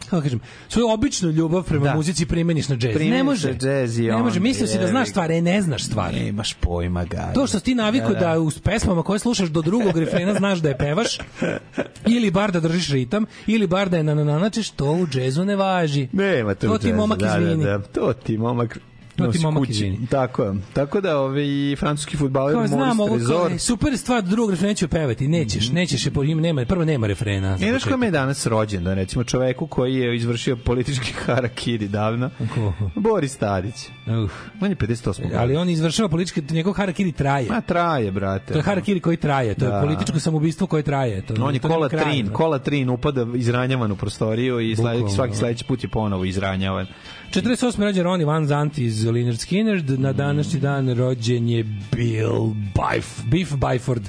kako da kažem, svoju običnu ljubav prema Da. muzici primeniš na džez. Primeniš ne može. džez i ne može. Mislio si da znaš stvari, e, ne znaš stvari. nemaš pojma ga To što si ti naviku da, u pesmama koje slušaš do drugog refrena znaš da je pevaš, ili bar da držiš ritam, ili bar da je na na načeš, to u džezu ne važi. Nema to, To ti momak da, izvini. Da, da, to ti momak To ti momak kući. izvini. Tako. Tako da ovaj francuski fudbaler Kao, znam, ovo kao, je super stvar, drugog refrena ću pevati. Nećeš, nećeš, je, po- ima, nema, prvo nema refrena. Ne znaš kome je danas rođendan, recimo čoveku koji je izvršio politički harakiri davno. Ko? Boris Tadić. Uf. On je 58. Ali on izvršava politički, njegov harakiri traje. Ma traje, brate. To je harakiri koji traje, to Da. je političko samoubistvo koje traje. To, On je to kola trin, kola trin upada izranjavan u prostoriju i Bukvalno, svaki da. sledeći put je ponovo izranjavan. 48. rođen Ronnie Van Zant iz Leonard Skinner, na današnji dan rođen je Bill Byf, Beef Byford.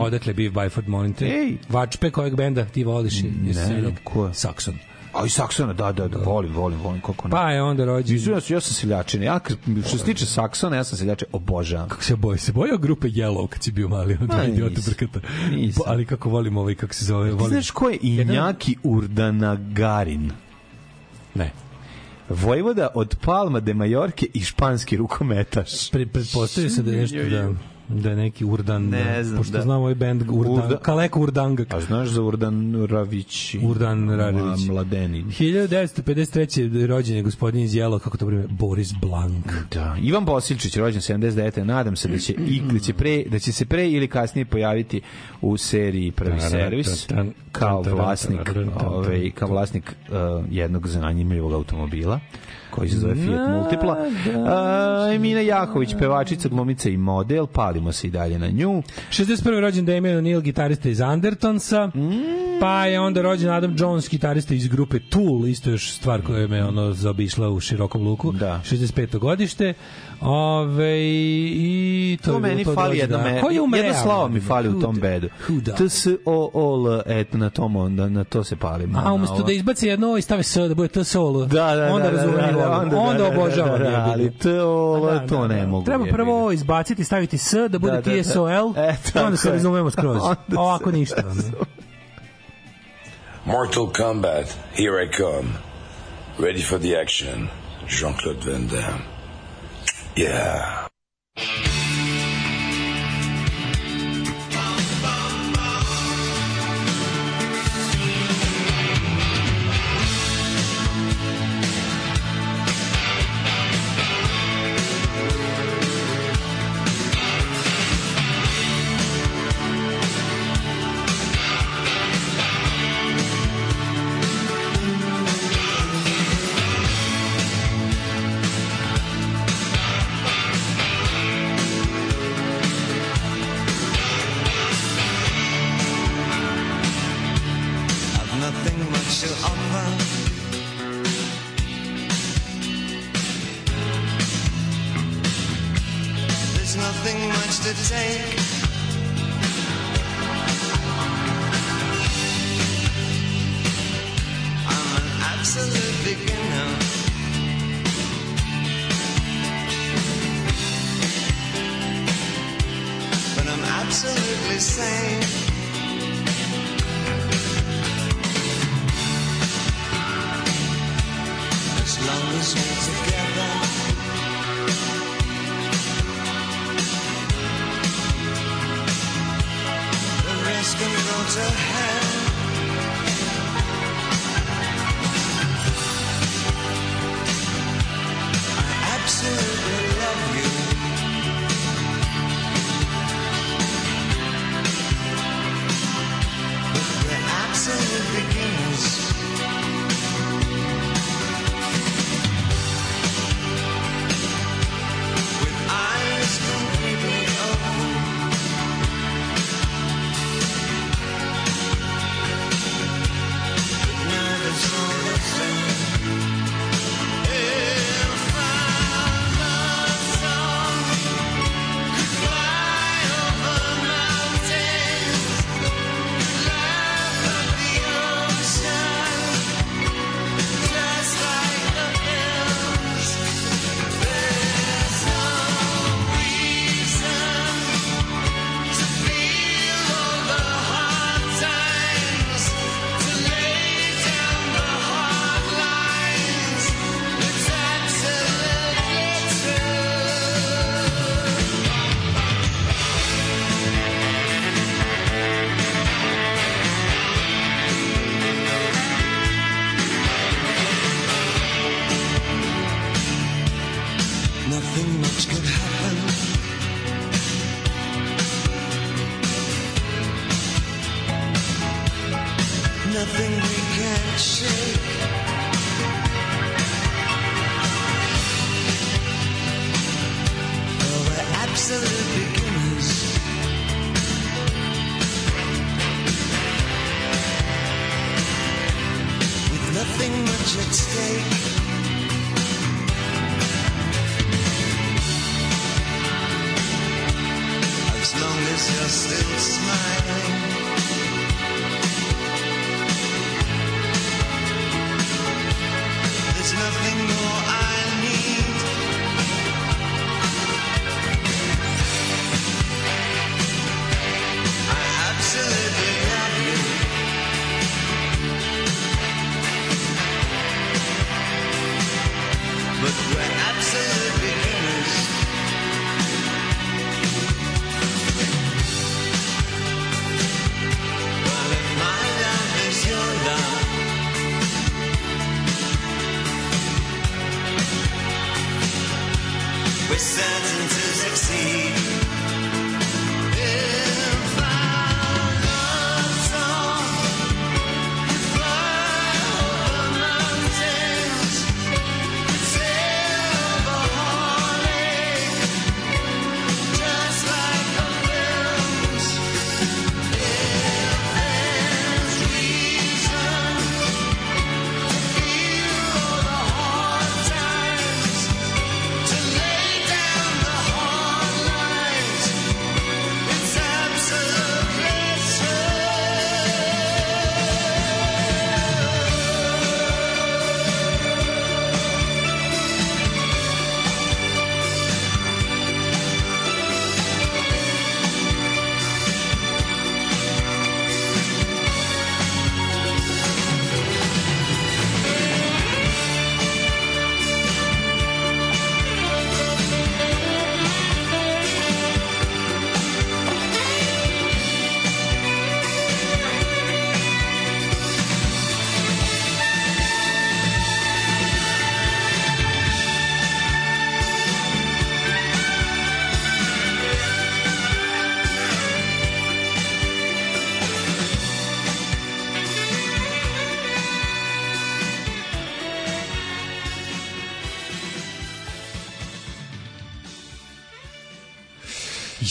Odakle Beef Byford, molim te? Ej. Vačpe kojeg benda ti voliš? Ne, ko je? Saxon. A i Saksona, da, da, da, volim, volim, volim, koliko ne. Pa je onda rođen... Nisu, ja, ja sam seljačin. Ja, što se tiče Saksona, ja sam seljačin, obožavam. Kako se boji? Se bojao grupe Yellow kad si bio mali, Ma, dva idiota brkata. Nisam. Ali kako volim ovaj, kako se zove, Ti volim... znaš ko je Injaki Urdanagarin? Ne. Vojvoda od Palma de Majorke i španski rukometaš. Pre, pretpostavio se da je nešto da da je neki Urdan, Ne da, znam, pošto da. znam ovaj band Urdan, Urda- Kaleko Urdanga. A znaš za Urdan Ravić? Urdan Rarević. Ma- Mladenin. 1953. rođen je gospodin iz Jelo, kako to prime, Boris Blank. Da. Ivan Bosilčić, rođen 79. Nadam se da će, i, da će, pre, da će se pre ili kasnije pojaviti u seriji Prvi servis kao vlasnik, ovaj, kao vlasnik uh, jednog zanimljivog automobila koji se zove Fiat Multipla. Uh, Emina Jahović, pevačica, glumica i model, palimo se i dalje na nju. 61. rođen Damien O'Neill, gitarista iz Undertonsa, pa je onda rođen Adam Jones, gitarista iz grupe Tool, isto još stvar koja me ono zaobišla u širokom luku, Da. 65. godište. Ove, i to, To je meni to fali jedno da- me, Ko je umreo? jedno slovo mi fali u tom da- bedu. da? T S O O L et na tom onda na to se palim. A umesto da izbaci jedno i stave S, da bude TSOL, da, da, onda da, razumem da, i da, volim. onda, onda da, da, obožavam. da, da, ali TOL, Da, to da, ne da. mogu, Treba prvo izbaciti, staviti S, da bude Da, da, da. TSOL, E, onda se razumemo skroz. Onda Ovako ništa. Mortal Kombat, here I come. Ready for the action. Jean-Claude Van Damme. Yeah.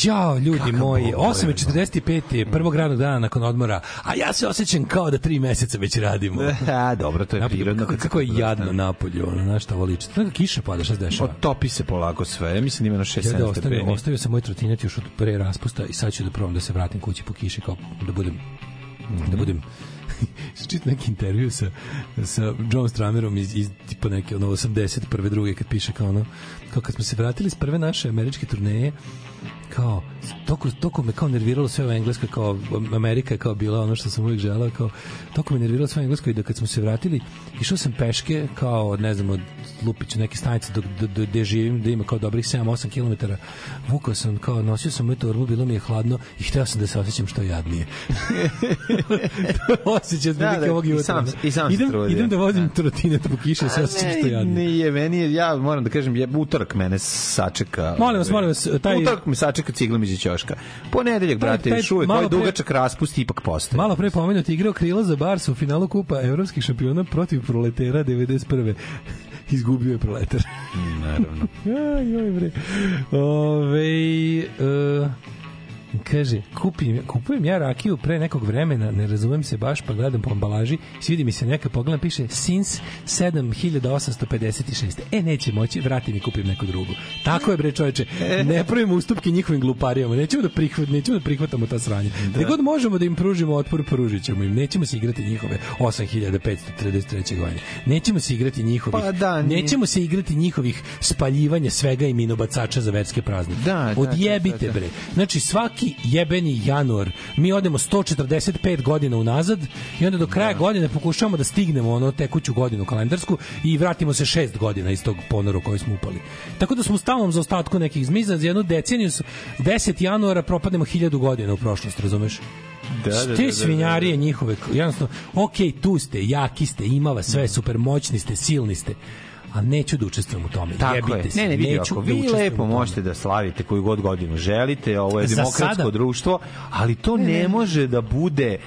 Jao, ljudi Kakav moji, bog, 8.45 je prvog radnog dana nakon odmora, a ja se osjećam kao da tri meseca već radimo. A, dobro, to je Napolju, prirodno. Kako, kako je jadno napolju, ono, znaš šta liči. Neka kiša pada, šta se dešava? Otopi se polako sve. Mislim da ima na 6 Ja da 7 ostavio, ostavio sam moj trotinjat još od pre raspusta i sad ću da probam da se vratim kući po kiši kao da budem da budem čit neki intervju sa, sa John Stramerom iz, iz tipa neke ono 81. druge kad piše kao ono kao kad smo se vratili s prve naše američke turneje kao toko, toko me kao nerviralo sve u engleskoj kao Amerika je kao bila ono što sam uvijek želeo kao toko me nerviralo sve u engleskoj da kad smo se vratili išao sam peške kao ne znam od Lupića neke stanice do, do, do, gde živim da ima kao dobrih 7-8 km vukao sam kao nosio sam moju torbu bilo mi je hladno i hteo sam da se osjećam što jadnije osjećaj Da, da, da, ovog i jutra sam- i sam se idem, trudio. idem da vozim trotinet po kiši da se osjećam što jadnije Nije, meni je, ja moram da kažem, je, utorak mene sačeka. Molim vas, molim vas, taj- Utorak me sačeka ciglam iz ćoška. Ponedeljak, Taj- brate, još malo ovaj dugačak raspust ipak postoje. Malo pre pomenuti igrao krila za Barsa u finalu kupa evropskih šampiona protiv proletera 91. Izgubio je proletar. Naravno. Aj, joj bre. Ove, uh, kaže, kupim, kupujem ja rakiju pre nekog vremena, ne razumem se baš, pa gledam po ambalaži, svidi mi se neka pogledam, piše since 7856. E, neće moći, vrati mi kupim neku drugu. Tako je bre čoveče, ne pravimo ustupke njihovim gluparijama, nećemo da, prihvat, nećemo da prihvatamo ta sranja. Da. god možemo da im pružimo otpor, pružit ćemo im. Nećemo se igrati njihove 8533. godine. Nećemo se igrati njihovih, Pa da, nije- nećemo se igrati njihovih spaljivanja svega i minobacača za verske praznike. Da, da, Odjebite da, da. bre. Znači svaki jebeni januar mi odemo 145 godina unazad i onda do kraja godine pokušavamo da stignemo ono tekuću godinu kalendarsku i vratimo se šest godina iz tog ponora u koji smo upali. Tako da smo u stalnom zaostatku nekih zmiza za jednu deceniju s 10 januara propadnemo 1000 godina u prošlost, razumeš? Da, da, da, Te da, da. svinjarije njihove, jednostavno, ok, tu ste, jaki ste, ima vas sve, super moćni ste, silni ste, a neću da učestvujem u tome. Tako Jebite je. se, Ne, ne, vidi, neću ako da vi učestvujem lepo možete da slavite koju god godinu želite, ovo je Za demokratsko sada- društvo, ali to ne, može da bude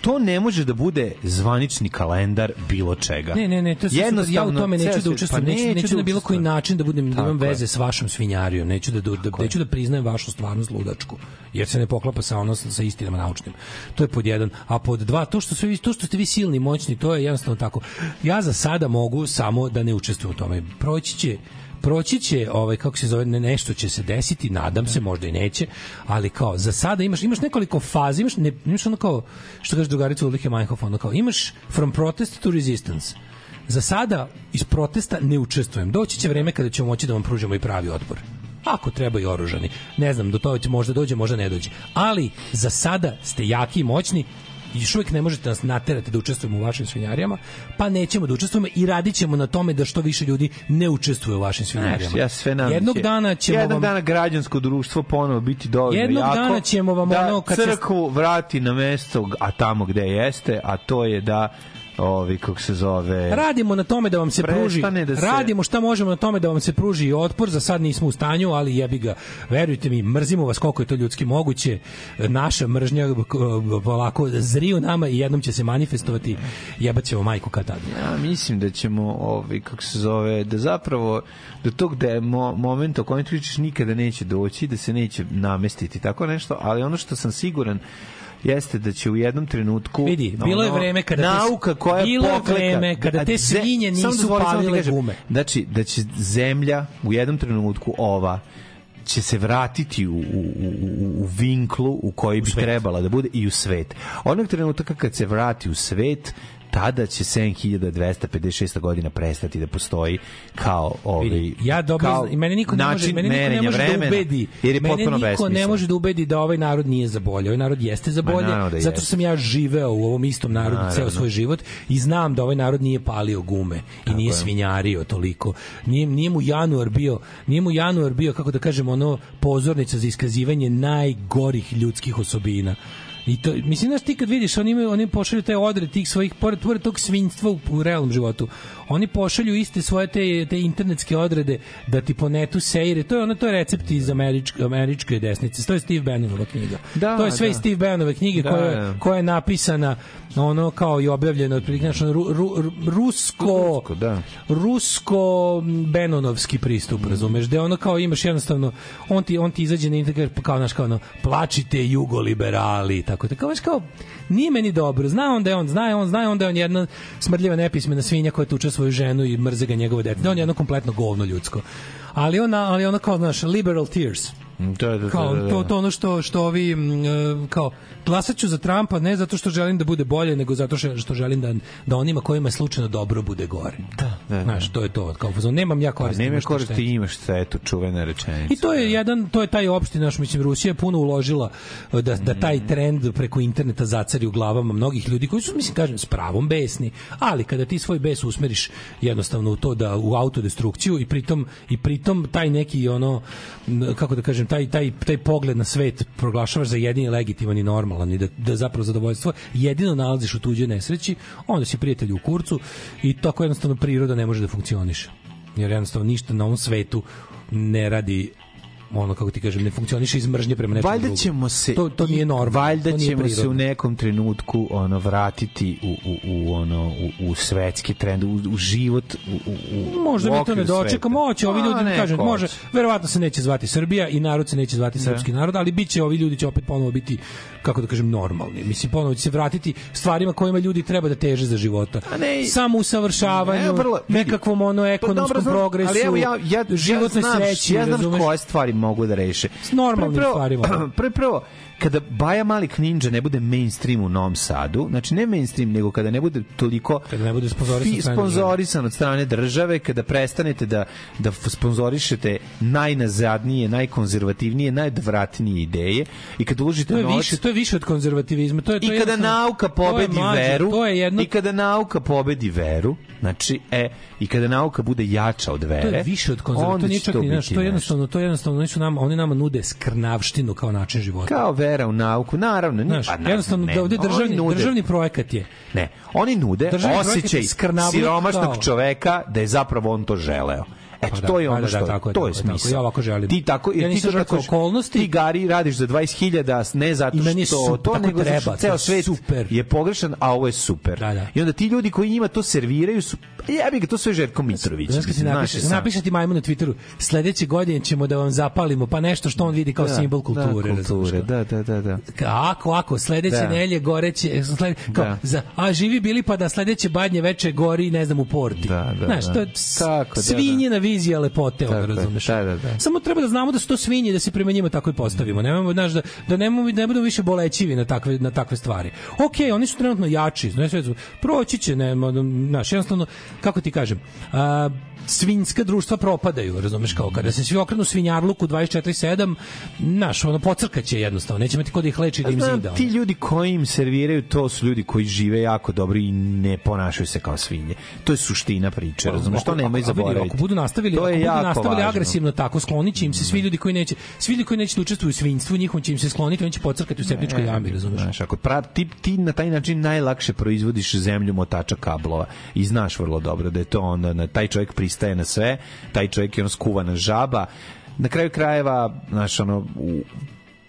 to ne može da bude zvanični kalendar bilo čega. Ne, ne, ne, to je ja u tome neću da svet- učestvujem, pa neću, neću da na bilo koji način da budem da imam veze s vašom svinjarijom, neću da, da, da neću da priznajem vašu stvarnost ludačku, jer se ne poklapa sa ono sa istinama naučnim. To je pod jedan, a pod dva to što sve to što ste vi silni, moćni, to je jednostavno tako. Ja za sada mogu samo da ne učestvujem u tome. Proći će proći će ovaj kako se zove ne, nešto će se desiti nadam se možda i neće ali kao za sada imaš imaš nekoliko faza imaš ne, imaš ono kao što kaže drugarica Ulrike Meinhof ono kao imaš from protest to resistance za sada iz protesta ne učestvujem. Doći će vreme kada ćemo moći da vam pružimo i pravi otpor. Ako treba i oružani. Ne znam, do toga će možda dođe, možda ne dođe. Ali za sada ste jaki i moćni i još uvijek ne možete nas naterati da učestvujemo u vašim svinjarijama, pa nećemo da učestvujemo i radit ćemo na tome da što više ljudi ne učestvuje u vašim svinjarijama. Znaš, ja sve nadam Jednog će- dana ćemo jednog vam... dana građansko društvo ponovo biti dovoljno Jednog jako dana ćemo vam da ono kad se- crkvu vrati na mesto a tamo gde jeste a to je da ovi, kako se zove... Radimo na tome da vam se pruži. Da se- Radimo šta možemo na tome da vam se pruži otpor. Za sad nismo u stanju, ali jebi ga. Verujte mi, mrzimo vas koliko je to ljudski moguće. Naša mržnja k- polako zri u nama i jednom će se manifestovati. Jebat ćemo majku kad tad. Ja mislim da ćemo, ovi, kako se zove, da zapravo do tog de, mo, momenta o kojem ti pričaš nikada neće doći, da se neće namestiti, tako nešto, ali ono što sam siguran jeste da će u jednom trenutku Vidi, bilo je vreme kada te- nauka koja bilo je vreme kada te ze- svinje nisu ti palile gume. Znači, da će zemlja u jednom trenutku ova će se vratiti u, u, u, u vinklu u koji bi trebala da bude i u svet. Onog trenutka kad se vrati u svet, tada će 7256. godina prestati da postoji kao ovaj ja dobro kao i mene niko ne može, mene niko ne može da vremena, ubedi. jer je mene niko ne besmislen. može da ubedi da ovaj narod nije za bolje. Ovaj narod jeste za Ma, bolje, naravno da zato sam ja živeo u ovom istom narodu ceo Naravno. svoj život i znam da ovaj narod nije palio gume i nije je. svinjario toliko. Nije, nije mu januar bio, nije mu januar bio kako da kažem ono pozornica za iskazivanje najgorih ljudskih osobina. I to, mislim, znaš, ti kad vidiš, oni, imaju, oni pošalju te odre tih svojih, pored, pored tog svinjstva u, u realnom životu, oni pošalju iste svoje te, te internetske odrede da ti po netu sejre, to je ono, to je recept iz američke, američke desnice, to je Steve Bannonova knjiga. Da, to je sve da. Steve Bannonove knjige Da, koja, da. koja je napisana ono kao i objavljena otprilike znači ru, ru, ru, rusko Rusko, da. rusko Benonovski pristup, razumeš, da ono kao imaš jednostavno, on ti, on ti izađe na internet kao, znaš, kao ono, plačite jugoliberali, tako da, kao, znaš, kao, nije meni dobro, zna on da je on, zna je on, zna je on da je on jedna smrdljiva nepismena svinja koja tuče svoju ženu i mrze ga njegovo dete, da on je jedno kompletno govno ljudsko. Ali ona, ali ono kao, znaš, liberal tears, Da, da, da, kao da, da. to to ono što što ovi e, kao glasaću za Trampa ne zato što želim da bude bolje nego zato što što želim da da onima kojima je slučajno dobro bude gore. Da, da. Znaš, to je to. Kao nemam ja Pa koristi. nema imaš ti koristi, imaš štetu, čuvena rečenica. I to je jedan to je taj opšti naš mislim Rusija je puno uložila e, da da taj trend preko interneta zacari u glavama mnogih ljudi koji su mislim kažem s pravom besni, ali kada ti svoj bes usmeriš jednostavno u to da u autodestrukciju i pritom i pritom taj neki ono kako da kažem taj taj taj pogled na svet proglašavaš za jedini legitiman i normalan i da da zapravo zadovoljstvo jedino nalaziš u tuđoj nesreći, onda si prijatelj u kurcu i tako jednostavno priroda ne može da funkcioniše. Jer jednostavno ništa na ovom svetu ne radi ono kako ti kažem ne funkcioniše iz mržnje prema nečemu Valjda ćemo se to, to nije normalno Valjda to nije ćemo se prirodno. u nekom trenutku ono vratiti u, u, u ono u, u svetski trend, u, u život u, u, Možda mi to ne dočekamo, hoće ovi ljudi, kažem, može, verovatno se neće zvati Srbija i narod se neće zvati srpski narod, ali biće ovi ljudi će opet ponovo biti kako da kažem normalni. Mislim ponovo će se vratiti stvarima kojima ljudi treba da teže za života. Ne- Samo usavršavanju, Ne, vrlo- nekakvom ono Pa ekonomskom dobro, znam, progresu, ali evo ja, ja, životnoj ja sreći, ja znam koje stvari mogu da reše. S normalnim Prvo- stvarima. Prvo, prvo, kada Baja Malik Ninja ne bude mainstream u Novom Sadu, znači ne mainstream, nego kada ne bude toliko Kada ne bude sponzorisan od strane sponzorisan od strane države, kada prestanete da, da sponzorišete najnazadnije, najkonzervativnije, najodvratnije ideje i kada uložite To je novac više, to je više od konzervativizma. To je, to i kada nauka to je pobedi mlađe, veru To je jedno i kada nauka pobedi veru znači e i kada nauka bude jača od vere to je više od konzervativizma. To nije ni, biti to je jednostavno, to je jednostavno, oni su nama, oni nama nude skrnavštinu kao način života. kao vera u nauku. Naravno ne, Znaš, pa, jednostavno ne, da ovde državni, nude- državni projekat je ne oni nude osjećaj siromašnog kao- čoveka da je zapravo on to želeo Eto, Pa da, to je pa ono da, što da, tako to je je, tako. Ja ovako želim. Ti tako, jer Ja ti to tako okolnosti. Ti gari radiš za 20.000 ne zato što to nego što treba, to ceo svet super. je pogrešan, a ovo je super. Da, da. I onda ti ljudi koji njima to serviraju su ja bih ga to sve Željko Mitrović. Znaš ti napiše, napiše ti majmu na Twitteru, sledeće godine ćemo da vam zapalimo, pa nešto što on vidi kao Da, simbol kulture. Da, kulture, da, da, da, da. Ako, ako, sledeće Da. nelje goreće, slede, kao, Da. za, a živi bili pa da sledeće badnje veče gori, ne znam, u porti. Da, da, Znaš, da. to je da, svinjina vizija lepote, je, razumeš. da, da, da. Samo treba da znamo da su to svinje da se prema njima tako i postavimo. Nemamo, znaš, da, da nemamo, ne budemo više bolećivi na takve, na takve stvari. Ok, oni su trenutno jači, znaš, proći će, ne, znaš, jednostavno, kako ti kažem, a, svinjska društva propadaju, razumeš kao kada se svi okrenu svinjarluku 24/7, naš ono pocrkaće jednostavno, neće imati ko da ih leči da im zida. ti ljudi koji im serviraju to su ljudi koji žive jako dobro i ne ponašaju se kao svinje. To je suština priče, razumeš? To Ako- nemoj ako- vidi, zaboraviti. Ako budu nastavili, to ako je budu jako nastavili važno. agresivno tako, sklonit će im se svi ljudi koji neće, svi ljudi koji neće da učestvuju u svinjstvu, njihovom će im se skloniti, oni će pocrkati u septičkoj jami, razumeš? Znaš, ako pra, ti, ti na taj način najlakše proizvodiš zemlju motača kablova i znaš vrlo dobro da je to onda, na, taj čovjek pristaje na sve, taj čovjek je ono skuvana žaba, na kraju krajeva, znaš, ono, u,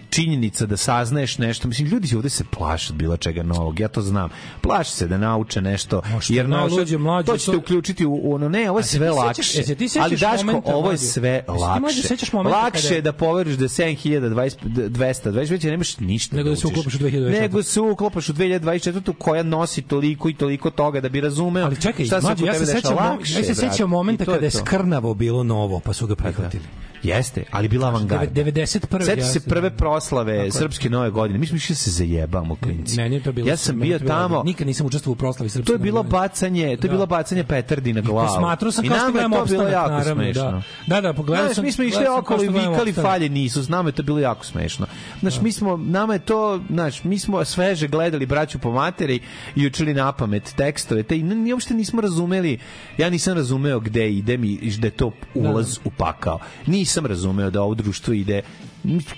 činjenica da saznaješ nešto, mislim, ljudi ovde se plaše od bilo čega novog, ja to znam. Plaše se da nauče nešto, što jer je nauče, mlađe, to ćete to- uključiti u, u ono, ne, ovo je se sve lakše. e, se sećaš ali Daško, momenta, ovo je sve se lakše. Lakše kada- je da poveriš da 7200, 200, nemaš ništa Nego da se učiš. uklopiš u 2024. Nego se uklopaš u 2024. koja nosi toliko i toliko toga da bi razumeo Ali čekaj, šta se mlađe, ja se sećam, ja se sećam momenta kada je skrnavo bilo novo, pa su ga prihvatili. Jeste, ali bila avangarda. 91. Seća ja se prve proslave Tako srpske nove godine. Mi smo išli da se zajebamo, klinci. Meni je to bilo ja sam bio tamo, Nikad nisam učestvovao u proslavi srpske. to je bilo bacanje, to je Da. bilo bacanje petardi na glavu. Posmatrao sam kao što gledam opstanak, jako naravno, smešno. da. Da, da, pogledao sam- mi smo išli okolo i vikali falje nisu, s nama je to bilo jako smešno. Znaš, mi smo, nama je to, znaš, mi smo sveže gledali braću po materi i učili na pamet tekstove, te ni uopšte nismo razumeli, ja nisam razumeo gde idem i da je to ulaz u pakao. Nisam razumeo da ovo društvo ide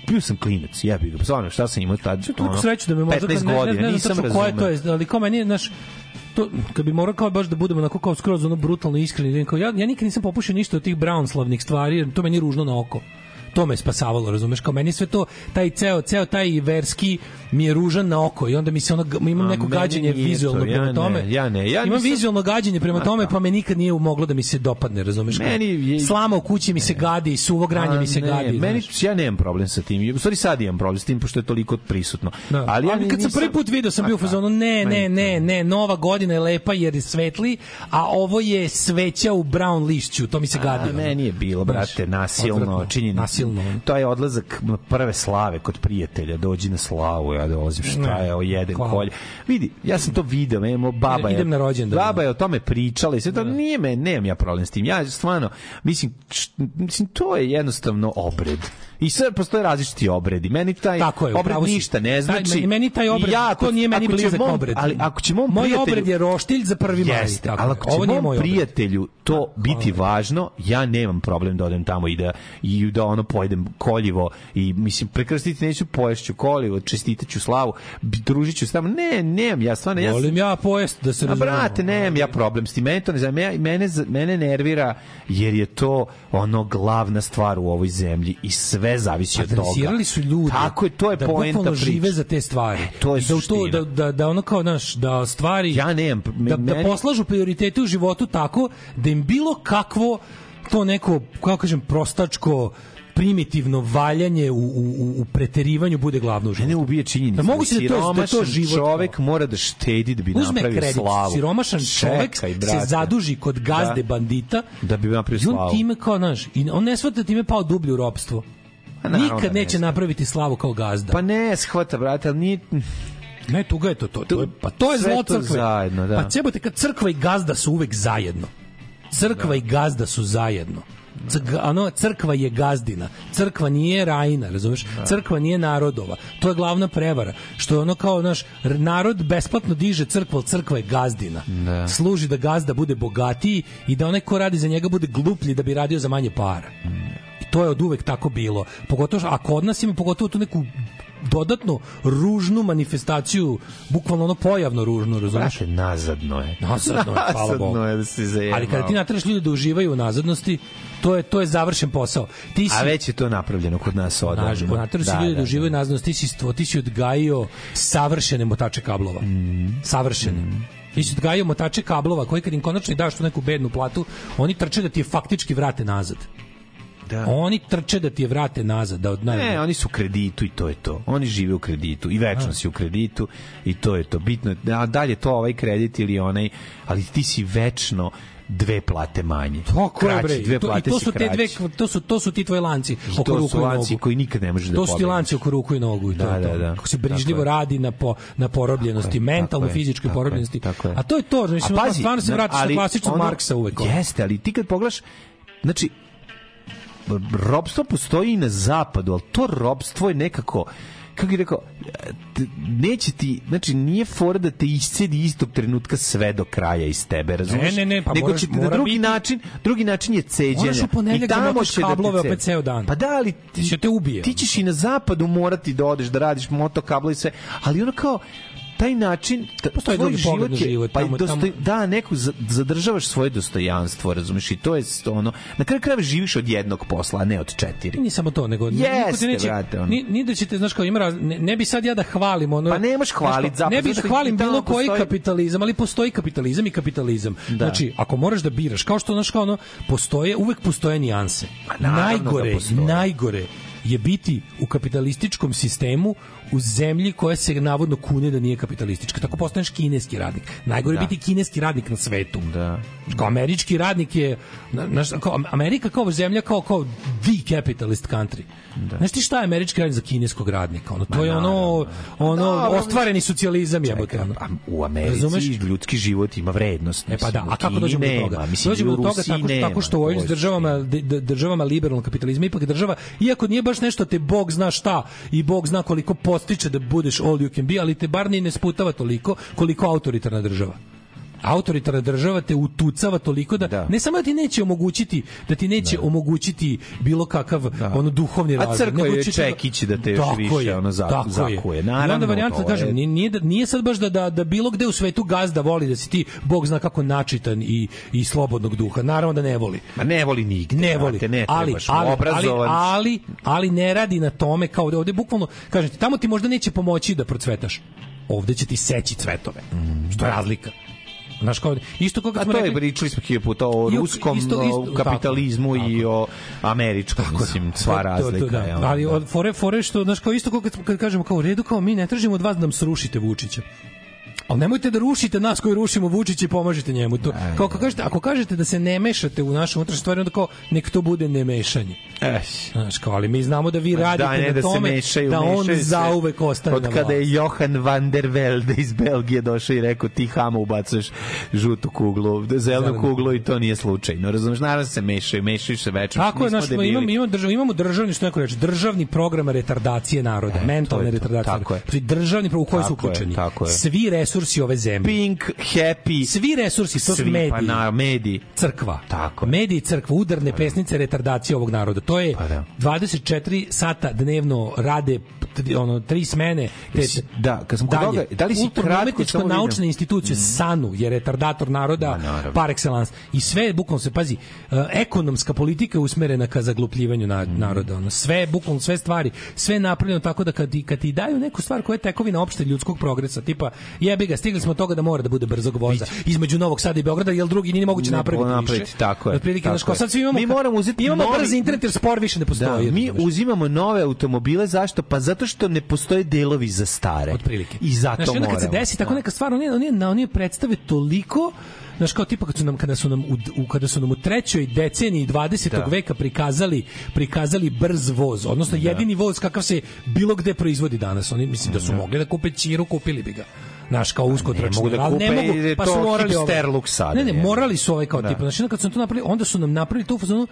bio sam klinac, jebi ga, stvarno, šta sam imao tad, Što toliko sreću da me možda 15 ne, ne, godina, ne, ne, nisam koje razumeo. to je, ali kao meni, znaš, to, kad bi morao kao baš da budemo onako kao skroz ono brutalno iskreni, kao ja, ja nikad nisam popušio ništa od tih brownslavnih stvari, jer to meni je ružno na oko to me spasavalo, razumeš, kao meni sve to, taj ceo, ceo taj verski mi je ružan na oko i onda mi se ono, imam neko gađenje vizualno to, ja prema ne, tome. ja ne, ja imam nisam- vizualno gađenje prema Ma, tome, da. pa me nikad nije moglo da mi se dopadne, razumeš? Meni je- Slama u kući mi se gadi, suvo granje mi se ne, gadi. Meni, znaš. ja nemam problem sa tim. U stvari sad imam problem s tim, pošto je toliko prisutno. Da. Ali, ja kad sam nisam- prvi put video sam bio u Ma, fazonu ne, ne, ne, ne, nova godina je lepa jer je svetli, a ovo je sveća u brown lišću, to mi se gadi. A, meni je bilo, brate, nasilno, činjenica. Nasilno. ono. To je odlazak prve slave kod prijatelja, dođi na slavu, ja dolazim, šta je, o jeden hvala. kolj. Vidi, ja sam to video, memo, baba je, Idem na rođendan. baba je o tome pričala i sve to nije me, nemam ja problem s tim. Ja stvarno, mislim, š- mislim, to je jednostavno obred. I sve postoje različiti obredi. Meni taj Tako je, obred ništa ne Taj- znači. meni, meni taj obred, ja, to nije meni blizak mom- obred. Ali ako će mom moj prijatelju- obred je roštilj za prvi maj. Jeste, tako ali ako će Ovo mom moj obred. prijatelju to biti važno, ja nemam problem da odem tamo i da, i da ono pojedem koljivo i mislim prekrstiti neću poješću koljivo, čestitaću slavu, b- družit ću se tamo. Ne, nemam, ja stvarno ja Volim ja pojest da se A brate, nemam ja problem s tim. Mene to ne znam, ja- mene, mene nervira jer je to ono glavna stvar u ovoj zemlji i sve zavisi od toga. Su ljude Tako je, to je da poenta priče. žive za te stvari. to je da, to, da, da, da ono kao, znaš, da stvari... Ja nemam, da, da poslažu prioritete u životu tako da im bilo kakvo to neko, kako kažem, prostačko primitivno valjanje u, u, u- u preterivanju bude glavno u životu. Mene ubije činjenica. Da moguće da to- da je to život čovek mora da štedi da bi Uzme napravio kredit, slavu. siromašan čovek Čekaj, se zaduži kod gazde Da. bandita Da bi napravio i on slavu. time kao, znaš, i on ne shvata da time pao dublje u ropstvo. Pa naravno Nikad da ne neće shvata. napraviti slavu kao gazda. Pa ne, shvata, brate, ali nije... Ne, tuga je to, to, to je, pa to je zlo crkve. zajedno, da. Pa cebote, kad crkva i gazda su uvek zajedno. Crkva i gazda su zajedno. Ono, crkva je gazdina. Crkva nije rajina, razumeš? Crkva nije narodova. To je glavna prevara. Što je ono kao, naš narod besplatno diže crkvu, ali crkva je gazdina. Da. Služi da gazda bude bogatiji i da onaj ko radi za njega bude gluplji da bi radio za manje para. I to je od uvek tako bilo. Pogotovo, što- a kod nas ima pogotovo tu neku dodatno ružnu manifestaciju, bukvalno ono pojavno ružno, razumeš? Brate, nazadno je. Nazadno je, hvala Bogu. Nazadno je da se zajebao. Ali kada ti nateraš ljude da uživaju u nazadnosti, to je to je završen posao. Ti si A već je to napravljeno kod nas odavno. Naš, nateraš da, ljudi da, uživaju u nazadnosti, ti si, stvo- ti si odgajio savršene motače kablova. Mm. Savršene. Ti si odgajio motače kablova koji kad im konačno daš tu neku bednu platu, oni trče da ti je faktički vrate nazad. Da. Oni trče da ti je vrate nazad. Da od, Ne, oni su u kreditu i to je to. Oni žive u kreditu i večno si u kreditu i to je to. Bitno je, a dalje to ovaj kredit ili onaj, ali ti si večno dve plate manje. Tako je, Kraći, bre. Dve I to, I plate to si su te dve, to su, to su ti tvoji lanci oko to ruku i lanci nogu. koji nikad ne možeš da To su ti lanci oko ruku i nogu. I to, Da, je to. da, da. Kako se Tako brižljivo je. radi na, po, na porobljenosti, Tako je, mentalno, tako fizičkoj tako je, porobljenosti. tako je. A to je to, znači, stvarno se vratiš na klasičnog Marksa uvek. Jeste, ali ti kad pogledaš, znači, robstvo postoji i na zapadu, ali to robstvo je nekako kako bih rekao, neće ti, znači nije fora da te iscedi istog trenutka sve do kraja iz tebe, razumeš? Ne, ne, ne, pa Nego moraš- će ti na mora drugi biti- način, drugi način je ceđenje. Moraš u ponedeljak da motaš da ti kablove cedi. opet ceo dan. Pa da, ali ti, Će te ubije. ti ćeš i na zapadu morati da odeš, da radiš moto kablo i sve, ali ono kao, taj način Postoji drugi pogled na život, pa tamo- dostoj- tamo- da neko za- zadržavaš svoje dostojanstvo razumeš i to je ono na kraju krajeva živiš od jednog posla a ne od četiri Nije samo to, nego Jeste, neće, brate, ono. ni, ni da ćete, znaš kao, ima raz, ne, ne bi sad ja da hvalim ono... Pa nemaš hvalit, zapravo, Ne bih da hvalim bilo koji postoji- kapitalizam, ali postoji kapitalizam i kapitalizam. Da. Znači, ako moraš da biraš, kao što, znaš kao ono, postoje, uvek postoje nijanse. naravno Najgore, da najgore je biti u kapitalističkom sistemu u zemlji koja se navodno kune da nije kapitalistička. Tako postaneš kineski radnik. Najgore Da. biti kineski radnik na svetu. Da. Kao američki radnik je na, naš, kao Amerika kao zemlja kao kao the capitalist country. Da. Znaš ti šta je američki radnik za kineskog radnika? Ono, to je ono, ono dobro, ostvareni socijalizam jebote. Ono. A u Americi Razumeš? ljudski život ima vrednost E pa da, mislim, a kako dođemo do toga? mislim, dođemo do toga tako, nema, tako što u ovim državama, državama liberalnog kapitalizma ipak država, iako nije baš nešto te Bog zna šta i Bog zna koliko postiče da budeš all you can be, ali te bar ni ne sputava toliko koliko autoritarna država autoritarna država te utucava toliko da, Da. ne samo da ti neće omogućiti da ti neće omogućiti bilo kakav ono duhovni A razvoj crkva nego je da- čekići da te još Tako više, je, ono, za- tako je. zakuje. I Naravno, onda varijanta da kažem je- nije, nije, da- nije sad baš da, da, da bilo gde u svetu gazda voli da si ti Bog zna kako načitan i, i slobodnog duha. Naravno da ne voli. Ma ne voli nigde. Ne voli, brate, ne ali, ali, ali, ali, ali ne radi na tome kao ovde, ovde bukvalno, kažete, tamo ti možda neće pomoći da procvetaš. Ovde će ti seći cvetove. Što je razlika. Znaš, kao, isto kao kad A smo to je rekli, pričali smo hiljadu puta o ruskom isto- isto- kapitalizmu tako, i o američkom, mislim, sva To- to- to, razlika. da. Ali da. od fore fore što znaš kao isto kao kad, kad kažemo kao u redu kao mi ne tražimo od vas da nam srušite Vučića. Ali nemojte da rušite nas koji rušimo Vučića i pomažete njemu. To, kao ako kažete, ako kažete da se ne mešate u naše unutrašnje stvari, onda kao nek to bude ne mešanje. Eh, Znaš, kao, ali mi znamo da vi Ma radite da, ne na da se tome mešaju, da on zauvek ostane Od kada je. Johan van der Velde iz Belgije došao i rekao ti hama ubacuješ žutu kuglu, zelenu kuglu i to nije slučajno. Razumeš, naravno se mešaju, mešaju se večer. Tako je, znaš, imamo, imamo, držav, imamo državni, što neko reče, državni program retardacije naroda, E, mentalne retardacije. tako je. Znači, državni program u koji su uključeni svi resursi ove zemlje. Pink, Happy, Svi resursi, to su svi, mediji. pa na mediji. crkva. Tako. Mediji, crkva, udarne pesnice, retardacije ovog naroda. To je Pa da. 24 sata dnevno rade ono tri smene. Te, da, kad sam kod toga, da li si kratko naučna institucija SANU je retardator naroda Ma, par excellence. I sve bukvalno se pazi, uh, ekonomska politika je usmerena ka zaglupljivanju na, Mhm. naroda. Ono, sve, bukvalno sve stvari, sve je napravljeno tako da kad, ti- kad ti daju neku stvar koja je tekovina opšte ljudskog progresa, tipa jebi ga, stigli smo toga da mora da bude brzog voza između Novog Sada i Beograda, jer drugi nije moguće napraviti, napraviti, više. tako je, Otprilike, tako sad svi imamo, Mi moramo uzeti imamo novi- brzi internet jer spor više ne Da, postoji. mi razumeš? uzimamo nove automobile, zašto? Pa zato što ne postoje delovi za stare. otprilike. I zato Znaš, i onda kad se desi tako Da. neka stvar, oni oni oni predstave toliko Znaš, kao tipa kad su nam, kada su nam u, kada su nam u trećoj deceniji 20. Da. veka prikazali prikazali brz voz, odnosno jedini voz kakav se bilo gde proizvodi danas. Oni mislim da su mogli da kupe Ćiru, kupili bi ga. Naš kao usko ne mogu da kupe jer je pa su morali ovaj- sada, Ne, ne, morali su ovaj kao Da. tipa. Znači, kad su to napravili, onda su nam napravili to u fazonu,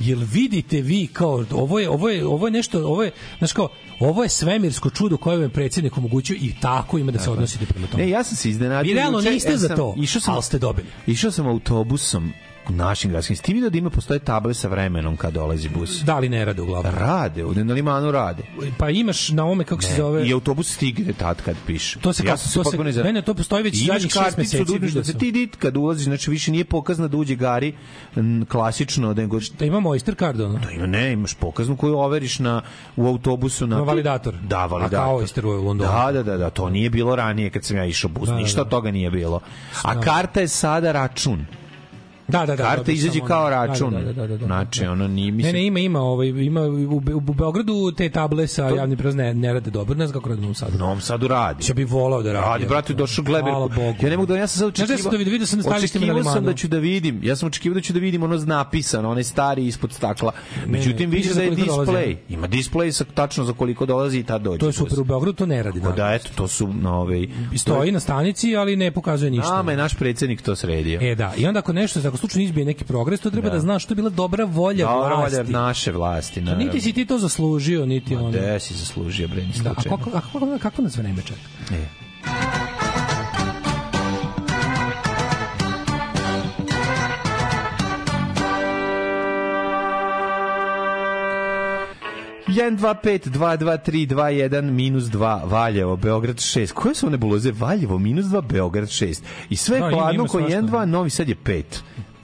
jel vidite vi kao ovo je ovo je ovo je nešto, ovo je znači kao ovo je svemirsko čudo koje vam je predsjednik omogućio i tako ima da se odnosite prema tome. Ne, ja sam se iznenadio. Vi realno niste za to, Išao sam, ali ste dobili. Išao sam autobusom našim gradskim. Ti vidio da ima postoje table sa vremenom kad dolazi bus? Da li ne rade uglavnom? Rade, u na limanu rade. Pa imaš na ome kako se Ne, zove I autobus stigne tad kad piše. To se ja kako- to se- ne, ne, to postoji već zadnjih šest karticu meseci, da da sam. ti dit kad ulaziš, znači više nije pokazno da uđe Gari m, klasično, nego da imamo Oyster card ono. Da ima, ne, imaš pokaznu koju overiš na, u autobusu. Na, Na validator. Da, validator. A kao Oyster u Londonu. Da, da, da, da, to nije bilo ranije kad sam ja išao bus, Da, da, ništa da. od toga nije bilo. A karta je sada račun. Da, da, da. Karta dobiješ izađe samo kao ono. račun. Da, da, da, da, da. Znači, ono nije, Ne, mislim... ne, ima, ima, ovaj, ima u, Be- u Beogradu te table sa javnim prevozom ne, ne rade dobro, ne znam kako rade u Novom Sadu. Novom Sadu radi. Ja bih volao da radi. Radi, brate, došao Gleber. Ja ne mogu da ja sam sad očekivao. sam to vidio? Vidio sam na staništima na Očekivao sam Limanu. da ću da vidim. Ja sam očekivao da ću da vidim ono napisano, onaj stari ispod stakla. Međutim vidiš da je display. Ima display sa tačno za koliko dolazi i tad dođe. To je super, u Beogradu to ne radi. Da, eto, to su na ovaj... Stoji na stanici, ali ne pokazuje ništa. Nama je naš predsednik to sredio. E da, i onda ako nešto, ako slučajno izbije neki progres, to treba da, Da. znaš što je bila dobra volja Dobro, vlasti. volja naše vlasti. Pa naravno. niti si ti to zaslužio, niti ono. Gde si zaslužio, bre, ni Da, a slučajno. kako, a kako, kako nas vreme čeka? E. Jedan, dva, pet, dva, dva, tri, dva, jedan, minus dva, Valjevo, Beograd 6. Koje su one buloze? Valjevo, minus dva, Beograd 6. I sve Da, je ima- hladno koji svašta. 1, 2, Novi Sad je 5.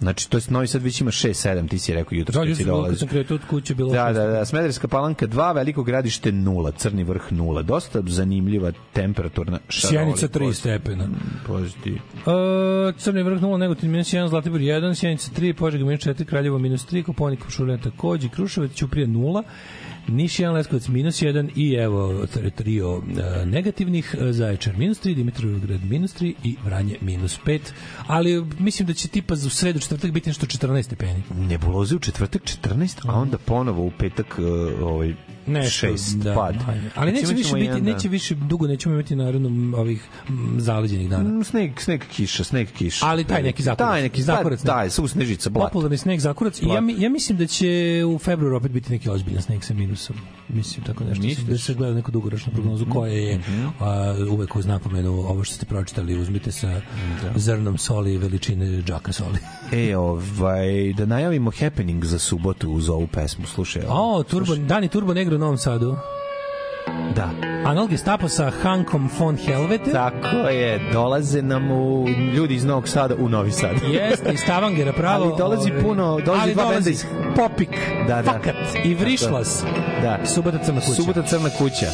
Znači, to je Novi Sad već ima 6, 7, ti si rekao jutro Da, jutro bilo kad dolazi. sam kretao od kuće bilo. Da, da, da, Smederska palanka 2, Veliko gradište 0, Crni vrh 0. Dosta zanimljiva temperaturna šarolikost. Sjenica 3 stepena. Pozitiv. Uh, Crni vrh 0, Negotin minus 1, Zlatibor 1, Sjenica 3, Požega minus 4, Kraljevo minus 3, Koponik Šurina takođe, Kruševac, Ćuprije 0, Niš 1, Leskovac minus 1 i evo tr- trio uh, negativnih, uh, Zaječar minus 3, Dimitrovgrad minus 3 i Vranje minus 5, ali mislim da će tipa u sredu četvrtak biti nešto 14 stepeni. Nebuloze u četvrtak 14, a onda ponovo u petak uh, ovaj Nešto, 6 da, pad. manje. Ali neće Znači, više imaćemo biti, jedan dan. neće više dugo nećemo imati naravno ovih zaleđenih dana. Mm, sneg, sneg kiša, sneg kiša. Ali taj neki zakurac. Taj neki Zakurac, zakurac. Taj, su snežica, blato. Popularni sneg zakurac. I ja, ja mislim da će u februaru opet biti neki ozbiljan sneg sa minusom. Mislim tako nešto. Misliš? Mhm. Da se gleda neku dugoročnu prognozu koja je a, uvek uz napomenu ovo što ste pročitali uzmite sa zrnom soli veličine džaka soli. E, ovaj, da najavimo happening za subotu uz ovu pesmu. Slušaj. ovo. O, turbo, Dani Turbo Negro u Novom Sadu. Da. Anal Gestapo sa Hankom von Helvete. Tako je, dolaze nam u, ljudi iz Novog Sada u Novi Sad. Jeste, iz Tavangera pravo. Ali dolazi ovaj, puno, dolazi ali dva dolazi benda iz- Popik, Da, da. Fakat i Vrišlas. Da. Subota crna kuća. Subota crna kuća.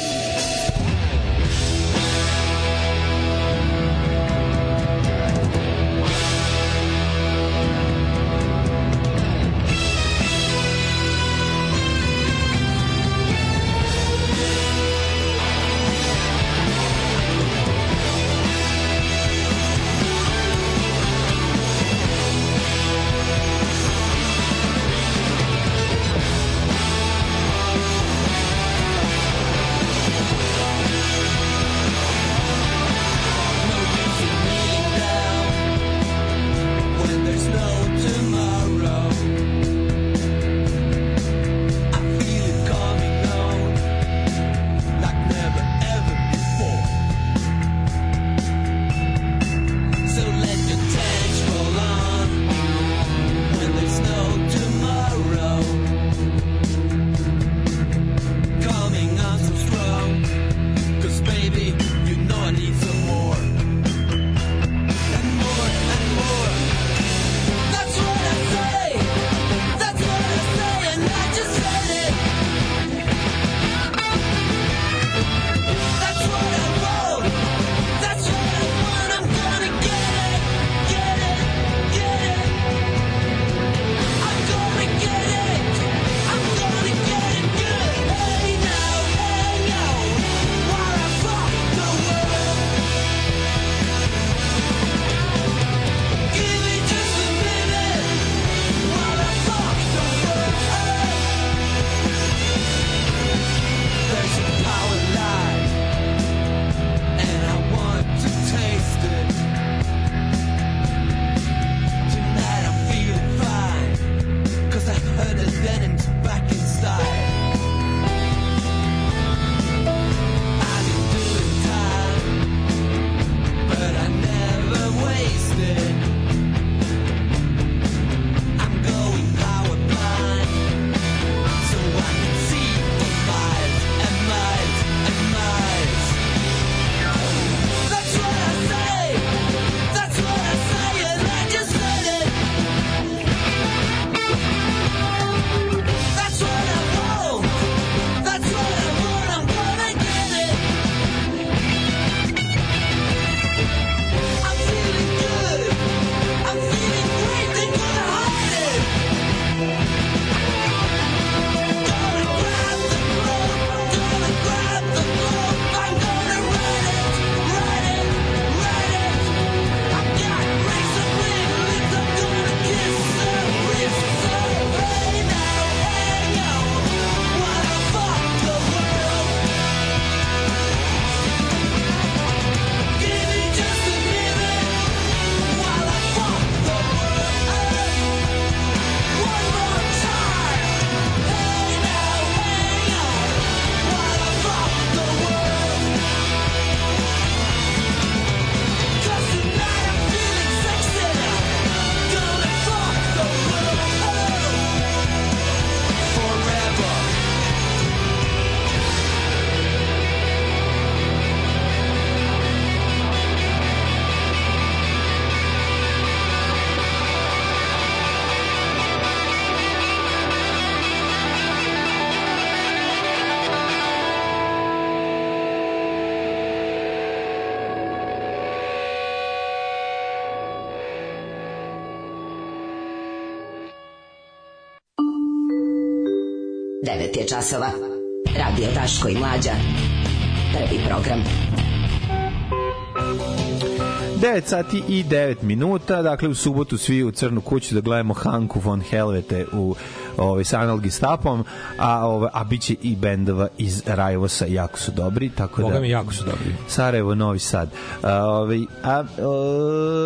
9 je časova. Radio Daško i Mlađa. Prvi program. 9 sati i 9 minuta, dakle u subotu svi u Crnu kuću da gledamo Hanku von Helvete u ovaj sa Anal Gestapom, a ovaj a biće i bendova iz Rajevosa jako su dobri, tako da Boga mi jako su dobri. Sarajevo, Novi Sad. A, ovaj, a, a,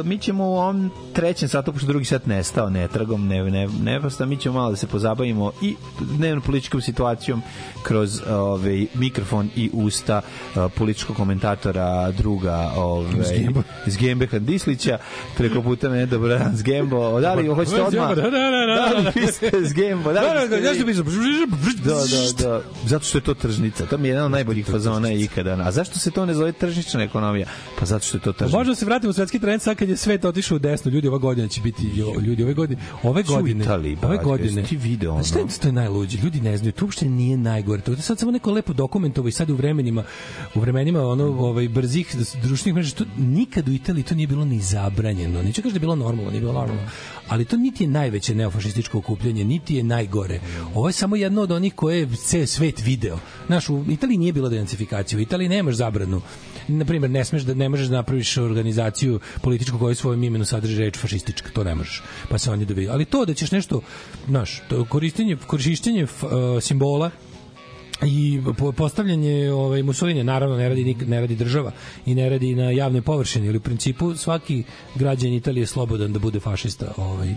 mi ćemo u ovom trećem satu, pošto drugi sat nestao netragom, ne, ne, ne prosto, mi ćemo malo da se pozabavimo i dnevno političkom situacijom kroz ovaj, mikrofon i usta a, političkog komentatora druga ovaj, Zgembo. Zgembe Handislića, preko puta mene, dobro dan, Zgembo, da li hoćete odmah? Da, da, da, da, Da li da. pisate Zgembo? Da, Da, da, li da. Da, da, da. Zato što je to tržnica. To mi je jedan od najboljih fazona ikada. A zašto se to ne zove tržišna ekonomija? Pa zato što je to tržnica. Možemo se vratiti u svetski trend sad kad je svet otišao u desno. Ljudi, ova godina će biti jo, ljudi ove godine. Ove godine. Italiji, ove godine. ti video ono? Znaš šta je, to je najluđe. Ljudi ne znaju. To uopšte nije najgore. To je sad samo neko lepo dokumentovo i sad u vremenima u vremenima ono ovaj brzih društvenih mreža to nikad u Italiji to nije bilo ni zabranjeno. Neću kažem da je bilo normalno, nije bilo normalno. Ali to niti je najveće neofašističko okupljanje, niti je najgore. Ovo je samo jedno od onih koje je ceo svet video. Znaš, u Italiji nije bilo denacifikacije. U Italiji nemaš zabranu na primjer ne smeš da ne možeš da napraviš organizaciju političku koja u svojem imenu sadrži reč fašistička, to ne možeš. Pa se oni dobiju. Ali to da ćeš nešto, znaš, to korištenje korišćenje f- uh, simbola i po- postavljanje ovaj Mussolini naravno ne radi ne radi država i ne radi na javnoj površini, ali u principu svaki građanin Italije je slobodan da bude fašista, ovaj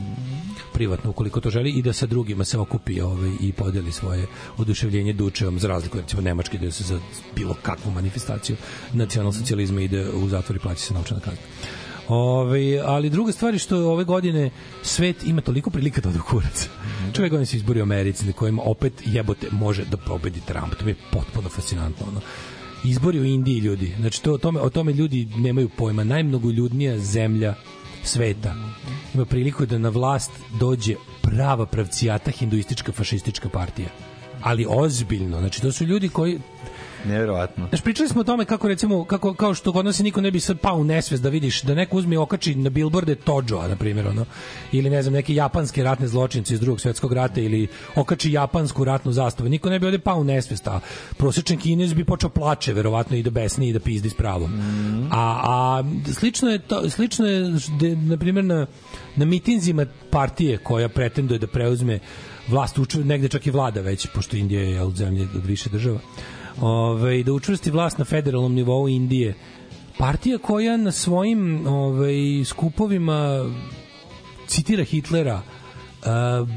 privatno ukoliko to želi i da sa drugima se okupi ovaj i podeli svoje oduševljenje dučevom za razliku recimo Nemačke gde se za bilo kakvu manifestaciju nacionalsocijalizma ide u zatvor i plaća se novčana kazna. Ove, ali druga stvar je što ove godine svet ima toliko prilika da ode u kurac. Čovjek godine se izbori u Americi na kojima opet jebote može da pobedi Trump. To mi je potpuno fascinantno. Ono. Izbori u Indiji ljudi. Znači to, o, tome, o tome ljudi nemaju pojma. Najmnogoljudnija zemlja sveta ima priliku da na vlast dođe prava pravcijata hinduistička fašistička partija. Ali ozbiljno. Znači to su ljudi koji Neverovatno. Znaš, pričali smo o tome kako recimo kako kao što kod nas niko ne bi sad pao u nesvest da vidiš da neko uzme okači na bilborde Tojoa na primjer ono ili ne znam neke japanske ratne zločince iz drugog svetskog rata ili okači japansku ratnu zastavu. Niko ne bi ovde pao u nesvest, a prosječan Kinez bi počeo plače verovatno i da besni i da pizdi s pravom. A, a slično je to, slično je de, na primjer na na mitinzima partije koja pretenduje da preuzme vlast učv, negde čak i vlada već pošto Indija je od zemlje od više država ovaj, da učvrsti vlast na federalnom nivou Indije. Partija koja na svojim ovaj, skupovima citira Hitlera, uh,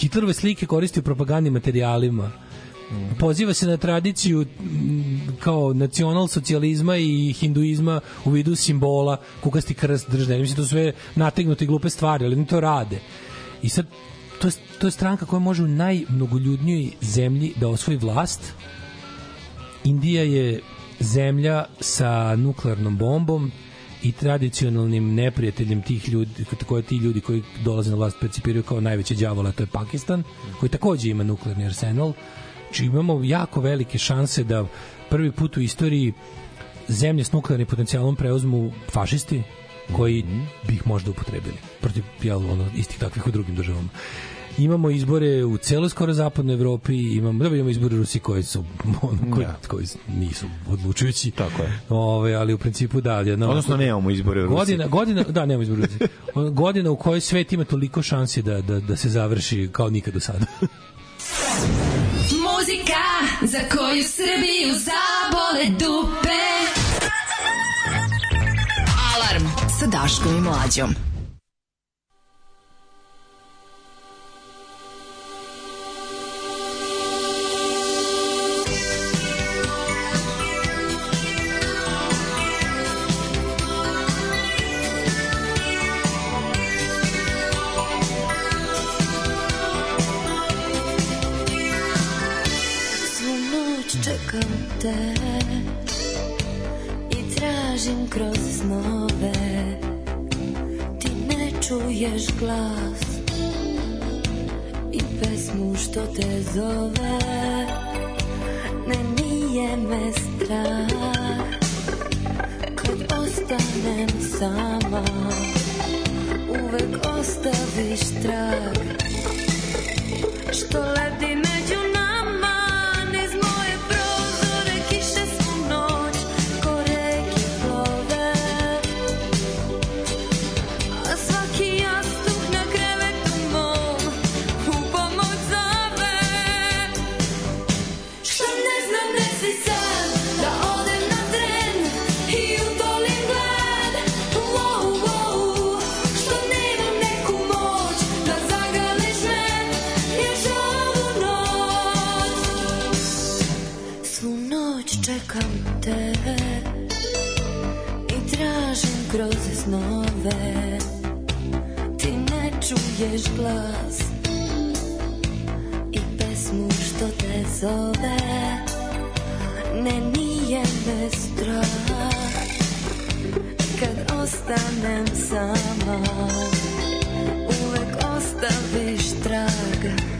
Hitlerove slike koristi u propagandnim materijalima, poziva se na tradiciju kao nacional socijalizma i hinduizma u vidu simbola kukasti krst držne. Mislim, to su sve nategnuti glupe stvari, ali oni to rade. I sad, to je, to je stranka koja može u najmnogoljudnijoj zemlji da osvoji vlast, Indija je zemlja sa nuklearnom bombom i tradicionalnim neprijateljem tih ljudi, koje ti ljudi koji dolaze na vlast percipiraju kao najveće đavola, to je Pakistan, koji takođe ima nuklearni arsenal. Či imamo jako velike šanse da prvi put u istoriji zemlje s nuklearnim potencijalom preuzmu fašisti koji bi ih možda upotrebili protiv jel, ono, istih takvih u drugim državama imamo izbore u celoj skoro zapadnoj Evropi, imamo da imamo izbore u Rusiji koji su ono, koji, Da. koji nisu odlučujući. Tako je. Ove, ali u principu da, jedna Odnosno nemamo izbore u Rusiji. Godina, godina, da, nemamo izbore u Rusiji. Godina u kojoj svet ima toliko šansi da, da, da se završi kao nikad do sada. Muzika za koju Srbiju zabole dupe. Alarm sa Daškom i Mlađom. Čekam te I tražim kroz snove. Ti ne čuješ glas I pesmu što te zove. Ne nije me strah. Kad ostanem sama Uvek ostaviš trag. Što ledi među čuješ glas i pesmu što te zove. Ne nije me strah. Kad ostanem sama uvek ostaviš traga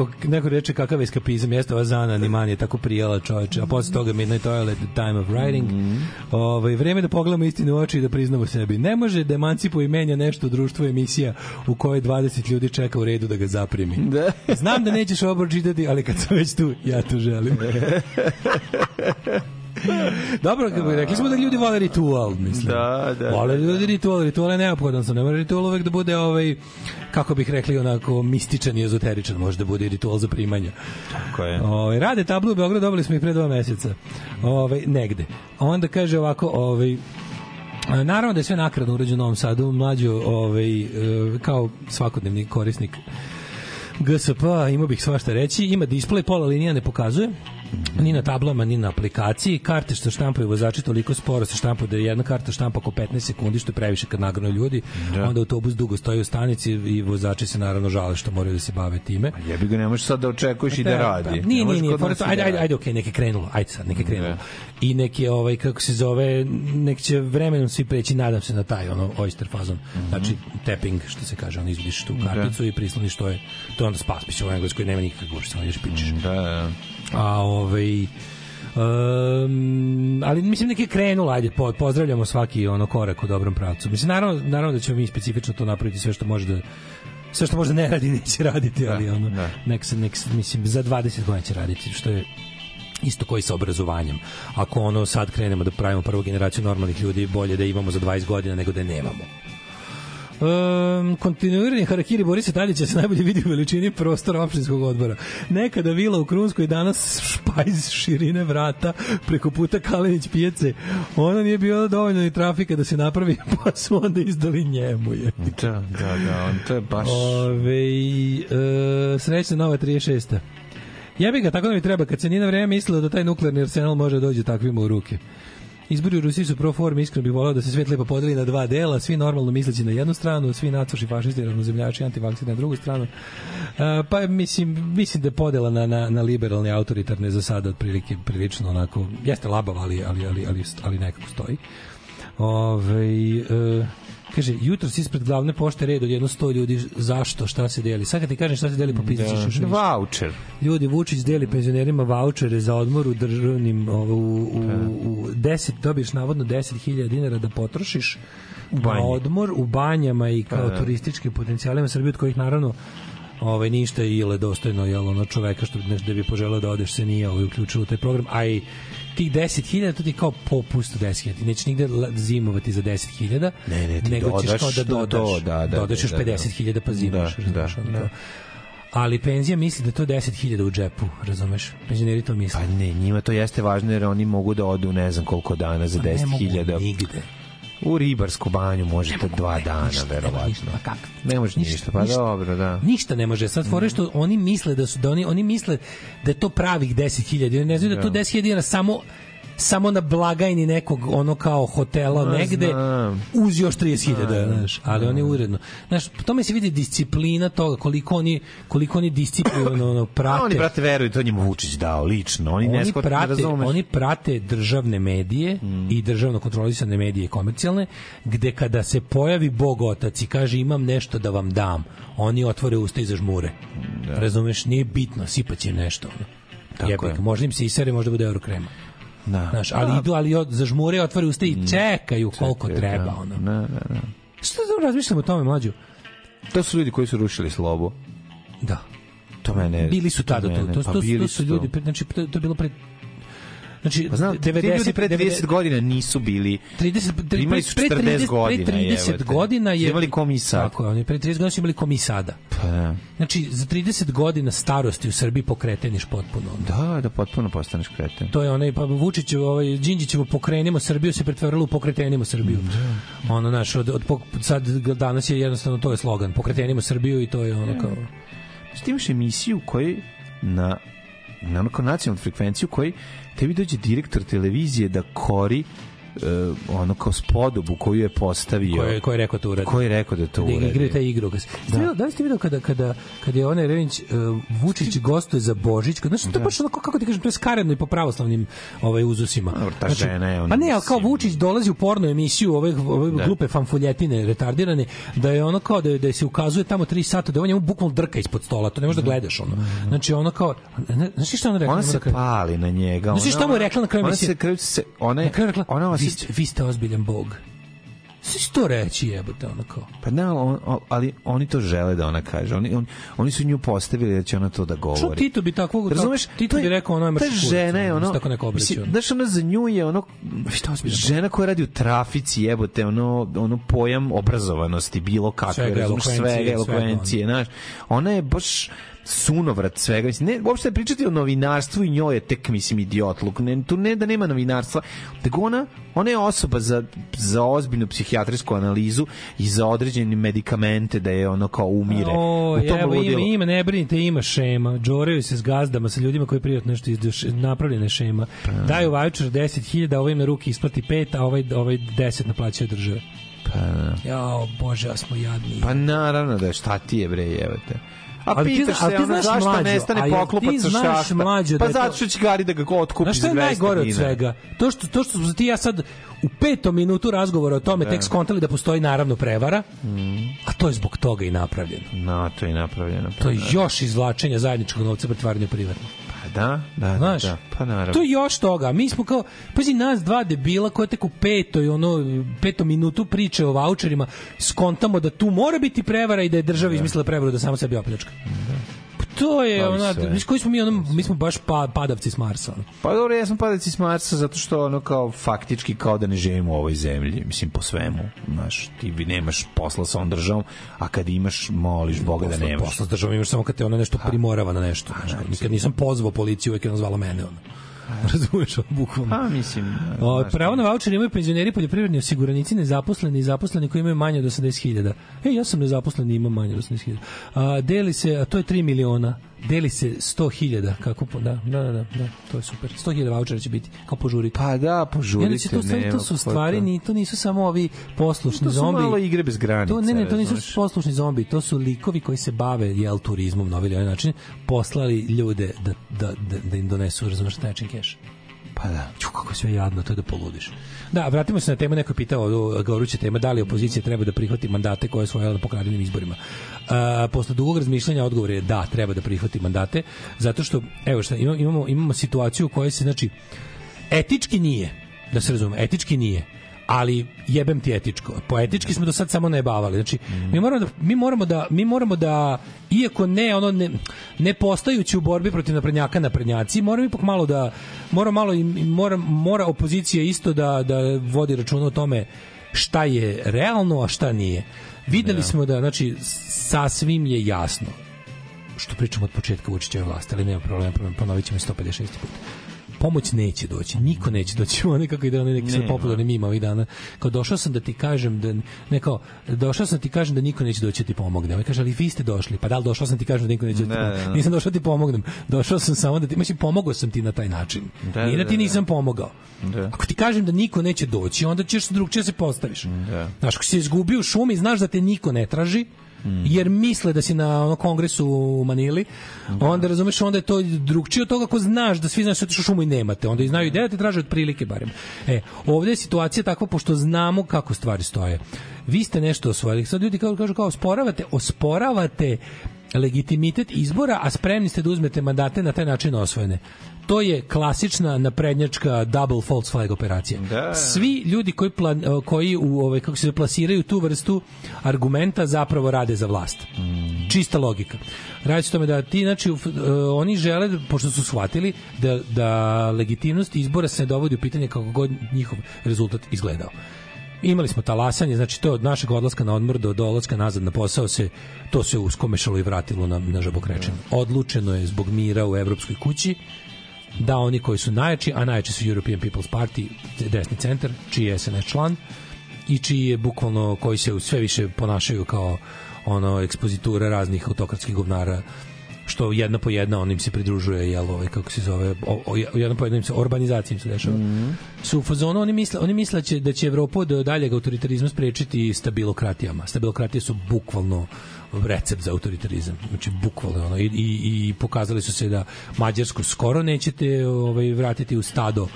Ok, neko reče kakav je eskapizam, jeste ova Zana Niman je tako prijela čoveče, a posle toga Midnight Toilet, The Time of Writing. ovaj, vreme da pogledamo istinu u oči i da priznamo sebi. Ne može da emancipuje menja nešto u društvu emisija u kojoj 20 ljudi čeka u redu da ga zaprimi. Da. Znam da nećeš ovo čitati, ali kad sam već tu, ja to želim. Dobro, rekli smo da ljudi vole ritual, mislim. Da, da, Vole da, ljudi ritual, ritual je neophodan sam, ne mora ritual uvek da bude ovaj, kako bih rekli, onako mističan i ezoteričan, može da bude ritual za primanja. Tako je. Ovaj rade tablu u Beogradu, dobili smo ih pre dva meseca. Ovaj negde. Onda kaže ovako, ovaj a, Naravno da je sve nakradno urađeno u Novom Sadu, mlađo ovaj, e, kao svakodnevni korisnik GSP, imao bih svašta reći, ima display, pola linija ne pokazuje, ni na tablama, ni na aplikaciji. Karte što štampaju vozači toliko sporo se štampaju da je jedna karta štampa oko 15 sekundi, što je previše kad nagrano ljudi. Da. Onda autobus dugo stoji u stanici i vozači se naravno žale što moraju da se bave time. Jebi ga, ne možeš sad da očekuješ i da radi. Nije, Ne nije, možeš nije, fora nas to- da ajde, ajde, radi. ajde, okej, neke krenulo, ajde sad, neke krenulo. Da. I neki ovaj kako se zove, nek će vremenom svi preći, nadam se na taj ono oyster fazon. Znači tapping, što se kaže, on izvadiš tu karticu i prisloniš to je to je onda spas, u engleskoj nema nikakve gužve, samo ideš pičeš. Da, da. A ovaj Um, ali mislim neki je krenulo, ajde, po, pozdravljamo svaki ono korak u dobrom pravcu. Mislim, naravno, naravno da ćemo mi specifično to napraviti sve što može da sve što možda ne radi neće raditi, ali ono, da. nek se, nek, se- mislim, za 20 godina će raditi, što je isto koji sa obrazovanjem. Ako ono sad krenemo da pravimo prvu generaciju normalnih ljudi, bolje da imamo za 20 godina nego da nemamo. Um, kontinuirani harakiri Borisa Tadića se najbolje vidi u veličini prostora opštinskog odbora. Nekada vila u Krunskoj, danas špajz širine vrata preko puta Kalenić pijace. Ono nije bilo dovoljno ni trafika da se napravi, pa su onda izdali njemu je. Da, da, da, on to je baš... Ove, e, srećna nova 36. Jebi ga, tako da mi treba, kad se nije na vreme mislilo da taj nuklearni arsenal može da dođe takvima u ruke. Izbori u Rusiji su pro forme, iskreno bih volao da se svet lepo podeli na dva dela, svi normalno misleći na jednu stranu, svi nacoši, fašisti, ravnozemljači, antivakseri na drugu stranu. E, pa mislim, mislim da je podela na, na, na liberalne autoritarne za sada otprilike prilično onako, jeste labava, ali, ali, ali, ali, ali nekako stoji. Ove, e, kaže, jutro si ispred glavne pošte red od jedno sto ljudi, zašto, šta se deli? Sad kad ti kažem šta se deli, popisat ćeš još ništa. Voucher. Ljudi, Vučić deli penzionerima vouchere za odmor u državnim, ovo, u, u, u 10, dobiješ navodno 10.000 dinara da potrošiš na odmor u banjama i kao Pa da. turističkim potencijalima Srbije, od kojih naravno ovaj ništa ile dostojno jel ono čoveka što nešto da bi poželeo da odeš se nije ovaj uključilo u taj program a i tih 10.000 to ti kao popust od 10.000 ti nećeš nigde zimovati za 10.000 Ne, ne, ti nego ćeš dodaš kao da do- dodaš da, da, dodaš još da, da. 50.000 pa zimaš Da, razumeš, da, ono da. kao. ali penzija misli da to 10.000 u džepu razumeš penzioneri to misle Pa ne, njima to jeste važno jer oni mogu da odu ne znam koliko dana za Pa ne mogu 10.000. nigde U ribarsku banju možete dva dana, verovatno. Pa kako? Ne može ništa, pa ništa. dobro, da. Ništa ne može. Sad fore što oni misle da su da oni oni misle da je to pravih 10.000. Oni ne znaju da je to Da. 10.000 dinara samo samo na blagajni nekog ono kao hotela Ma, negde znam. uz još 30.000, znaš, ali oni uredno. Znaš, po tome se vidi disciplina toga, koliko oni koliko oni disciplinovano ono, A prate. oni, brate, veruju, to njemu Vučić dao, lično. Oni, ne oni ne prate, razumeš. oni prate državne medije i državno kontrolisane medije komercijalne, gde kada se pojavi Bog otac i kaže imam nešto da vam dam, oni otvore usta i zažmure. Razumeš, nije bitno, sipaće nešto. Ono. Tako Jebik, je. možda im se isere, možda bude eurokrema. Da. Znaš, ali idu, ali od, zažmure otvore usta i čekaju koliko Čekaj, treba. da. Ono. Da, da, da. Što da razmišljam o tome, mlađu? To su ljudi koji su rušili slobu. Da. To mene... Bili su tada to. mene- To, pa to, to su ljudi, znači, to, to je bilo pre Znači, Pa znam, ti ljudi pre 30 godina nisu bili 30 pre- imali su pre 40 30 godina, Pre 30 jebote. godina je imali ko mi sad. Tako je, oni pre 30 godina su imali ko mi sada. Pa da. Znači, za 30 godina starosti u Srbiji pokreteniš potpuno. Da, da potpuno postaneš kreten. To je onaj pa Vučićev, ovaj Đinđićevo pokrenimo Srbiju se pretvorilo u pokretenimo Srbiju. Ono naš od, od sad danas je jednostavno to je slogan pokretenimo Srbiju i to je ono kao Znači, ti imaš emisiju koji na na onako nacionalnu frekvenciju koji tebi dođe direktor televizije da kori uh, ono kao spodobu koju je postavio ko je, ko je rekao to uradi. ko je rekao da to da uradi igraju taj igrokaz. Da. Da. da li ste vidio kada, kada, kada je onaj Rević uh, Vučić gostuje za Božić, znači, to je baš onako, kako ti kažem, to je skaredno i po pravoslavnim ovaj, uzusima. Dobro, ta žena je, ona, Pa ne, ali kao Vučić dolazi u porno emisiju ove, ove Da. glupe fanfuljetine retardirane, da je ono kao da, da se ukazuje tamo 3 sata, da je on njemu bukvalno drka ispod stola, to ne možeš da gledaš ono. Znači ono kao, ti šta ona rekla? ona se pali na njega Znaš ti šta mu je rekla na kraju ona emisije? se kraju se ona je rekla, ona vi, ste, vi ste ozbiljan bog. Sve će to reći jebote, ono kao. Pa da, on, ali oni to žele da ona kaže. Oni, on, oni su nju postavili da će ona to da govori. Što Tito bi tako, Razumeš? Tito To bi rekao ono je Ta kurac, žena je ono, tako neko mislim, ono. Znaš, ona za nju je ono... Šta ozbiljno? Žena koja radi u trafici, jebote, ono, ono pojam obrazovanosti, bilo kakve, Svega, razumeš, svega, elokvencije, znaš. Ona je baš sunovrat svega. Mislim, ne, uopšte pričati o novinarstvu i njoj je tek, mislim, idiotluk. Ne, tu ne da nema novinarstva, nego ona, ona je osoba za, za ozbiljnu psihijatrijsku analizu i za određene medikamente da je ono kao umire. O, u tom evo, ima, ima, ne brinite, ima šema. Džoreju se s gazdama, sa ljudima koji privatno nešto izduš, napravljene šema. Pa. Daju voucher 10.000, ovaj im na ruki isplati 5, a ovaj, ovaj 10 naplaćaju države. Pa, da. Jao, bože, ja smo jadni. Pa naravno da je, šta ti je bre, jevate. A Ali ti pitaš zna- ali se ti ono znaš, zašto mlađo, nestane poklopac ti sa šahta? mlađo, da Pa zato što će Gari da ga otkupi Znaš za šta je 200 najgore od dinara. svega? To što, to što smo ti ja sad u petom minutu razgovora o tome Da. tek skontali da postoji naravno prevara, a to je zbog toga i napravljeno. No, to je napravljeno. To je još izvlačenje zajedničkog novca pretvaranje u privatno. Pa da, da, Znaš, da, pa naravno. To je još toga. Mi smo kao, pazi, nas dva debila koja tek u petoj, ono, petom minutu priče o voucherima, skontamo da tu mora biti prevara i da je država izmislila prevaru da samo sebi opljačka. Pa to je, ona, viš koji smo mi, ono, mi smo baš pa, padavci s Marsa. Pa dobro, ja sam padaci s Marsa zato što ono kao faktički kao da ne živimo u ovoj zemlji, mislim po svemu, znaš, ti vi nemaš posla sa on državom, a kad imaš, moliš Boga da Posla- nemaš. Posla s državom imaš samo kad te ona nešto primorava na nešto. Znaš, nikad nisam pozvao policiju, uvek je ona zvala mene. Ono. Razumeš, bukvalno. Pa, mislim... O, znaš, pravo na voucher imaju penzioneri, poljoprivredni osiguranici, nezaposleni i zaposleni koji imaju manje od 80.000. Ej, ja sam nezaposlen i imam manje od 80.000. A, deli se, a to je 3 miliona, deli se 100.000, kako po, da, da, da, da, da, to je super. 100.000 vouchera će biti, kao požurite. Pa da, požurite, to, stvari, to su stvari, to. ni, to nisu samo ovi poslušni To su zombi. malo igre bez granica, To, ne, ne, to nisu razumeš. poslušni zombi, to su likovi koji se bave jel, turizmom na ovaj način, poslali ljude da, da, da, da im donesu, razumeš, keš. Pa da. Ću, kako sve jadno, to je da poludiš. Da, vratimo se na temu, neko je pitao, goruća tema, da li opozicija treba da prihvati mandate koje je osvojila na pokradenim izborima. A, posle dugog razmišljanja odgovor je da, treba da prihvati mandate, zato što, evo šta, imamo, imamo, imamo situaciju u kojoj se, znači, etički nije, da se razume, etički nije, ali jebem ti etičko. Po etički smo do sad samo najbavali. Znači, mi moramo da mi moramo da mi moramo da iako ne ono ne, ne postajući u borbi protiv naprednjaka naprednjaci, moramo ipak malo da mora malo i mora mora opozicija isto da da vodi računa o tome šta je realno, a šta nije. Videli smo da znači sasvim je jasno što pričamo od početka Vučićeve vlasti, ali nema problema, problem, ponovit ćemo i 156. put. Pomoć neće doći, niko neće doći. Ono kako ide onaj neki sad Nema. popularni mima ovih dana. Kao došao sam da ti kažem da ne kao došao sam da ti kažem da niko neće doći da ti pomogne. On kaže ali vi ste došli. Pa da li došao sam ti kažem da niko neće da ti Da, pomogne. da. Nisam došao da ti pomognem. Došao sam samo da ti mislim pomogao sam ti na taj način. Da, Nije da da, ti da. nisam pomogao. Da. Ako ti kažem da niko neće doći, onda ćeš drugčije se postaviš. Da. Znaš, ako si izgubio u šumi, znaš da te niko ne traži, jer misle da si na ono kongresu u Manili, onda razumeš, onda je to drugčije od toga ako znaš da svi znaš da otišao u šumu i nemate, onda i znaju i da te traže otprilike barem. E, ovdje je situacija takva pošto znamo kako stvari stoje. Vi ste nešto osvojili, sad ljudi kao, kažu kao osporavate, osporavate legitimitet izbora, a spremni ste da uzmete mandate na taj način osvojene. To je klasična naprednjačka double false flag operacija. Da. Svi ljudi koji plan, koji u ovaj kako se plasiraju tu vrstu argumenta zapravo rade za vlast. Čista logika. Radi se tome da ti znači e, oni žele pošto su shvatili da da legitimnost izbora se ne dovodi u pitanje kako god njihov rezultat izgledao. Imali smo talasanje, znači to od našeg odlaska na odmor do dolaska nazad na posao se to se uskomešalo i vratilo na na žabokrečenje. Odlučeno je zbog mira u evropskoj kući da oni koji su najjači, a najjači su European People's Party, desni centar, čiji je SNS član i čiji je bukvalno koji se sve više ponašaju kao ono ekspozitura raznih autokratskih govnara što jedna po jedna on im se pridružuje jel ovaj kako se zove o, o, jedna po jedna im se urbanizacija im se dešava. Su u fazonu oni misle oni misle će da će Evropu do daljeg autoritarizma sprečiti stabilokratijama. Stabilokratije su bukvalno recept za autoritarizam. Znači bukvalno ono i, i, i pokazali su se da Mađarsku skoro nećete ovaj vratiti u stado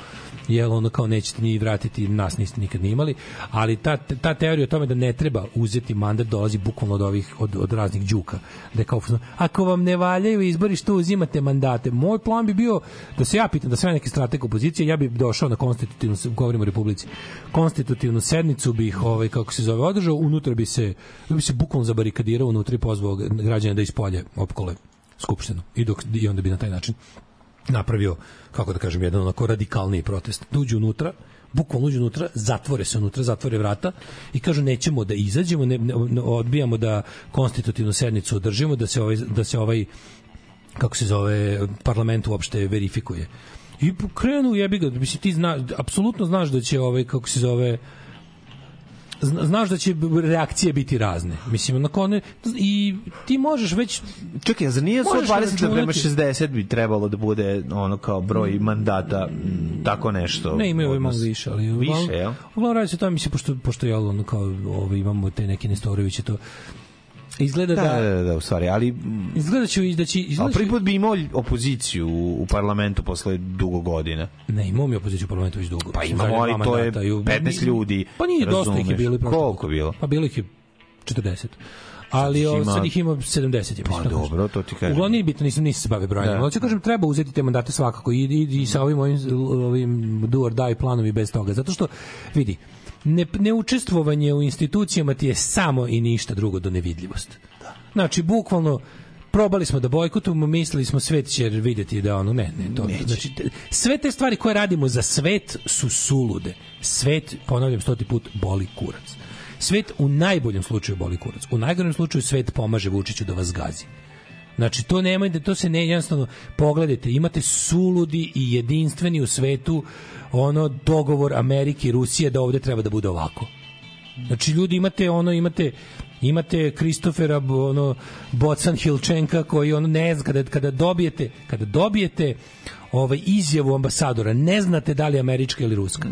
jel ono kao nećete ni vratiti nas niste nikad ni imali ali ta, ta teorija o tome da ne treba uzeti mandat dolazi bukvalno od ovih od, od raznih đuka da kao ako vam ne valjaju izbori što uzimate mandate? Moj plan bi bio da se ja pitam da sve neki strateg opozicije ja bih došao na konstitutivnu govorimo o republici konstitutivnu sednicu bih ovaj kako se zove održao unutra bi se bi se bukvalno zabarikadirao unutra i pozvao građane da ispolje opkole skupštinu i dok i onda bi na taj način napravio, kako da kažem, jedan onako radikalniji protest. Uđu unutra, bukvalno uđu unutra, zatvore se unutra, zatvore vrata i kažu nećemo da izađemo, ne, ne, odbijamo da konstitutivnu sednicu održimo, da se ovaj, da se ovaj kako se zove, parlament uopšte verifikuje. I krenu jebi ga, mislim ti zna, apsolutno znaš da će ovaj kako se zove znaš da će reakcije biti razne. Mislim, onako one, i ti možeš već... Čekaj, zar nije Možeš 120 prema računati- 60 bi trebalo da bude ono kao broj mandata, m, tako nešto? Ne, imaju ovaj malo više, ali Više, jel? Uglavnom radi se o tome, mislim, pošto, pošto je ono kao, ovaj, imamo te neke Nestoroviće, to izgleda Da, da, da, da, da, u stvari, ali izgleda će da će a izgleda prvi će, put bi imao opoziciju u, u parlamentu posle dugo godina. ne imamo mi opoziciju u parlamentu već dugo. Pa imamo, ali to je mandata i u- 15 mi- ljudi, Pa nije, dosta ih je razumeš. bilo. Koliko je bilo? Pa bilo ih je 40. Ali o, ima- sad ih ima 70. ja Pa mislim, dobro, to ti kažem. Uglavnom nije bitno, nisam, nisam se bavio brojanjem. Da. Ali ću kažem, treba uzeti te mandate svakako i, i, i sa ovim, ovim, ovim do or die planom i bez toga. Zato što, vidi, ne, neučestvovanje u institucijama ti je samo i ništa drugo do nevidljivost. Znači, bukvalno, probali smo da bojkotujemo, mislili smo svet će vidjeti da ono, ne, ne, to, znači, te- sve te stvari koje radimo za svet su sulude. Svet, ponavljam stoti put, boli kurac. Svet u najboljem slučaju boli kurac. U najgorem slučaju svet pomaže Vučiću da vas gazi. Znači, to nemojte, to se ne, jednostavno, pogledajte, imate suludi i jedinstveni u svetu ono dogovor Amerike i Rusije da ovde treba da bude ovako. Znači, ljudi imate ono, imate imate Kristofera ono Bocan Hilčenka koji ono ne zna kada kada dobijete kada dobijete ovaj izjavu ambasadora. Ne znate da li je američka ili ruska.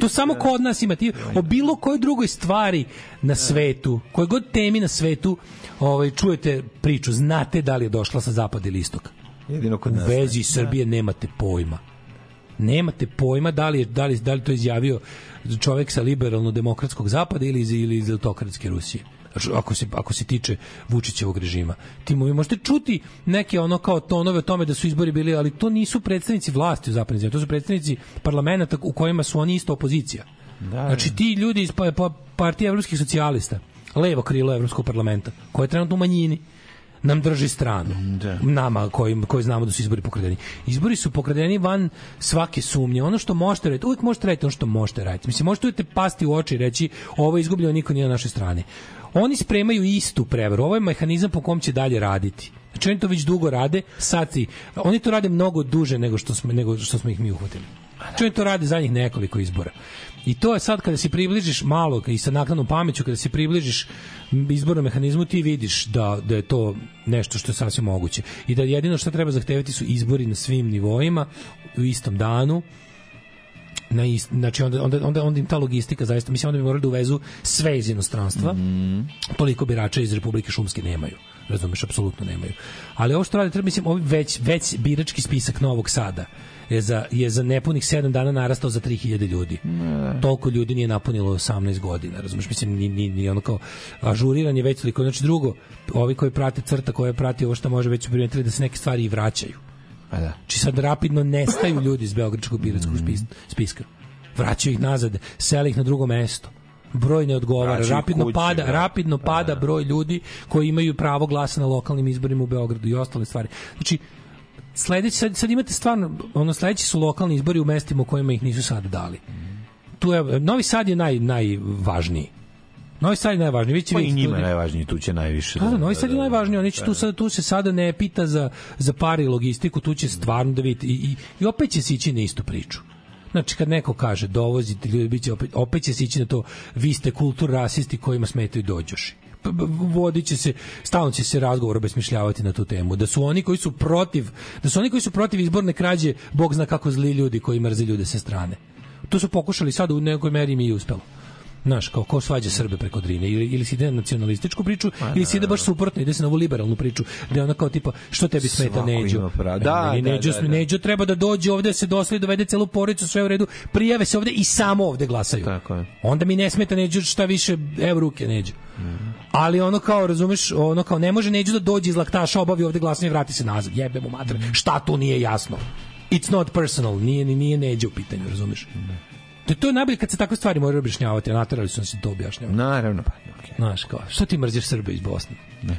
To samo kod nas ima. Ti o bilo kojoj drugoj stvari na svetu kojoj god temi na svetu ovaj čujete priču. Znate da li je došla sa zapada ili istoka. Jedino kod u nas. vezi Srbije nemate pojma. Nemate pojma da li je da li da li to izjavio čovek sa liberalno demokratskog zapada ili iz ili iz autokratske Rusije ako se ako se tiče Vučićevog režima. Ti mu možete čuti neke ono kao tonove o tome da su izbori bili, ali to nisu predstavnici vlasti u zapadnim zemljama, to su predstavnici parlamenta u kojima su oni isto opozicija. Da, Znači ti ljudi iz pa, pa, partije evropskih socijalista, levo krilo evropskog parlamenta, koje je trenutno u manjini, nam drži stranu. Da. Nama koji, koji znamo da su izbori pokradeni. Izbori su pokradeni van svake sumnje. Ono što možete raditi, uvijek možete raditi ono što možete raditi. Mislim, možete uvijek pasti u oči i reći ovo je izgubljeno, niko nije na našoj strani. Oni spremaju istu prevaru. Ovo je mehanizam po kom će dalje raditi. Znači oni to već dugo rade, sad si, oni to rade mnogo duže nego što smo, nego što smo ih mi uhvatili. Znači oni to rade zadnjih nekoliko izbora. I to je sad kada se približiš malo i sa naknadnom pameću, kada se približiš izbornom mehanizmu, ti vidiš da, da je to nešto što je sasvim moguće. I da jedino što treba zahtevati su izbori na svim nivoima, u istom danu, na ist, znači onda, onda, onda, onda im ta logistika zaista, mislim onda bi morali da uvezu sve iz inostranstva, toliko birača iz Republike Šumske nemaju razumeš, apsolutno nemaju. Ali ovo što rade, treba, mislim, ovi već, već birački spisak Novog Sada je za, je za nepunih 7 dana narastao za 3000 ljudi. Toliko ljudi nije napunilo 18 godina, razumeš, mislim, ni, ni, ni ono kao ažuriran je već toliko. Znači drugo, ovi koji prate crta, koja prati ovo što može već su primetili da se neke stvari i vraćaju. Pa da. Či sad rapidno nestaju ljudi iz Beogradskog biračkog spis- spiska. Vraćaju ih nazad, sele ih na drugo mesto. Broj ne odgovara, rapidno kući, pada, da. rapidno pada broj ljudi koji imaju pravo glasa na lokalnim izborima u Beogradu i ostale stvari. Znači, sledeći, sad, sad imate stvarno, ono, sledeći su lokalni izbori u mestima u kojima ih nisu sad dali. Tu je, Novi Sad je naj, najvažniji. Novi Sad je najvažniji. Vi ćete Pa i vidjeti njima je najvažnije, tu će najviše. da, da, Novi Sad je najvažniji, oni će tu, sad, tu se sada ne pita za, za pare i logistiku, tu će stvarno da vidite. I, i, i opet će se ići na istu priču. Znači, kad neko kaže dovozite ljudi, bit će opet, opet će se ići na to vi ste kultur rasisti kojima smetaju dođoši. P- b- vodit će se, stalno će se razgovor obesmišljavati na tu temu. Da su oni koji su protiv, da su oni koji su protiv izborne krađe, Bog zna kako zli ljudi koji mrze ljude sa strane. To su pokušali sad u nekoj meri mi i uspelo. Znaš, kao ko svađa Srbe preko Drine? Ili, ili se ide na nacionalističku priču ili se ide baš suprotno, ide se na ovu liberalnu priču gde ona kao tipa što tebi smeta Neđo? pravo. Da, Ne, da, Neđo, da, da. Neđo treba da dođe ovde da se dosledi dovede celu porodicu sve u redu prijave se ovde i samo ovde glasaju. Tako je. onda mi ne smeta Neđo šta više evo ruke Neđo. Ali ono kao razumeš ono kao ne može Neđo da dođe iz laktaša obavi ovde glasanje vrati se nazad. Jebe mu mater šta tu nije jasno? It's not personal nije ni nije Neđo u pitanju razumeš To, to je najbolje kad se takve stvari moraju objašnjavati, a naterali su nas da to objašnjavati. Naravno, pa, okej. Znaš, kao, što ti mrziš Srbe iz Bosne? Ne.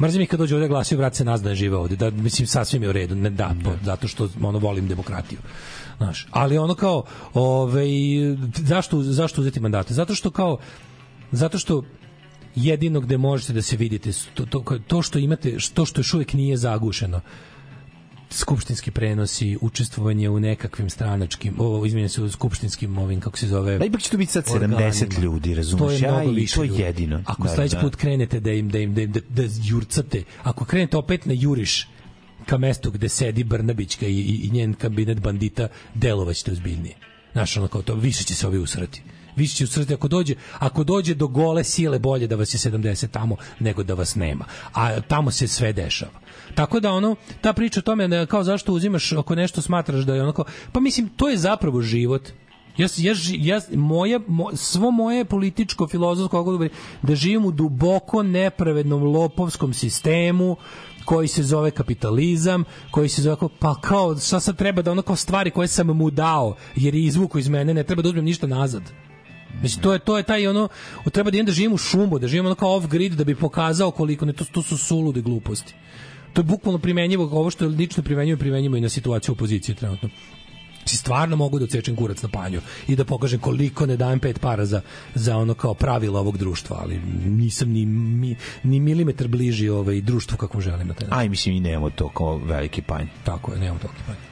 Mrzim ih kad dođe ovde glasio, vrat se nas da ne žive ovde. Da, mislim, sasvim je u redu. Ne, da, to, zato što ono, volim demokratiju. Znaš, ali ono kao, ovaj, zašto, zašto uzeti mandate? Zato što kao, zato što jedino gde možete da se vidite to, to, to što imate, to što još uvijek nije zagušeno skupštinski prenosi, učestvovanje u nekakvim stranačkim, o, izvinjam se, u skupštinskim ovim, kako se zove, Da ipak će tu biti sad 70 organima. ljudi, razumeš? To je Ja mnogo i više to je jedino. Ako Da, sledeći da. put krenete da im da im da, im- da, da jurcate, ako krenete opet na juriš ka mestu gde sedi Brnabićka i, i, i njen kabinet bandita, delovaćete ozbiljnije. Znaš, ono kao to, više će se ovi usrati. Više će usrati ako dođe, ako dođe do gole sile bolje da vas je 70 tamo nego da vas nema. A tamo se sve dešava. Tako da ono, ta priča o tome da kao zašto uzimaš ako nešto smatraš da je onako, pa mislim, to je zapravo život. Ja, ja, ja moje, mo, svo moje političko, filozofsko, da, živim u duboko nepravednom lopovskom sistemu koji se zove kapitalizam, koji se zove, pa kao, šta sad treba da ono kao stvari koje sam mu dao, jer je izvuko iz mene, ne treba da uzmem ništa nazad. Mislim, to je, to je taj ono, treba da idem da živim u šumu, da živim ono kao off grid, da bi pokazao koliko, ne, to, to su sulude gluposti. To je bukvalno primenjivo, ovo što je lično primenjivo, primenjivo i na situaciju opozicije trenutno. Znači, stvarno mogu da odsečem kurac na panju i da pokažem koliko ne dajem pet para za, za ono kao pravila ovog društva, ali nisam ni, mi, ni milimetar bliži ovaj društvu kakvom želim na taj način. Aj, mislim, i nemamo to kao veliki panj. Tako je, nemamo toliki panj.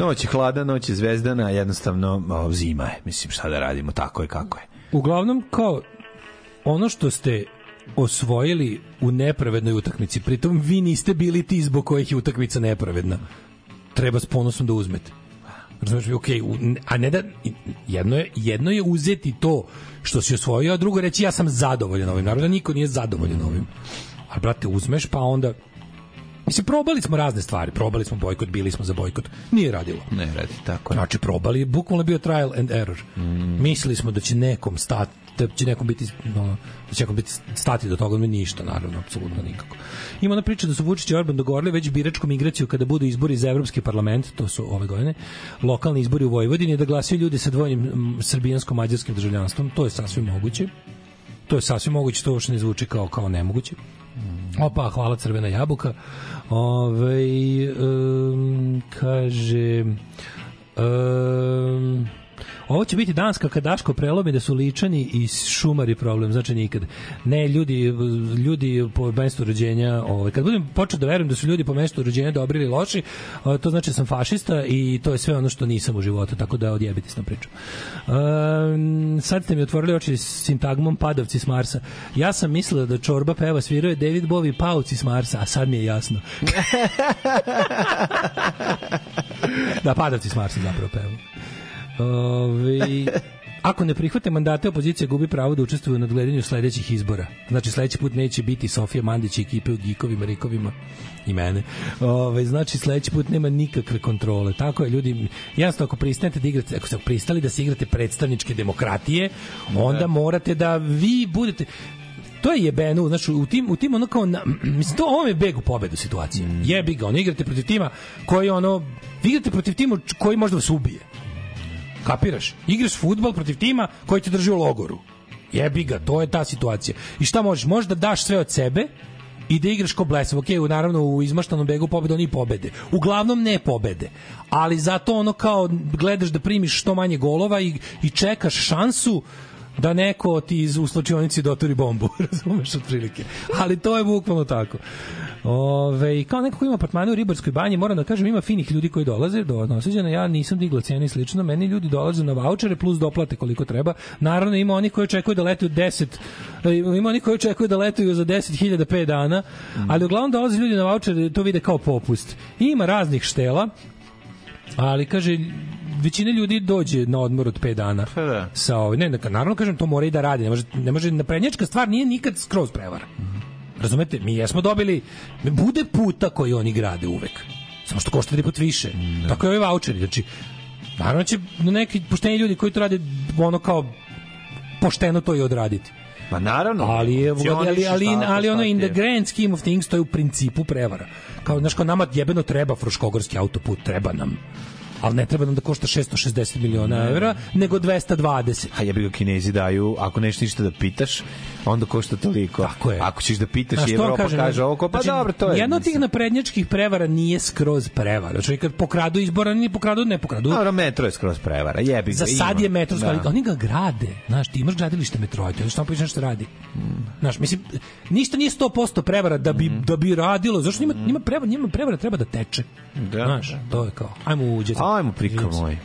Noć je hladna, noć je zvezdana, jednostavno o, zima je. Mislim, šta da radimo, tako je kako je. Uglavnom, kao ono što ste osvojili u nepravednoj utakmici, pritom vi niste bili ti zbog kojih je utakmica nepravedna. Treba s ponosom da uzmete. Razumeš u- a ne da, jedno je, jedno je uzeti to što si osvojio, a drugo reći ja sam zadovoljan ovim. Naravno, da niko nije zadovoljan ovim. Ali, brate, uzmeš, pa onda Mislim, probali smo razne stvari. Probali smo bojkot, bili smo za bojkot. Nije radilo. Ne radi, tako. Znači, probali, bukvalno je bio trial and error. Mislili smo da će nekom stati, da će nekom biti, no, da će nekom biti stati do toga, ništa, naravno, apsolutno nikako. Ima ona priča da su Vučić i Orban dogovorili već biračku migraciju kada budu izbori za Evropski parlament, to su ove godine, lokalni izbori u Vojvodini, da glasaju ljudi sa dvojnim mm, srbijansko-mađarskim državljanstvom. To je sasvim moguće. To je sasvim moguće, to uopšte ne zvuči kao, kao nemoguće. Opa, hvala crvena jabuka. Ove, um, kaže um, Ovo će biti danska kad Daško prelomi da su ličani i šumari problem, znači nikad. Ne, ljudi, ljudi po mestu rođenja, ovaj, kad budem počeo da verujem da su ljudi po mestu rođenja dobri ili loši, to znači da sam fašista i to je sve ono što nisam u životu, tako da odjebite s na priču. Um, sad ste mi otvorili oči s sintagmom padavci s Marsa. Ja sam mislila da Čorba peva svirao je David Bowie pauci s Marsa, a sad mi je jasno. da, padavci s Marsa zapravo peva. Ove, ako ne prihvate mandate, opozicija gubi pravo da učestvuje u nadgledanju sledećih izbora. Znači, sledeći put neće biti Sofija Mandić i ekipe u Gikovima, Rikovima i mene. Ove, znači, sledeći put nema nikakve kontrole. Tako je, ljudi, jednostavno, ako pristanete da igrate, ako ste pristali da se igrate predstavničke demokratije, onda morate da vi budete to je jebeno, znači u tim u tim ono kao na, mislim to ovo je beg u pobedu situacije. Jebi ga, ono igrate protiv tima koji ono vi igrate protiv tima koji može da vas ubije. Kapiraš? Igraš fudbal protiv tima koji te drži u logoru. Jebi ga, to je ta situacija. I šta možeš? Možeš da daš sve od sebe i da igraš ko blesav. Ok, naravno u izmaštanom begu pobede oni pobede. Uglavnom ne pobede. Ali zato ono kao gledaš da primiš što manje golova i, i čekaš šansu da neko ti iz u slučionici dotori bombu, razumeš otprilike. Ali to je bukvalno tako. Ove, kao neko ko ima apartmane u Ribarskoj banji, moram da kažem, ima finih ljudi koji dolaze do noseđena, ja nisam digla cene i slično, meni ljudi dolaze na vouchere plus doplate koliko treba. Naravno, ima oni koji očekuju da letuju 10, e, ima oni koji očekuju da letuju za 10.000 5 dana, ali uglavnom dolaze ljudi na vouchere, to vide kao popust. I ima raznih štela, ali kaže većina ljudi dođe na odmor od 5 dana. Pa da. Sa ovaj, ne, neka- naravno kažem to mora i da radi. Ne može ne može naprednjačka stvar nije nikad skroz prevara. Razumete? Mi jesmo dobili bude puta koji oni grade uvek. Samo što košta tri put više. Tako je ovaj voucheri. Znači, naravno će neki pošteni ljudi koji to rade ono kao pošteno to i odraditi. Ma naravno. Ali je ali, ali, ali, ali ono in the grand scheme of things to je u principu prevara. Kao znaš kao nama jebeno treba Fruškogorski autoput, treba nam. Ali ne treba nam da košta 660 miliona evra, nego 220. A jebi ga kinezi daju, ako nešto ništa da pitaš, onda košta toliko. Tako je. Ako ćeš da pitaš i Evropa kažem, kaže ovo, pa znači, dobro, to je. Jedna od tih naprednjačkih prevara nije skroz prevara. Znači, kad pokradu izbora, ni pokradu, ne pokradu. Dobro, metro je skroz prevara, jebi ga. Za sad je metro, Da. da. oni ga grade. Znaš, ti imaš gradilište metroa, ti što piše nešto radi. Znaš, mislim, ništa nije 100% prevara da bi, da bi radilo. Zašto njima, njima, prevara, njima prevara treba da teče. Da. Znaš, to je kao, ajmo u Jet Set. Ajmo, prika moj.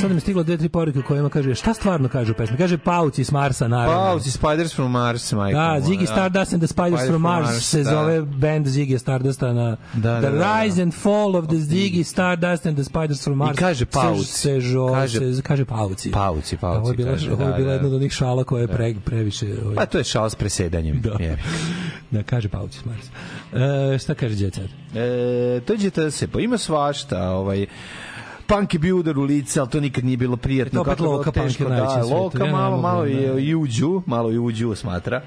Sad mi je stiglo dve, tri poruke kojima kaže, šta stvarno kaže u pesmi? Kaže Pauci s Marsa, naravno. Pauci Spiders from Mars, majko. Da, Ziggy Stardust and the Spiders from Mars se da. zove band Ziggy Stardusta na Da, da, The da, da. Rise and Fall of the Ziggy Stardust and the Spiders from Mars. I kaže pauci. Se, se, žo, Kaže- se, kaže pauci. Pauci, pauci, Ovo je bila, kaže, ovo je da, bila da. jedna od onih šala koja je pre, previše... Ovaj, Pa to je šal s presedanjem. Da. da, kaže pauci s Marsa. E, šta kaže Jet Set? E, to ćete se, pa ima svašta, ovaj, Punk je bio udar u lice, ali to nikad nije bilo prijatno. E, to opet kako je bilo Loka Punk je da, na svijetu. Loka Ja ne malo, malo ne. je i uđu, malo i uđu smatra.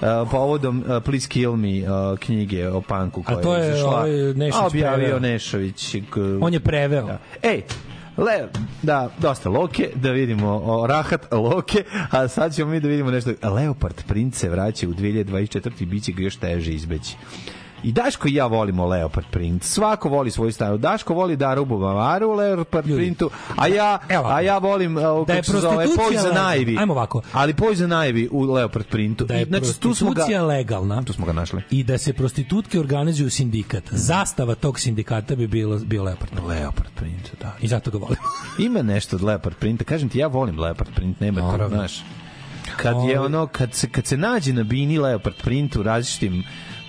Uh, povodom uh, Please Kill Me uh, knjige o punku koja A to je izašla. ovaj Nešović objavio preveo. Nešović. On je preveo. Da. Ej, Le, da, dosta Loke, da vidimo o, Rahat Loke, a sad ćemo mi da vidimo nešto. Leopard Prince vraća u 2024. i bit će ga još teže izbeći. I Daško i ja volimo Leopard Print. Svako voli svoju stanu. Daško voli Daru Bubamaru u Leopard Printu, a ja, Evo a ja volim uh, Da je zove, Poison. Ivy. Ajmo ovako. Ali Poison Ivy u Leopard Printu. Da je I, znači, tu smo ga, legalna tu smo ga našli. i da se prostitutke organizuju sindikat. Zastava tog sindikata bi bilo, bio Leopard. Leopard Print, da. I zato ga volim. Ima nešto od Leopard Printa. Kažem ti, ja volim Leopard Print, nema to, Naravno. znaš. Kad je Ovaj. ono, kad se, kad se nađe na bini Leopard Print u različitim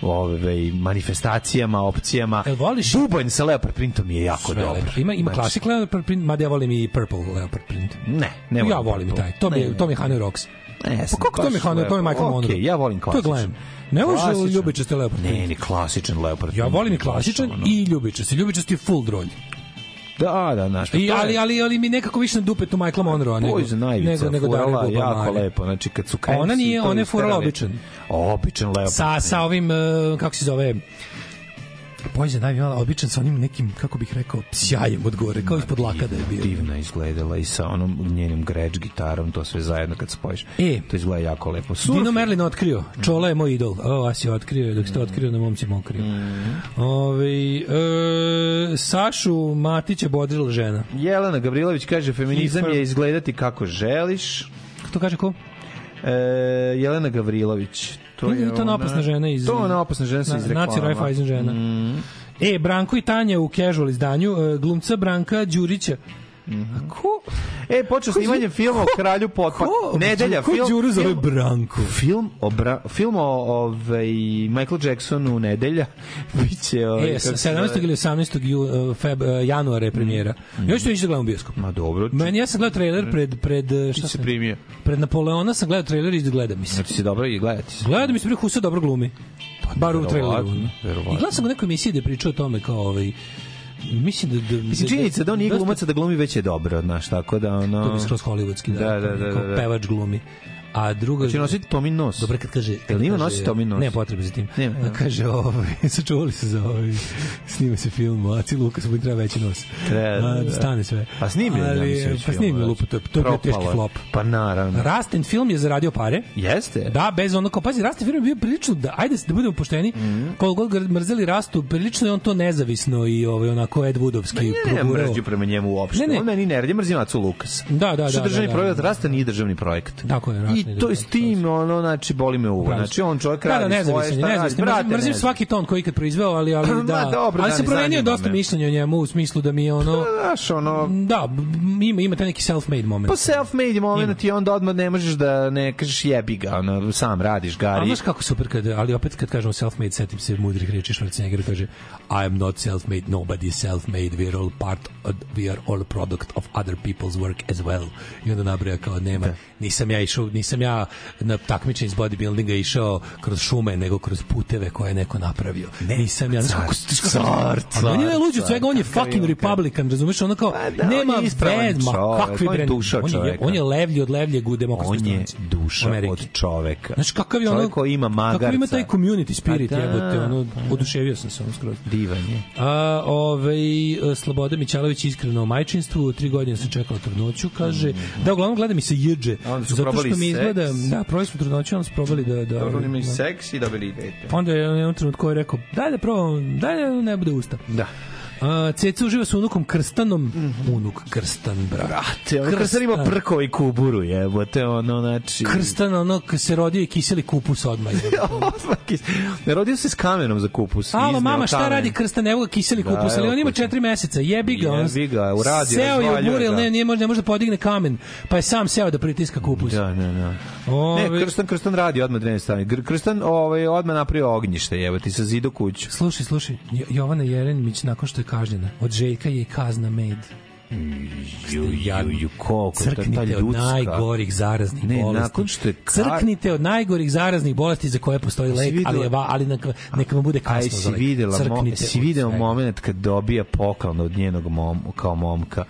ove, manifestacijama, opcijama, Jel voliš? bubanj sa Leopard Printom je jako Sve dobar. lepo. Ima ima Znači, klasik Leopard print, mada ja volim i Purple Leopard print. Ne, ne ja volim volim i Purple. taj. To mi Ne, je ne. to mi je Hanoi Rocks. Ne, Pa kako to mi je Hanoi, to mi je Michael Monroe. Okej, ja volim To je klasičan. glam. Ne Klasičan. ljubičasti Leopard Ne, print. ni klasičan Leopard Ja Print. volim i klasičan i ljubičasti. Ljubičasti je full drolj. Da, da, znaš. pa I, ali, ali, ali mi nekako više na dupetu Michaela Monroe nego, nego, nego furala Dario jako Bobamare. lepo. Znači, kad su kremsi... Ona nije, ona je furala običan. Običan Leopard Sa, sa ovim, uh, kako se zove, Poison Ivy imala običan sa onim nekim, kako bih rekao, sjajem od gore, kao ispod laka da je bio. Divno izgledala i sa onom njenim greč gitarom, to sve zajedno kad spojiš. E. to izgleda jako lepo. Surf, Dino Merlin otkrio. Čola je moj idol. O, vas je otkrio, dok ste otkrio na momci mokrio. Ove, e, Sašu Matića bodrila žena. Jelena Gavrilović kaže feminizam je izgledati kako želiš. To kaže ko? E, Jelena Gavrilović. To Je je to ona opasna žena iz... To je ona opasna žena iz reklama. Naci Raiffeisen žena. Mm. E, Branko i Tanja u casual izdanju, e, glumca Branka Đurića. A ko? E, počeo Ko snimanjem Đu- filma o kralju potpa. Ko? Nedelja, Ko film. Đuru zove film- Branko? Film o, Bra, film o ovaj, Michael Jacksonu Nedelja. Biće... Ovaj, E, kako se 17. zove? ili 18. Ju, e, feb, e, januara je premijera. Ja ću to ići da gledam bioskop. Ma dobro. Meni ja sam gledao trailer pred pred e, šta se primio. Pred Napoleona sam gledao trailer i da gledam mi se. Znači si dobro i gledati se. Gledam mi se prije Husa dobro glumi. Bar u traileru. I gledao sam u nekoj emisiji da je pričao o tome kao ovaj mislim da, da Mislim, činjenica da on nije glumac, da glumi već je dobro, znaš, tako da ono... To bi skroz hollywoodski, da. Da, da, da, da, da. Pevač glumi. A druga... Znači nositi Tomin nos. Dobro kad kaže... Jel ima kaže- nosi Tomin nos? Ne potrebe za tim. Nema, A kaže, ovaj, sačuvali se za ovaj, snima se film, a ci Lukas mu treba veći nos. Treba, a, da. stane sve. A snimljen je, Ali, već Pa da. lupa, to, to je teški flop. Pa naravno. Rasten film je zaradio pare. Jeste? Da, bez ono kao, pazi, Rasten film je bio prilično, da, ajde da budemo pošteni, Mhm. koliko god mrzeli Rastu, prilično je on to nezavisno i ovaj, onako Ed Woodovski Ne, progurao. mržđu prema njemu uopšte. Ne, ne. On meni ne radi, mrzim Acu Lukas. Da, da, Što da, državni da, da. projekat Rasta nije državni projekat. Tako je, Rasta I to je s tim, ono, znači, boli me uvo. Znači, on čovjek Da, da, radi svoje, šta radi. Brate, Mrzim, svaki ton koji ikad proizveo, ali, ali da. dobro, ali da, se ne promenio zanima dosta mišljenja o njemu u smislu da mi je ono... Znaš, ono... Da, ima, ima taj neki self-made moment. Pa self-made moment i onda odmah ne možeš da ne kažeš jebi ga, ono, sam radiš, A gari. znaš kako super kad, ali opet kad kažemo self-made, setim se mudrih reči Schwarzenegger kaže I am not self-made, nobody is self-made, we are all part, of, we are all product of other people's work as well. I onda nabraja kao nema, nisam ja išao, nisam ja na takmičenje iz bodybuildinga išao kroz šume, nego kroz puteve koje je neko napravio. nisam ja, car, kako- car, Ali on je car, najluđi od svega, on je fucking Republican, razumeš, ono kao, Pa da, nema je ispravan vez, ma čovek, kakvi bre, on je, on je levlji od levljeg u demokratskoj On je duša u od čoveka. Znači kakav je ono Čovjek koji ima magarca. Kakav ima taj community spirit, Pa da, jebote, ono pa da. oduševio sam se on skroz. Divan je. A, ovaj, Sloboda Mićalović iskreno o majčinstvu, tri godine sam čekao trudnoću, kaže, da, uglavnom gleda mi se su zato što mi izgleda, da, probali smo trudnoću, onda smo probali da... da Dobro, oni da- seks i dobili dete. Onda je u jednom trenutku ovaj rekao, daj da probam, daj da ne bude usta. Da. A, Ceca uživa sa unukom Krstanom, unuk Krstan, brat. Brate, on Krstan ima prkova i kuburu, jebote, ono, znači... Krstan, ono, se rodio i kiseli kupus odmah. Ne rodio se s kamenom za kupus. Alo, mama, šta kamen. radi Krstan? Evo ga kiseli Da, kupus, ali on ima četiri meseca. Jebi ga. on Jebi ga, uradi, Seo je u ga. ne, nije ne može da podigne kamen, pa je sam seo da pritiska kupus. Da, da, da. Ove- Ne, Krstan, Krstan radi odmah dve strane. Gr- Krstan ovaj, odmah napravio ognjište, jebote, sa zidu kuću. Slušaj, slušaj, Jo- Jovana Jeremić nakon što je kažnjena, od Željka je kazna med. Ju, ju, ju, koliko je ta- ta Crknite od ljudska. najgorih zaraznih Ne, bolesti. nakon što je ka- Crknite od najgorih zaraznih bolesti za koje postoji Jesi lek, ali, videla- je, va- ali neka, neka vam bude kasno Aj, za si lek. videla, mo, Crknite si video svega. moment kad dobija poklon od njenog mom, kao momka.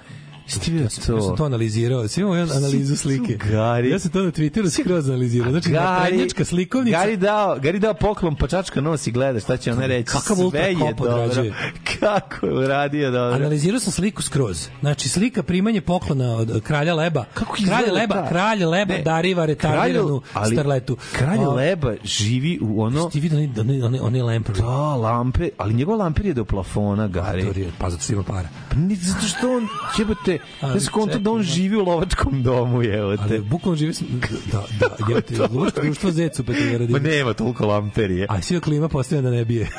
Jesi ti vidio Ja sam, ja sam to to? analizirao. Svi imamo jednu analizu slike. Gari. Ja sam to na Twitteru skroz analizirao. Znači, naprednjačka slikovnica. Gari dao, Gari dao poklon, pa čačka nos i gleda šta će ona reći. Kakav ultra je dobro. Kako je uradio dobro. Analizirao sam sliku skroz. Znači, slika primanje poklona od kralja Leba. Kako kralj Leba, ta- kralj Leba Ne, dariva retardiranu kralj- ali starletu. Kralj Leba živi u ono... Ti vidio one, one, one, one lampery. Da, lampe, ali njegov lamper je do plafona, Gari. Pa zato što ima para. Pa zato što on, jebate, Ali ja sam konto da on živi u lovačkom domu, jebote. Ali bukvalno živi. Da, da, je ti lučko društvo Zecu Petrovaradinu. Ma nema toliko lamperije. A svi klima postavlja da ne bije.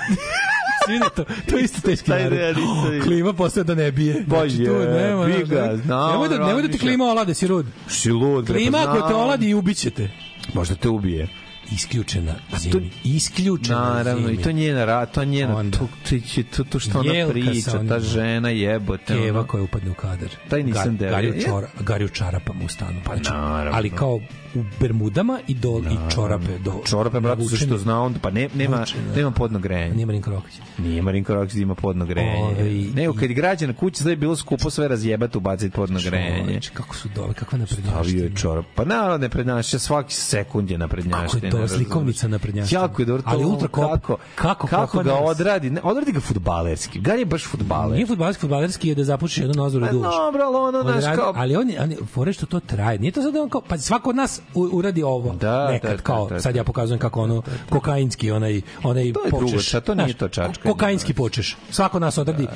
Vidi to, to je isto teški narod. vidio. Klima postavlja da ne bije. Znači, tu nema, bi ga, znaš, znam, nemoj da, nemoj da ti klima olade, si rud. Si lud, Klima pa ako te oladi i ubićete. Možda te ubije. Isključena to- zimi. Isključena Naravno, zimi. i to njena to njena, Onda. to, to, to, to što ona Jelka priča, ta žena jebote. Keva ono. koja upadne u kadar. Taj nisam deo. Gari u, Ja- čora, gari u čarapama u stanu. Pa, znači, ali kao u bermudama i dol i čorape do Čorape, brate, navučene. što zna on, pa ne, nema, Navučene. nema podno grejanje. Nije Marinka Rokić. Nije Marinko Rokić da ima podno grejanje. Ovaj, Nego kad je građana kuće, sve je bilo skupo sve razjebati, ubaciti podno grejanje. Kako su dobre, kakva Stavio je naprednjaština. čorap. Pa naravno ne prednjašća, svaki sekund je naprednjaština. Kako je razumeš. slikovnica naprednjaštva. Jako je dobro to. Ali ultra kako, kako kako ga odradi, ne, odradi ga fudbalerski. Gari je baš fudbaler. Nije fudbalerski, fudbalerski je da zapušiš jednu nozu da Pa dobro, ali ono, radi- kao- Ali on, je- fore što to traje. Nije to sad da on kao, pa svako od nas uradi ovo. Da, nekad, da, da, kao, da, sad ja pokazujem kako ono, kokainski, onaj, onaj To je počeš. drugo, šta, to nije to čačkanje. Kokainski počeš. Svako nas odradi.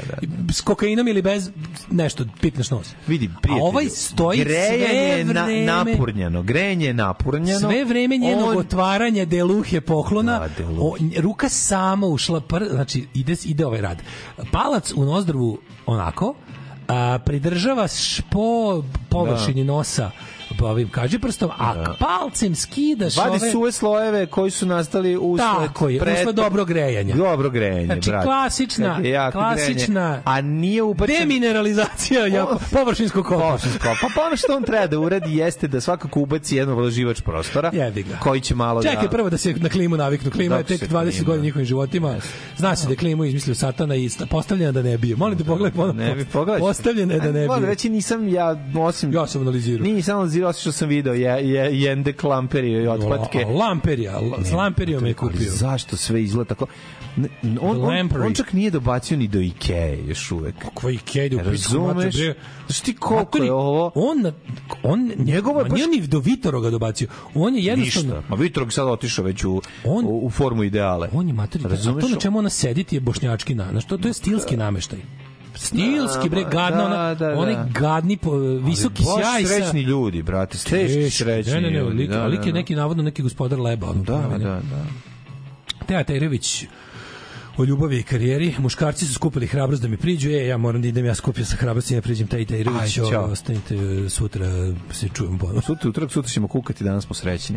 S kokainom ili bez, nešto, pitneš nos. Vidi, A prijatelju, ovaj stoji grejanje sve je na, vreme. napurnjeno, grejanje je napurnjeno. Sve vreme njenog On- otvaranja deluhe poklona, Da, deluhe. o, ruka sama ušla, pr, znači ide, ide ovaj rad. Palac u nozdrvu onako, a, pridržava špo površini nosa po ovim kažiprstom, a palcem skidaš Vadi ove... suve slojeve koji su nastali usled Tako je, usled dobrog grejanja. Dobro grejanje, Znači, brate. klasična- je jako klasična grejanje, a nije ubačen... Demineralizacija jako, površinskog kopa. Površinsko. Pa, pa ono što on treba da uradi jeste da svakako ubaci jedan ovlaživač prostora Jebi ga. koji će malo Čekaj, da... prvo da se na klimu naviknu. Klima je Dok se tek 20 klima. godina njihovim životima. Zna se da je klimu izmislio satana i sta- postavljena da ne bije. Molim te pogledaj ponovno. Ne bi pogledaj. Postavljena je da ne Moram bije. reći, nisam ja, osim... Ja sam analizirao. Nisam analizirao, osim što sam video je, je, jende klamperi i otplatke. A, Lamperija, la- s Lamperijom je Ali kupio. zašto sve izgleda tako? On, on, on čak nije dobacio ni do Ikea još uvek. Kakva Ikea ide u Razumeš? mater, bre. Znaš ti koliko je ovo? On, on, Njegovo je ma baš- nije ni do Vitoroga dobacio. On je jednostavno... Ništa. Ma Vitrog sad otišao već u, On- u, u formu ideale. On je mater, a to na čemu ona sedi ti je bošnjački na, to, to je stilski nameštaj. Stilski, bre, Da, gadno, da, da, da. onaj gadni, po, visoki Ali sjaj sa... srećni ljudi, brate, teški srećni Ne, ne, ne, lik, da, a lik je da, neki navodno neki gospodar leba. ono, Da, ne? da, da. Teja Terević o ljubavi i karijeri. Muškarci su skupili hrabrost da mi priđu. E, ja moram da idem, ja skupio sa hrabrosti da priđem Teji Terević. Aj, ćao. Ostanite, sutra se čujemo ponovno. Sutra, utorak, sutra ćemo kukati, danas smo srećni.